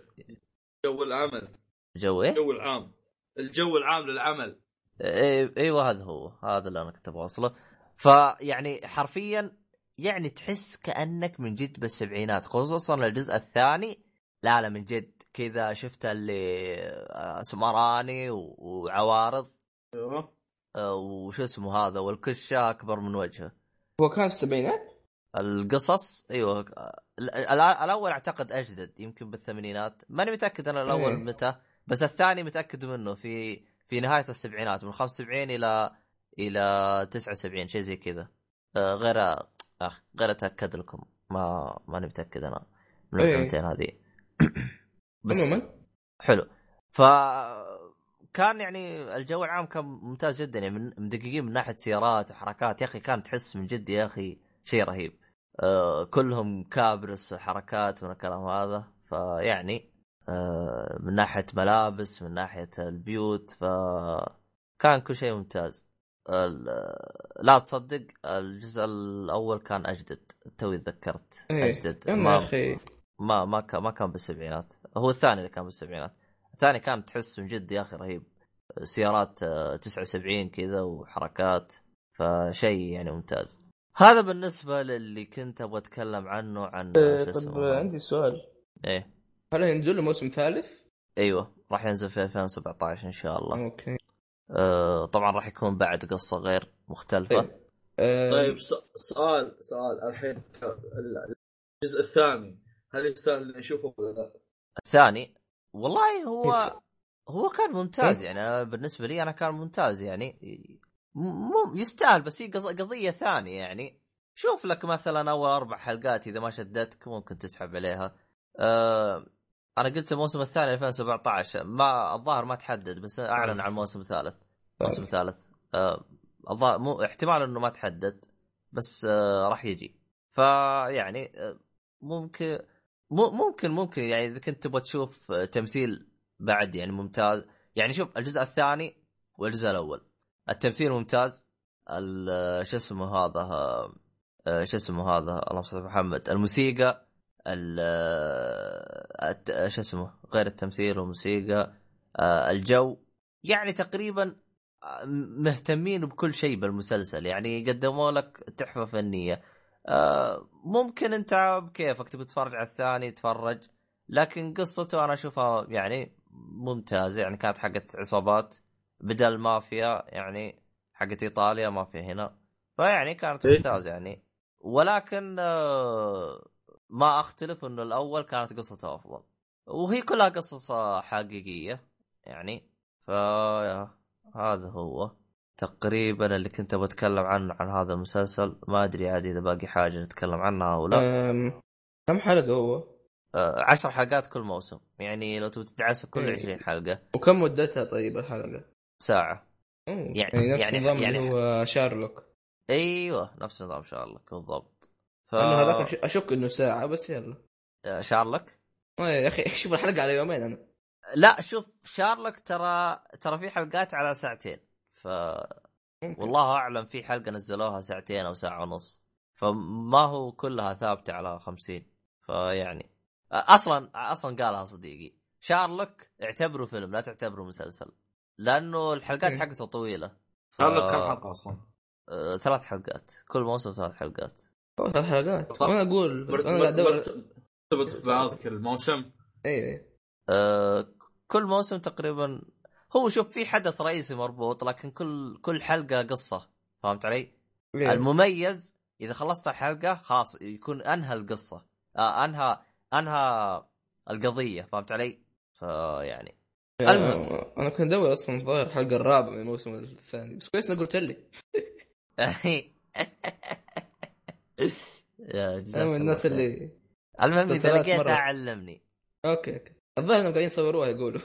جو العمل. جو إيه؟ الجو العام. الجو العام للعمل. اي- إيوه هذا هو. هذا اللي أنا كنت أبغى أوصله. فيعني حرفيا يعني تحس كأنك من جد بالسبعينات خصوصا الجزء الثاني. لا لا من جد. كذا شفت اللي آه، سمراني وعوارض. أيوه. آه، وش اسمه هذا؟ والكشة أكبر من وجهه. هو كان في السبعينات؟ القصص أيوه ال- ال- الأول أعتقد أجدد يمكن بالثمانينات ماني متأكد أنا الأول إيه. متى بس الثاني متأكد منه في في نهاية السبعينات من 75 إلى إلى 79 شيء زي كذا آه، غير أخ غير أتأكد لكم ما ماني متأكد أنا من إيه. المعلومتين هذه بس حلو ف كان يعني الجو العام كان ممتاز جدا يعني من مدققين من ناحية سيارات وحركات. يا أخي كان تحس من جد يا أخي شيء رهيب. آه كلهم كابرس وحركات من الكلام هذا. فيعني آه من ناحية ملابس من ناحية البيوت ف كان كل شيء ممتاز. لا تصدق الجزء الأول كان أجدد توي تذكرت. إيه. أجدد. ما أخي. ما ما كان ما كان بالسبعينات. هو الثاني اللي كان بالسبعينات. الثاني كان تحس من جد يا أخي رهيب. سيارات آه، 79 كذا وحركات فشيء يعني ممتاز. هذا بالنسبة للي كنت أبغى أتكلم عنه عن آه، شو طب اسمه عندي سؤال. إيه. هل ينزل له موسم ثالث؟ أيوه راح ينزل في 2017 إن شاء الله. أوكي. آه طبعا راح يكون بعد قصة غير مختلفة. طيب. آه، طيب س- سؤال سؤال الحين. الجزء الثاني هل يستاهل اني اشوفه ولا لا؟ الثاني والله هو هو كان ممتاز إيه؟ يعني أنا بالنسبة لي أنا كان ممتاز يعني. مو يستاهل بس هي قض- قضية ثانية يعني. شوف لك مثلا أول أربع حلقات إذا ما شدتك ممكن تسحب عليها. أه أنا قلت الموسم الثاني 2017 ما الظاهر ما تحدد بس أعلن عن موسم ثالث. موسم ثالث. أه الظاهر مو احتمال إنه ما تحدد بس أه راح يجي. فيعني أه ممكن ممكن ممكن. يعني إذا كنت تبغى تشوف آه، تمثيل بعد يعني ممتاز. يعني شوف الجزء الثاني والجزء الأول. التمثيل ممتاز. آه، شو اسمه هذا آه، شو اسمه هذا اللهم صل محمد. الموسيقى شو اسمه غير التمثيل والموسيقى الجو. يعني تقريبا مهتمين بكل شيء بالمسلسل. يعني قدموا لك تحفة فنية. ممكن انت بكيفك تبي تتفرج على الثاني تفرج لكن قصته أنا اشوفها يعني ممتازه يعني كانت حقت عصابات بدل مافيا يعني حقت إيطاليا مافيا هنا. فيعني كانت إيه. ممتازه يعني. ولكن آه، ما أختلف إنه الأول كانت قصته أفضل. وهي كلها قصص آه، حقيقية يعني. ف هذا هو. تقريبا اللي كنت أبغى أتكلم عنه عن هذا المسلسل. ما أدري عاد إذا باقي حاجة نتكلم عنها أو لا. كم حلقة هو؟ آه، عشر حلقات كل موسم. يعني لو تبي تدعسه كل إيه. 20 حلقة. وكم مدتها طيب الحلقة؟ ساعة. أوه، يعني- يعني نفس يعني- نظام يعني- اللي هو شارلوك. أيوه نفس نظام شارلوك بالضبط. ف أنا هذاك أشك إنه ساعة بس يلا. آه، شارلوك؟ آه، يا أخي شوف الحلقة على يومين أنا. لا شوف شارلوك ترى ترى في حلقات على ساعتين. ف ممكن. والله أعلم في حلقة نزلوها ساعتين أو ساعة ونص. فما هو كلها ثابتة على 50 فيعني أصلا أصلا قالها صديقي. شارلوك اعتبره فيلم لا تعتبره مسلسل. لأنه الحلقات إيه. حقته طويلة. ف... قال لك كم حلقة أصلا؟ آه، ثلاث حلقات. كل موسم ثلاث حلقات. ثلاث حلقات. وأنا أقول مرت- أنا قاعد أدور. مرتبط في بعض كل موسم. اي اي آه، كل موسم تقريبا هو شوف في حدث رئيسي مربوط لكن كل كل حلقة قصة فهمت علي؟ إيه. المميز إذا خلصت الحلقة خلاص يكون أنهى القصة آه أنهى أنهى القضية فهمت علي؟ فيعني المهم. آه، أنا كنت ادور أصلا الظاهر الحلقة الرابعة من الموسم الثاني بس كويس إنك قلت لي أنا من الناس. اللي المهم إذا لقيتها. علمني okay okay الظاهر إنهم قاعدين يصوروها يقولوا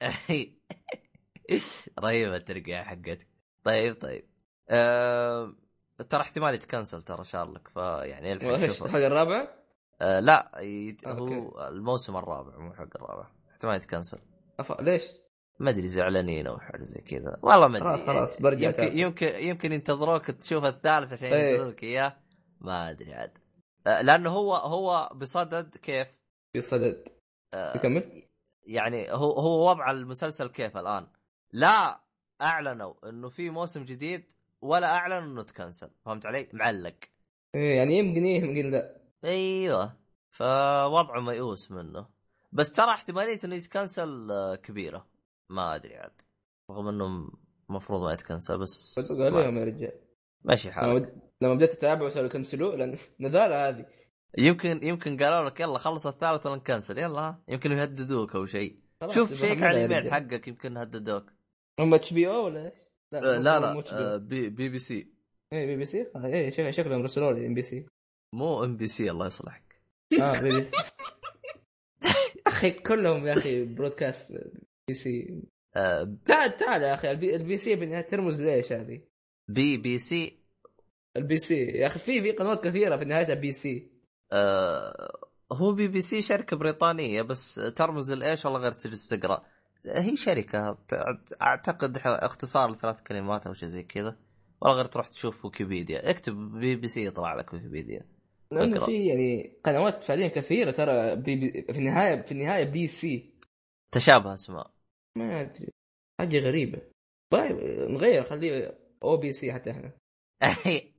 رهيبة الترقيع حقتك. طيب طيب. أه... ترى احتمال يتكنسل ترى شارلك فيعني الحلقة الرابعة؟ أه لا يت... آه، هو الموسم الرابع مو حق الرابع. احتمال يتكنسل. أف... ليش؟ ما أدري زعلانين أو حاجة زي كذا. والله ما أدري. خلاص خلاص برجع يمكن. يمكن يمكن ينتظروك تشوف الثالث عشان إيه. ينزلون لك إياه. ما أدري عاد. أه، لأنه هو هو بصدد كيف؟ في صدد أه، يكمل؟ يعني هو هو وضع المسلسل كيف الآن؟ لا أعلنوا إنه في موسم جديد ولا اعلنوا إنه تكنسل. فهمت علي؟ معلق. إيه يعني يمكن إيه يمكن لا. أيوه. فوضعه ميؤوس منه. بس ترى احتمالية إنه يتكنسل آه، كبيرة. ما أدري عاد. رغم انهم المفروض ما يتكنسل بس قال لهم يا رجال. ماشي حالك. لما بديت اتابع وصاروا يكنسلوه لأن نذاله هذه. يمكن يمكن قالوا لك يلا خلص الثالث ولا نكنسل يلا. يمكن يهددوك أو شيء. شوف شيك على الإيميل. حقك يمكن هددوك. هم HBO ولا إيش؟ لا مو لا HBO. آه، بي, بي بي سي. اي بي بي سي؟ آه، اي شك- شكلهم رسلوا لي ام بي سي مو ام بي سي الله يصلحك. آه BB. أخي كلهم يا أخي broadcast BC آه، تعال تعال يا أخي ال B, ال BC بالنهايه ترمز ليش هذه؟ BBC. ال BC. يا أخي في في قنوات كثيرة في نهايتها BC. آه، هو بي بي سي شركة بريطانية بس ترمز الايش والله غير تجلس تقرأ. هي شركة أعتقد اختصار لثلاث كلمات أو شيء زي كذا. والله غير تروح تشوف ويكيبيديا. اكتب بي بي سي يطلع لك ويكيبيديا. لأنه. في يعني قنوات فعليا كثيرة ترى BB في النهاية في النهاية BC تشابه أسماء. ما أدري. حاجة غريبة. طيب نغير خليه أو بي سي حتى إحنا.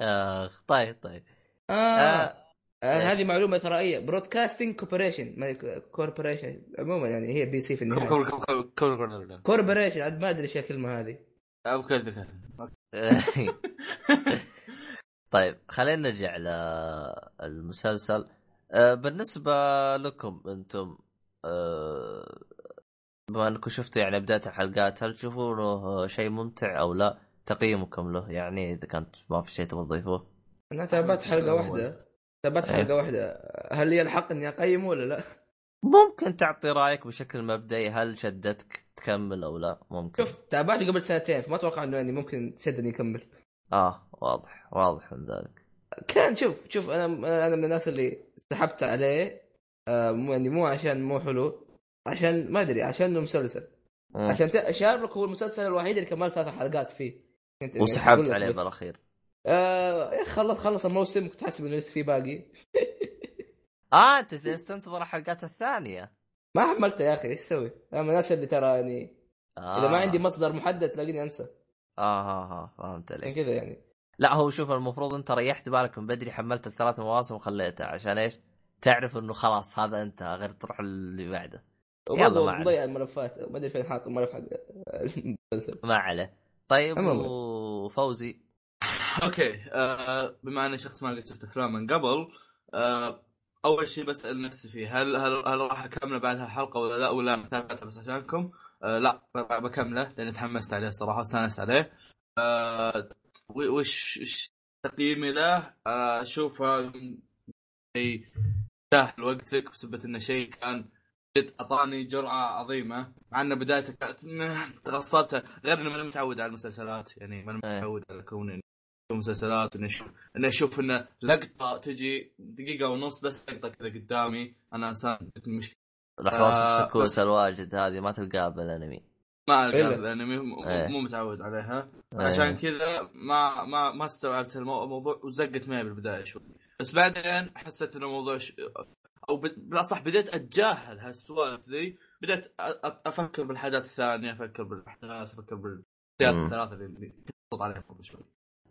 آخ طيب طيب. آه. آه. آه. إيش؟ هذه معلومة ثرائية broadcasting corporation corporation عموما يعني هي BC في النهاية corporation عاد ما أدري إيش الكلمة هذه أو كذا كذا. طيب خلينا نرجع للمسلسل آه، بالنسبة لكم أنتم آه، بما أنكم شفتوا يعني بداية الحلقات هل تشوفونه شيء ممتع أو لا؟ تقييمكم له يعني إذا كانت ما في شيء تبغى تضيفوه أنا تابعت حلقة واحدة إيه. حلقه واحدة هل لي الحق إني اقيمه ولا لا؟ ممكن تعطي رأيك بشكل مبدئي هل شدتك تكمل أو لا ممكن شوف تابعته قبل سنتين فما أتوقع إنه يعني ممكن تشدني يكمل آه واضح واضح من ذلك كان شوف شوف أنا أنا من الناس اللي سحبت عليه آه يعني مو عشان مو حلو عشان ما أدري عشان إنه مسلسل. عشان شارلوك هو المسلسل الوحيد اللي كمل ثلاث حلقات فيه وسحبت عليه. بالأخير آه أخي خلص خلص الموسم كنت حاسب إنه لسه في باقي آه أنت جالس تنتظر الحلقات الثانية ما حملته يا أخي إيش أسوي؟ أنا من الناس اللي ترى يعني آه. إذا ما عندي مصدر محدد تلاقيني أنسى آه آه آه فهمت عليك كذا يعني لا هو شوف المفروض أنت ريحت بالك من بدري حملت الثلاث مواسم وخليتها عشان إيش؟ تعرف إنه خلاص هذا انتهى غير تروح اللي بعده يلا ما. مضيع الملفات ما أدري فين حاط الملف حق المسلسل ما عليه طيب. وفوزي أوكي آه بما اني شخص ما قد شفت أفلام من قبل آه أول شيء بسأل نفسي فيه هل هل هل راح أكمله بعد هالحلقة ولا لا؟ ولا أنا تابعته بس عشانكم؟ آه لا بكمله لأني تحمست عليه الصراحه واستأنست عليه. آه وش تقييمي له؟ آه، اشوفه شيء سهل وقتك بسبب إنه شيء كان جد أعطاني جرعة عظيمة مع إنه بدايته كانت مه، تغصبت. غير انه ماني متعود على المسلسلات يعني ماني إيه. متعود على كون إني أشوف مسلسلات اني أشوف اني أشوف إنه لقطة تجي دقيقة ونص بس لقطة كذا قدامي أنا إنسان مشكلة لحظات آه، السكوت بس- الواجد هذه ما تلقاها بالأنمي ما إلا. القى الانمي مو- إيه. مو متعود عليها إيه. عشان كذا ما ما ما استوعبت المو- الموضوع وزقت معي بالبداية شوي بس بعدين حسيت انه الموضوع ش... أو. بالأصح بديت أتجاهل هالسوالف ذي بديت أ... أ- أفكر بالحاجات الثانية أفكر بالأحداث أفكر بالشخصيات مم. الثلاثة اللي اللي كنت عليهم قبل شوي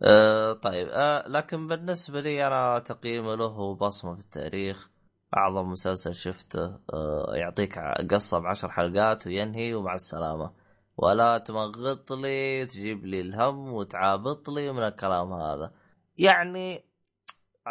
آه طيب آه لكن بالنسبة لي أنا تقييمي له بصمة في التاريخ. أعظم مسلسل شفته آه يعطيك قصة بعشر حلقات وينهي ومع السلامة. ولا تمغط لي تجيب لي الهم وتعابط لي من الكلام هذا. يعني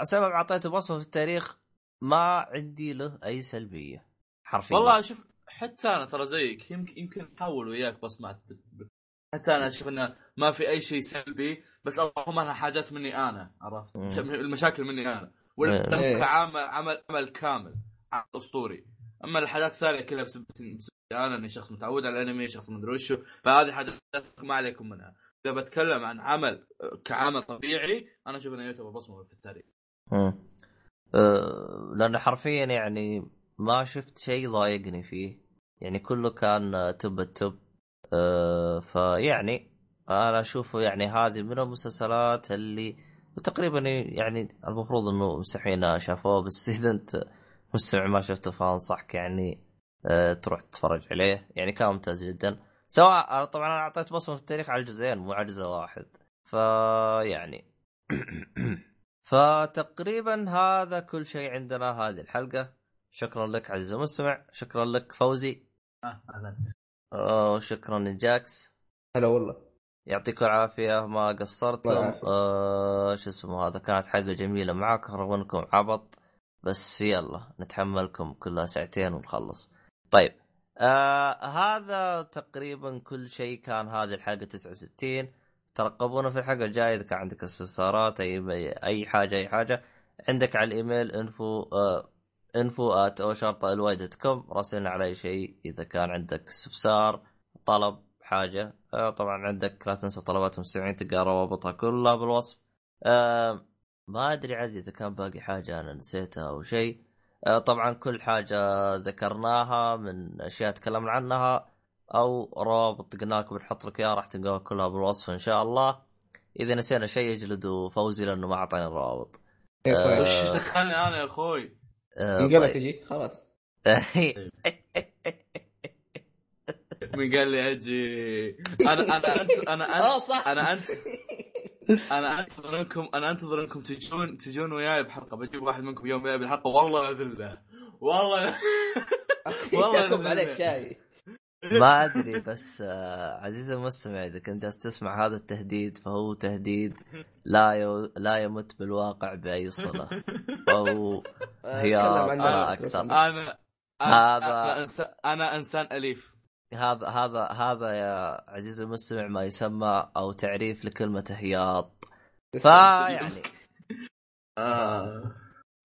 سبب أعطيته بصمة في التاريخ ما عندي له أي سلبية حرفيا. والله شوف حتى أنا ترى زيك يمكن يمكن أحاول وياك بت- حتى أنا أشوف إنه ما في أي شيء سلبي بس اللهم أنها حاجات مني أنا عرفت؟ المشاكل مني أنا. إيه. ولا كعمل عمل عمل كامل عمل أسطوري. أما الحاجات الثانية كلها بسبب بسبب أنا إني شخص متعود على الأنمي شخص مدري وشو. فهذه حاجات ما عليكم منها. إذا بتكلم عن عمل كعمل طبيعي أنا أشوف إنه يعتبر بصمة في التاريخ. مم. أه لأن حرفيا يعني ما شفت شيء ضايقني فيه. يعني كله كان تب التب. أه فيعني أنا أشوفه يعني هذه من المسلسلات اللي وتقريبا يعني المفروض إنه مستحيل شافوه بس اذا انت مستمع ما شفته فأنصحك يعني أه تروح تتفرج عليه. يعني كان ممتاز جدا. سواء طبعا أنا أعطيت بصمة في التاريخ على الجزئين مو على جزء واحد. فيعني فتقريبا هذا كل شيء عندنا هذه الحلقة. شكرا لك عزيزي المستمع. شكرا لك فوزي. آه، أهلاً. أوه شكرا جاكس هلا والله. يعطيكم العافية ما قصرتم. آه شو اسمه هذا كانت حلقة جميلة معاك رغم أنكم عبط بس يلا نتحملكم كلها ساعتين ونخلص. طيب آه هذا تقريبا كل شيء كان هذه الحلقة 69 ترقبونا في الحلقة الجاية إذا كان عندك استفسارات أي أي حاجة أي حاجة عندك على الإيميل info info at O شرطه L Y dot com راسلنا على أي شيء إذا كان عندك استفسار طلب حاجة. آه طبعا عندك لا تنسى طلبات المستمعين تلقى روابطها كلها بالوصف. آه ما أدري عاد إذا كان باقي حاجة أنا نسيتها أو شيء. آه طبعا كل حاجة ذكرناها من أشياء تكلمنا عنها أو روابط قلنا لكم بنحط لك إياها راح تلقاها كلها بالوصف إن شاء الله. إذا نسينا شيء يجلدوا فوزي لأنه ما اعطاني الروابط اي صحيح. وش دخلني أنا يا أخوي؟ من قبل طيب. تجي خلاص. مين قال لي أجي. أنا أنا انت أنا انت آه أنا انت أنا انتظر منكم أنا انتظر انكم تجون تجون وياي بحلقة. بجيب واحد منكم يوم وياي بالحلقة. والله اذله والله والله عليك شاي. ما أدري بس آه عزيزي المستمع إذا كنت جالس تسمع هذا التهديد فهو تهديد لا يو لا يمت بالواقع بأي صلة. أو هي تكلم عن آه،. بس. أنا هذا- أنا أنا انسان أنا إنسان أليف. هذا هذا هذا يا عزيزي المستمع ما يسمى أو تعريف لكلمة هياط فيعني آه.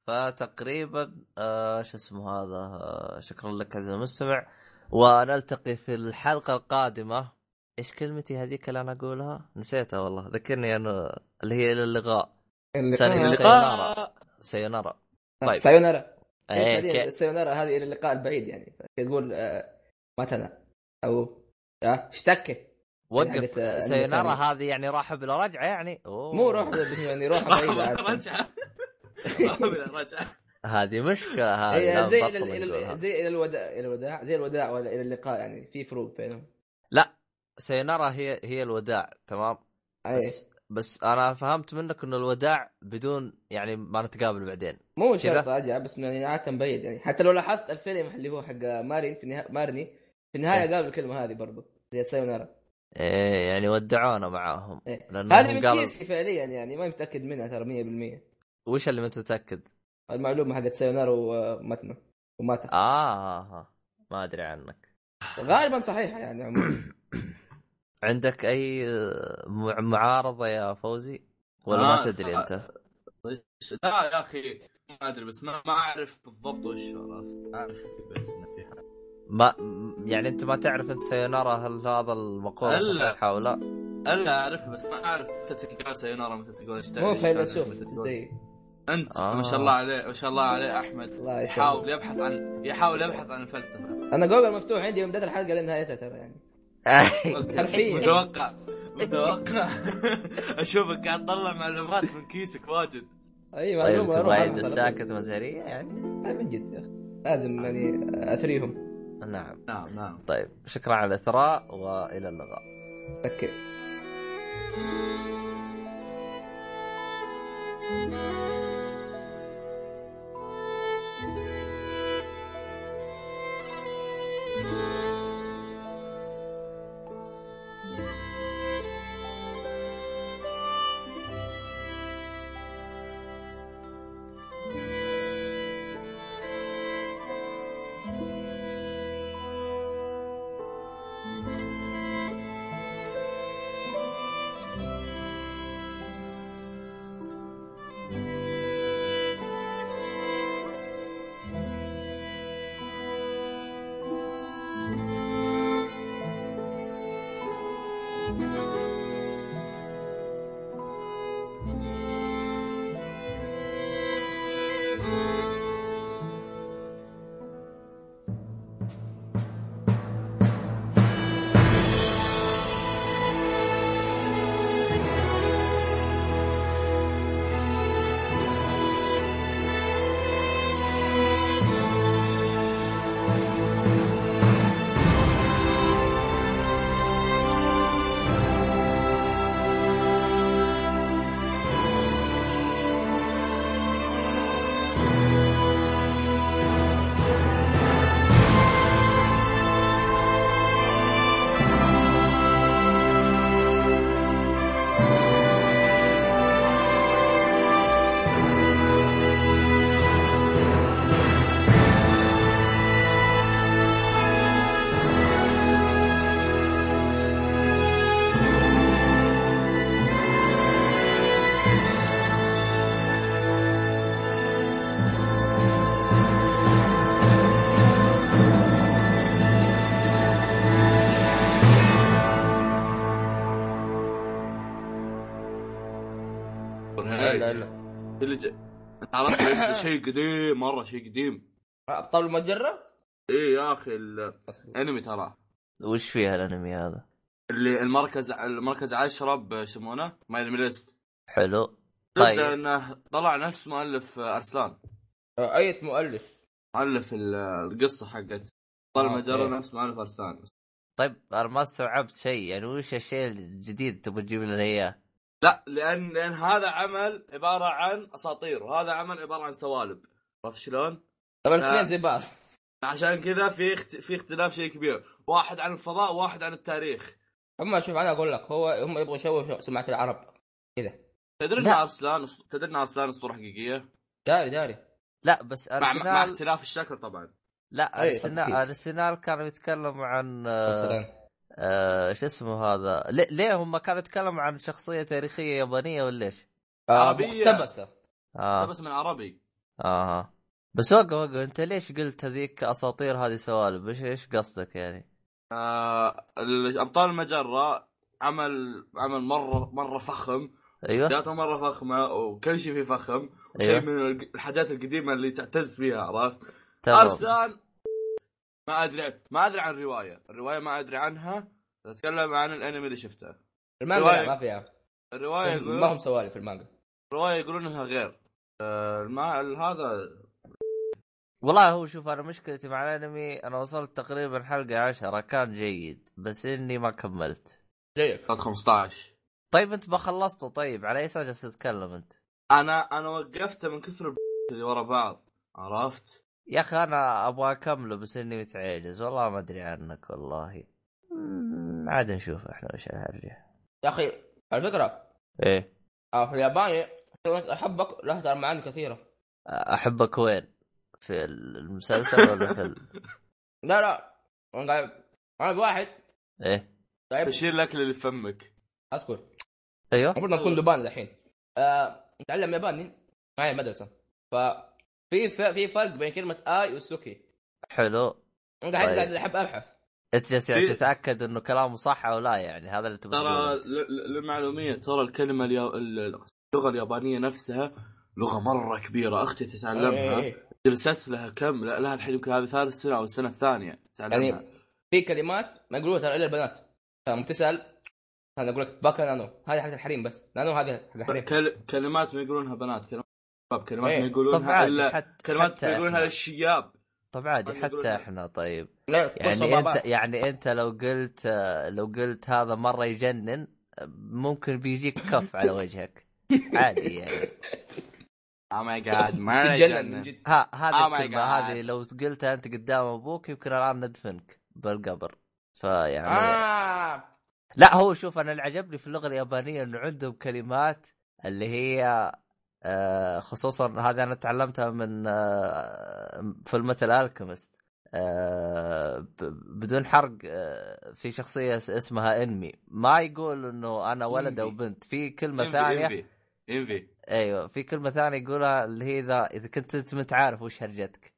فتقريبا آه شو اسمه هذا؟ آه شكرا لك عزيزي المستمع. ونلتقي في الحلقة القادمة. إيش كلمتي هذيك اللي أنا أقولها؟ نسيتها والله. ذكرني أنا اللي هي إلى اللقاء. اللقاء- اللقاء سينارا طيب. سايونارا إيه، إيه السايونارا هذه إلى اللقاء البعيد يعني تقول آه، متنا أو آه، اشتكي وقف آه، سينارا الثانية. هذه يعني راحه بلا رجعة يعني أوه. مو روح يعني روح بعيد عاد. رجعة رجعة هذه مشكلة هذه لا زي إلى. زي إلى الوداع إلى الوداع زي الوداع ولا إلى اللقاء يعني في فروق بينهم سينارا هي هي الوداع تمام أي. بس بس أنا فهمت منك إنه الوداع بدون يعني ما نتقابل بعدين. مو؟ شرط ارجع بس يعني عاده بعيد يعني. حتى لو لاحظت الفيلم اللي هو حق مارين في النهايه مارني في النهاية إيه. قالوا الكلمة هذه برضو زي سايونارا إيه يعني ودعونا معاهم. إيه. هذه من قالوا كيسي فعليا يعني ما متأكد منها ترى 100% وش اللي أنت متأكد؟ المعلومة حقت سايونارا وماتنا. وماتا آه, آه. ما أدري عنك. غالبا صحيحة يعني عموما. عندك أي مع- معارضة يا فوزي ولا ما آه، تدري آه. أنت؟ لا يا أخي ما أدري بس ما ما أعرف بالضبط وش عرفت أعرف بس إنه في حاجة ما يعني أنت ما تعرف أنت سينارا هل هذا المقولة هلا. صحيحه أو لا؟ إلا أعرفها بس ما أعرف متى تنقال سينارا متى تقول اشتغل مو فيلسوف تقول- أنت آه. ما شاء الله عليه ما شاء الله عليه أحمد الله يحاول يبحث عن يحاول يبحث عن الفلسفة أنا جوجل مفتوح عندي من بدايه الحلقة لنهايتها ترى يعني حرفيا. متوقع. متوقع. أشوفك قاعد تطلع معلومات من كيسك واجد. أي طيب معلومة تبغى يجلس أعمل ساكت مزهرية يعني؟ لا، من جد. يا أخي. لازم يعني أثريهم. نعم. نعم نعم. طيب شكرا على الإثراء وإلى اللقاء. okay. عرفت شيء قديم مرة شيء قديم. ابطال المجره إيه يا أخي. الأنمي ترى. وش فيها الأنمي هذا؟ اللي المركز المركز 10 ب- يسمونه؟ My List حلو. طيب. إنه طلع نفس مؤلف أرسلان. آه، أي مؤلف؟ مؤلف ال- القصة حقت. طال آه، المجره okay. نفس مؤلف أرسلان. طيب أنا ما استوعبت شيء. يعني وش الشيء الجديد تبغى تجيب لنا إياه؟ لا لأن لأن هذا عمل عبارة عن أساطير وهذا عمل عبارة عن سوالب. عرفت شلون؟ طبعا. الاثنين زي بعض عشان كذا في اخت... في اختلاف شيء كبير. واحد عن الفضاء وواحد عن التاريخ. هم شوف أنا أقول لك هو هم يبغوا يشوفوا سمعة العرب. كذا. تدري ان لا. ارسلان تدري ان أرسلان أسطورة حقيقية؟ داري داري. لا بس مع, مع ارسنال اختلاف الشكل طبعا. لا أي، ارسنال. أرسنال كانوا يتكلموا عن آه مثلا آه شو اسمه هذا؟ ليه, ليه هم كانوا يتكلموا عن شخصية تاريخية يابانية ولا إيش؟ آه، عربية. مقتبسة. آه. بس من عربي. أها بس وقف وقف. أنت ليش قلت هذيك أساطير هذه سوالف؟ إيش إيش قصدك يعني؟ آه ال- أبطال المجرة عمل عمل مرة مرة فخم. أيوه. شخصياته مرة فخمة وكل شيء فيه فخم. شيء أيوه من الحاجات القديمة اللي تعتز فيها عرفت؟ تمام. ارسلان ما أدري ما أدري عن الرواية. الرواية ما أدري عنها. أتكلم عن الأنمي اللي شفته. المانجا رواية. لا، ما فيها. الرواية ما هم يقولون سوالف في المانجا. الرواية يقولون إنها غير. آه الما هذا والله هو شوف أنا مشكلتي مع الأنمي أنا وصلت تقريبا حلقة عشرة كان جيد بس إني ما كملت. زيك كان 15 طيب أنت ما خلصته؟ طيب على أي أساس جالس تتكلم أنت؟ أنا أنا وقفته من كثر اللي ورا بعض. عرفت؟ يا أخي أنا أبغى أكمله بس إني متعجز. والله ما أدري عنك والله. عاد نشوف إحنا وش الهرجة. يا أخي على فكره إيه. آه، في الياباني أحبك لها ترى معاني كثيره أحبك وين؟ في المسلسل ولا في ال... لا لا. أنا قاعد أنا بواحد. إيه. طيب. تشيل الأكل اللي في فمك. أذكر. أيوه. المفروض نكون ياباني الحين. آه، نتعلم ياباني. معي مدرسة. ف- في فرق بين كلمة آي والسوكي حلو. أنا قاعد طيب. قاعد أحب أبحث. أنت جالس يعني في- تتأكد إنه كلامه صح أو لا يعني هذا اللي تبغى ترى تقوله ل- ل- للمعلومية ترى الكلمة اللغة اليابانية نفسها لغة مرة كبيرة أختي تتعلمها. إيه،. جلست لها كم؟ لا لها الحين يمكن هذه ثالث سنة أو السنة الثانية تتعلمها. يعني في كلمات ما يقولوها ترى إلا البنات. لما تسأل أنا أقول لك باكا نانو. هذه حق الحريم بس. نانو هذه حق الحريم. كل... كلمات ما يقولونها بنات كلمات كلمات إيه. ما طب يقولونها عادي الا حتى كلمات ما يقولونها إحنا. للشياب طب عادي حتى. إحنا طيب لا يعني انت. يعني أنت لو قلت لو قلت هذا مرة يجنن ممكن بيجيك كف على وجهك عادي يعني أو ماي جاد ما يجنن. ها هذه Oh. هذه لو قلتها أنت قدام أبوك يمكن الآن ندفنك بالقبر فيعني آه لا هو شوف أنا اللي عجبني في اللغة اليابانية إنه عندهم كلمات اللي هي آه، خصوصا هذه أنا تعلمتها من آه، فيلم ال Alchemist آه، بدون حرق آه، في شخصية اس- اسمها Envy ما يقول إنه أنا ولد أو. بنت في كلمة ثانية Envy Envy أيوه في كلمة ثانية يقولها اللي هي اذا إذا كنت أنت مت عارف وش هرجتك.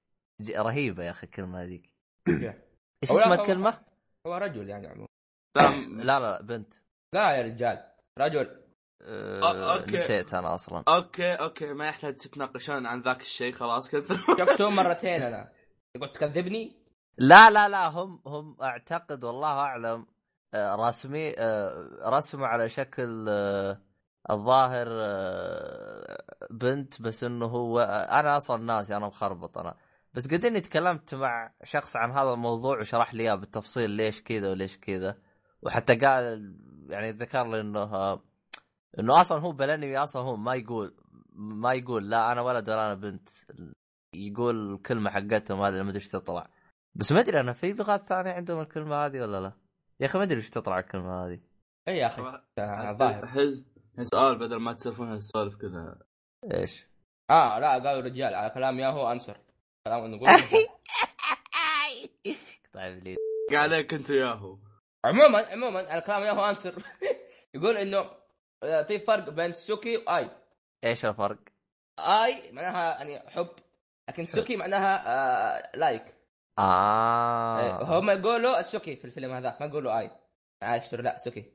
رهيبة يا أخي الكلمة هذيك. إيش اسمها الكلمة؟ هو رجل يعني عموما. لا لا لا بنت. لا يا رجال. رجل. أه أه، okay. نسيت أنا أصلا. okay okay ما يحتاج تتناقشون عن ذاك الشيء خلاص كنسل شفته مرتين أنا. تقول تكذبني؟ لا لا لا هم هم أعتقد والله أعلم آه، رسمي آه، رسمه على شكل آه، الظاهر آه، بنت بس إنه هو آه، أنا أصلا ناسي أنا مخربط أنا. بس قد إني تكلمت مع شخص عن هذا الموضوع وشرح لي إياه بالتفصيل ليش كذا وليش كذا. وحتى قال يعني ذكر لي إنه آه، إنه أصلا هو بالانمي أصلا هو ما يقول ما يقول لا أنا ولد ولا أنا بنت. يقول الكلمة حقتهم هذه ما أدري إيش تطلع. بس ما أدري أنا في لغات ثانية عندهم الكلمة هذه ولا لا؟ يا أخي ما أدري إيش تطلع الكلمة هذه. أي يا أخي آه، ظاهر. سؤال بدل ما تسولفون هالسوالف كذا؟ إيش؟ آه لا قالوا رجال على كلام Yahoo Answer كلام نقول طيب لي عليك انت ياهو. عموما عموما على كلام Yahoo Answer يقول إنه في فرق بين 好き و 愛 إيش الفرق؟ 愛 معناها يعني حب لكن 好き معناها آه like آه. هم يقولوا السوكي في الفيلم هذا ما يقولوا آي. عايش لا سوكي.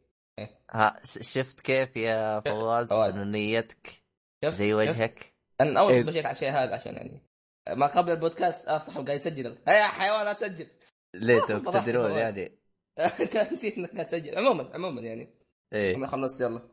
ها س- شفت كيف يا فواز. إنه نيتك زي؟ وجهك. أنا أول إيه. بشيك على الشيء هذا عشان يعني ما قبل البودكاست افتح وقاعد يسجل. يا حيوان لا تسجل. ليه تدرون. يعني؟ أنت نسيت إنك قاعد تسجل. عموما عموما يعني. إيه. خلصت يلا.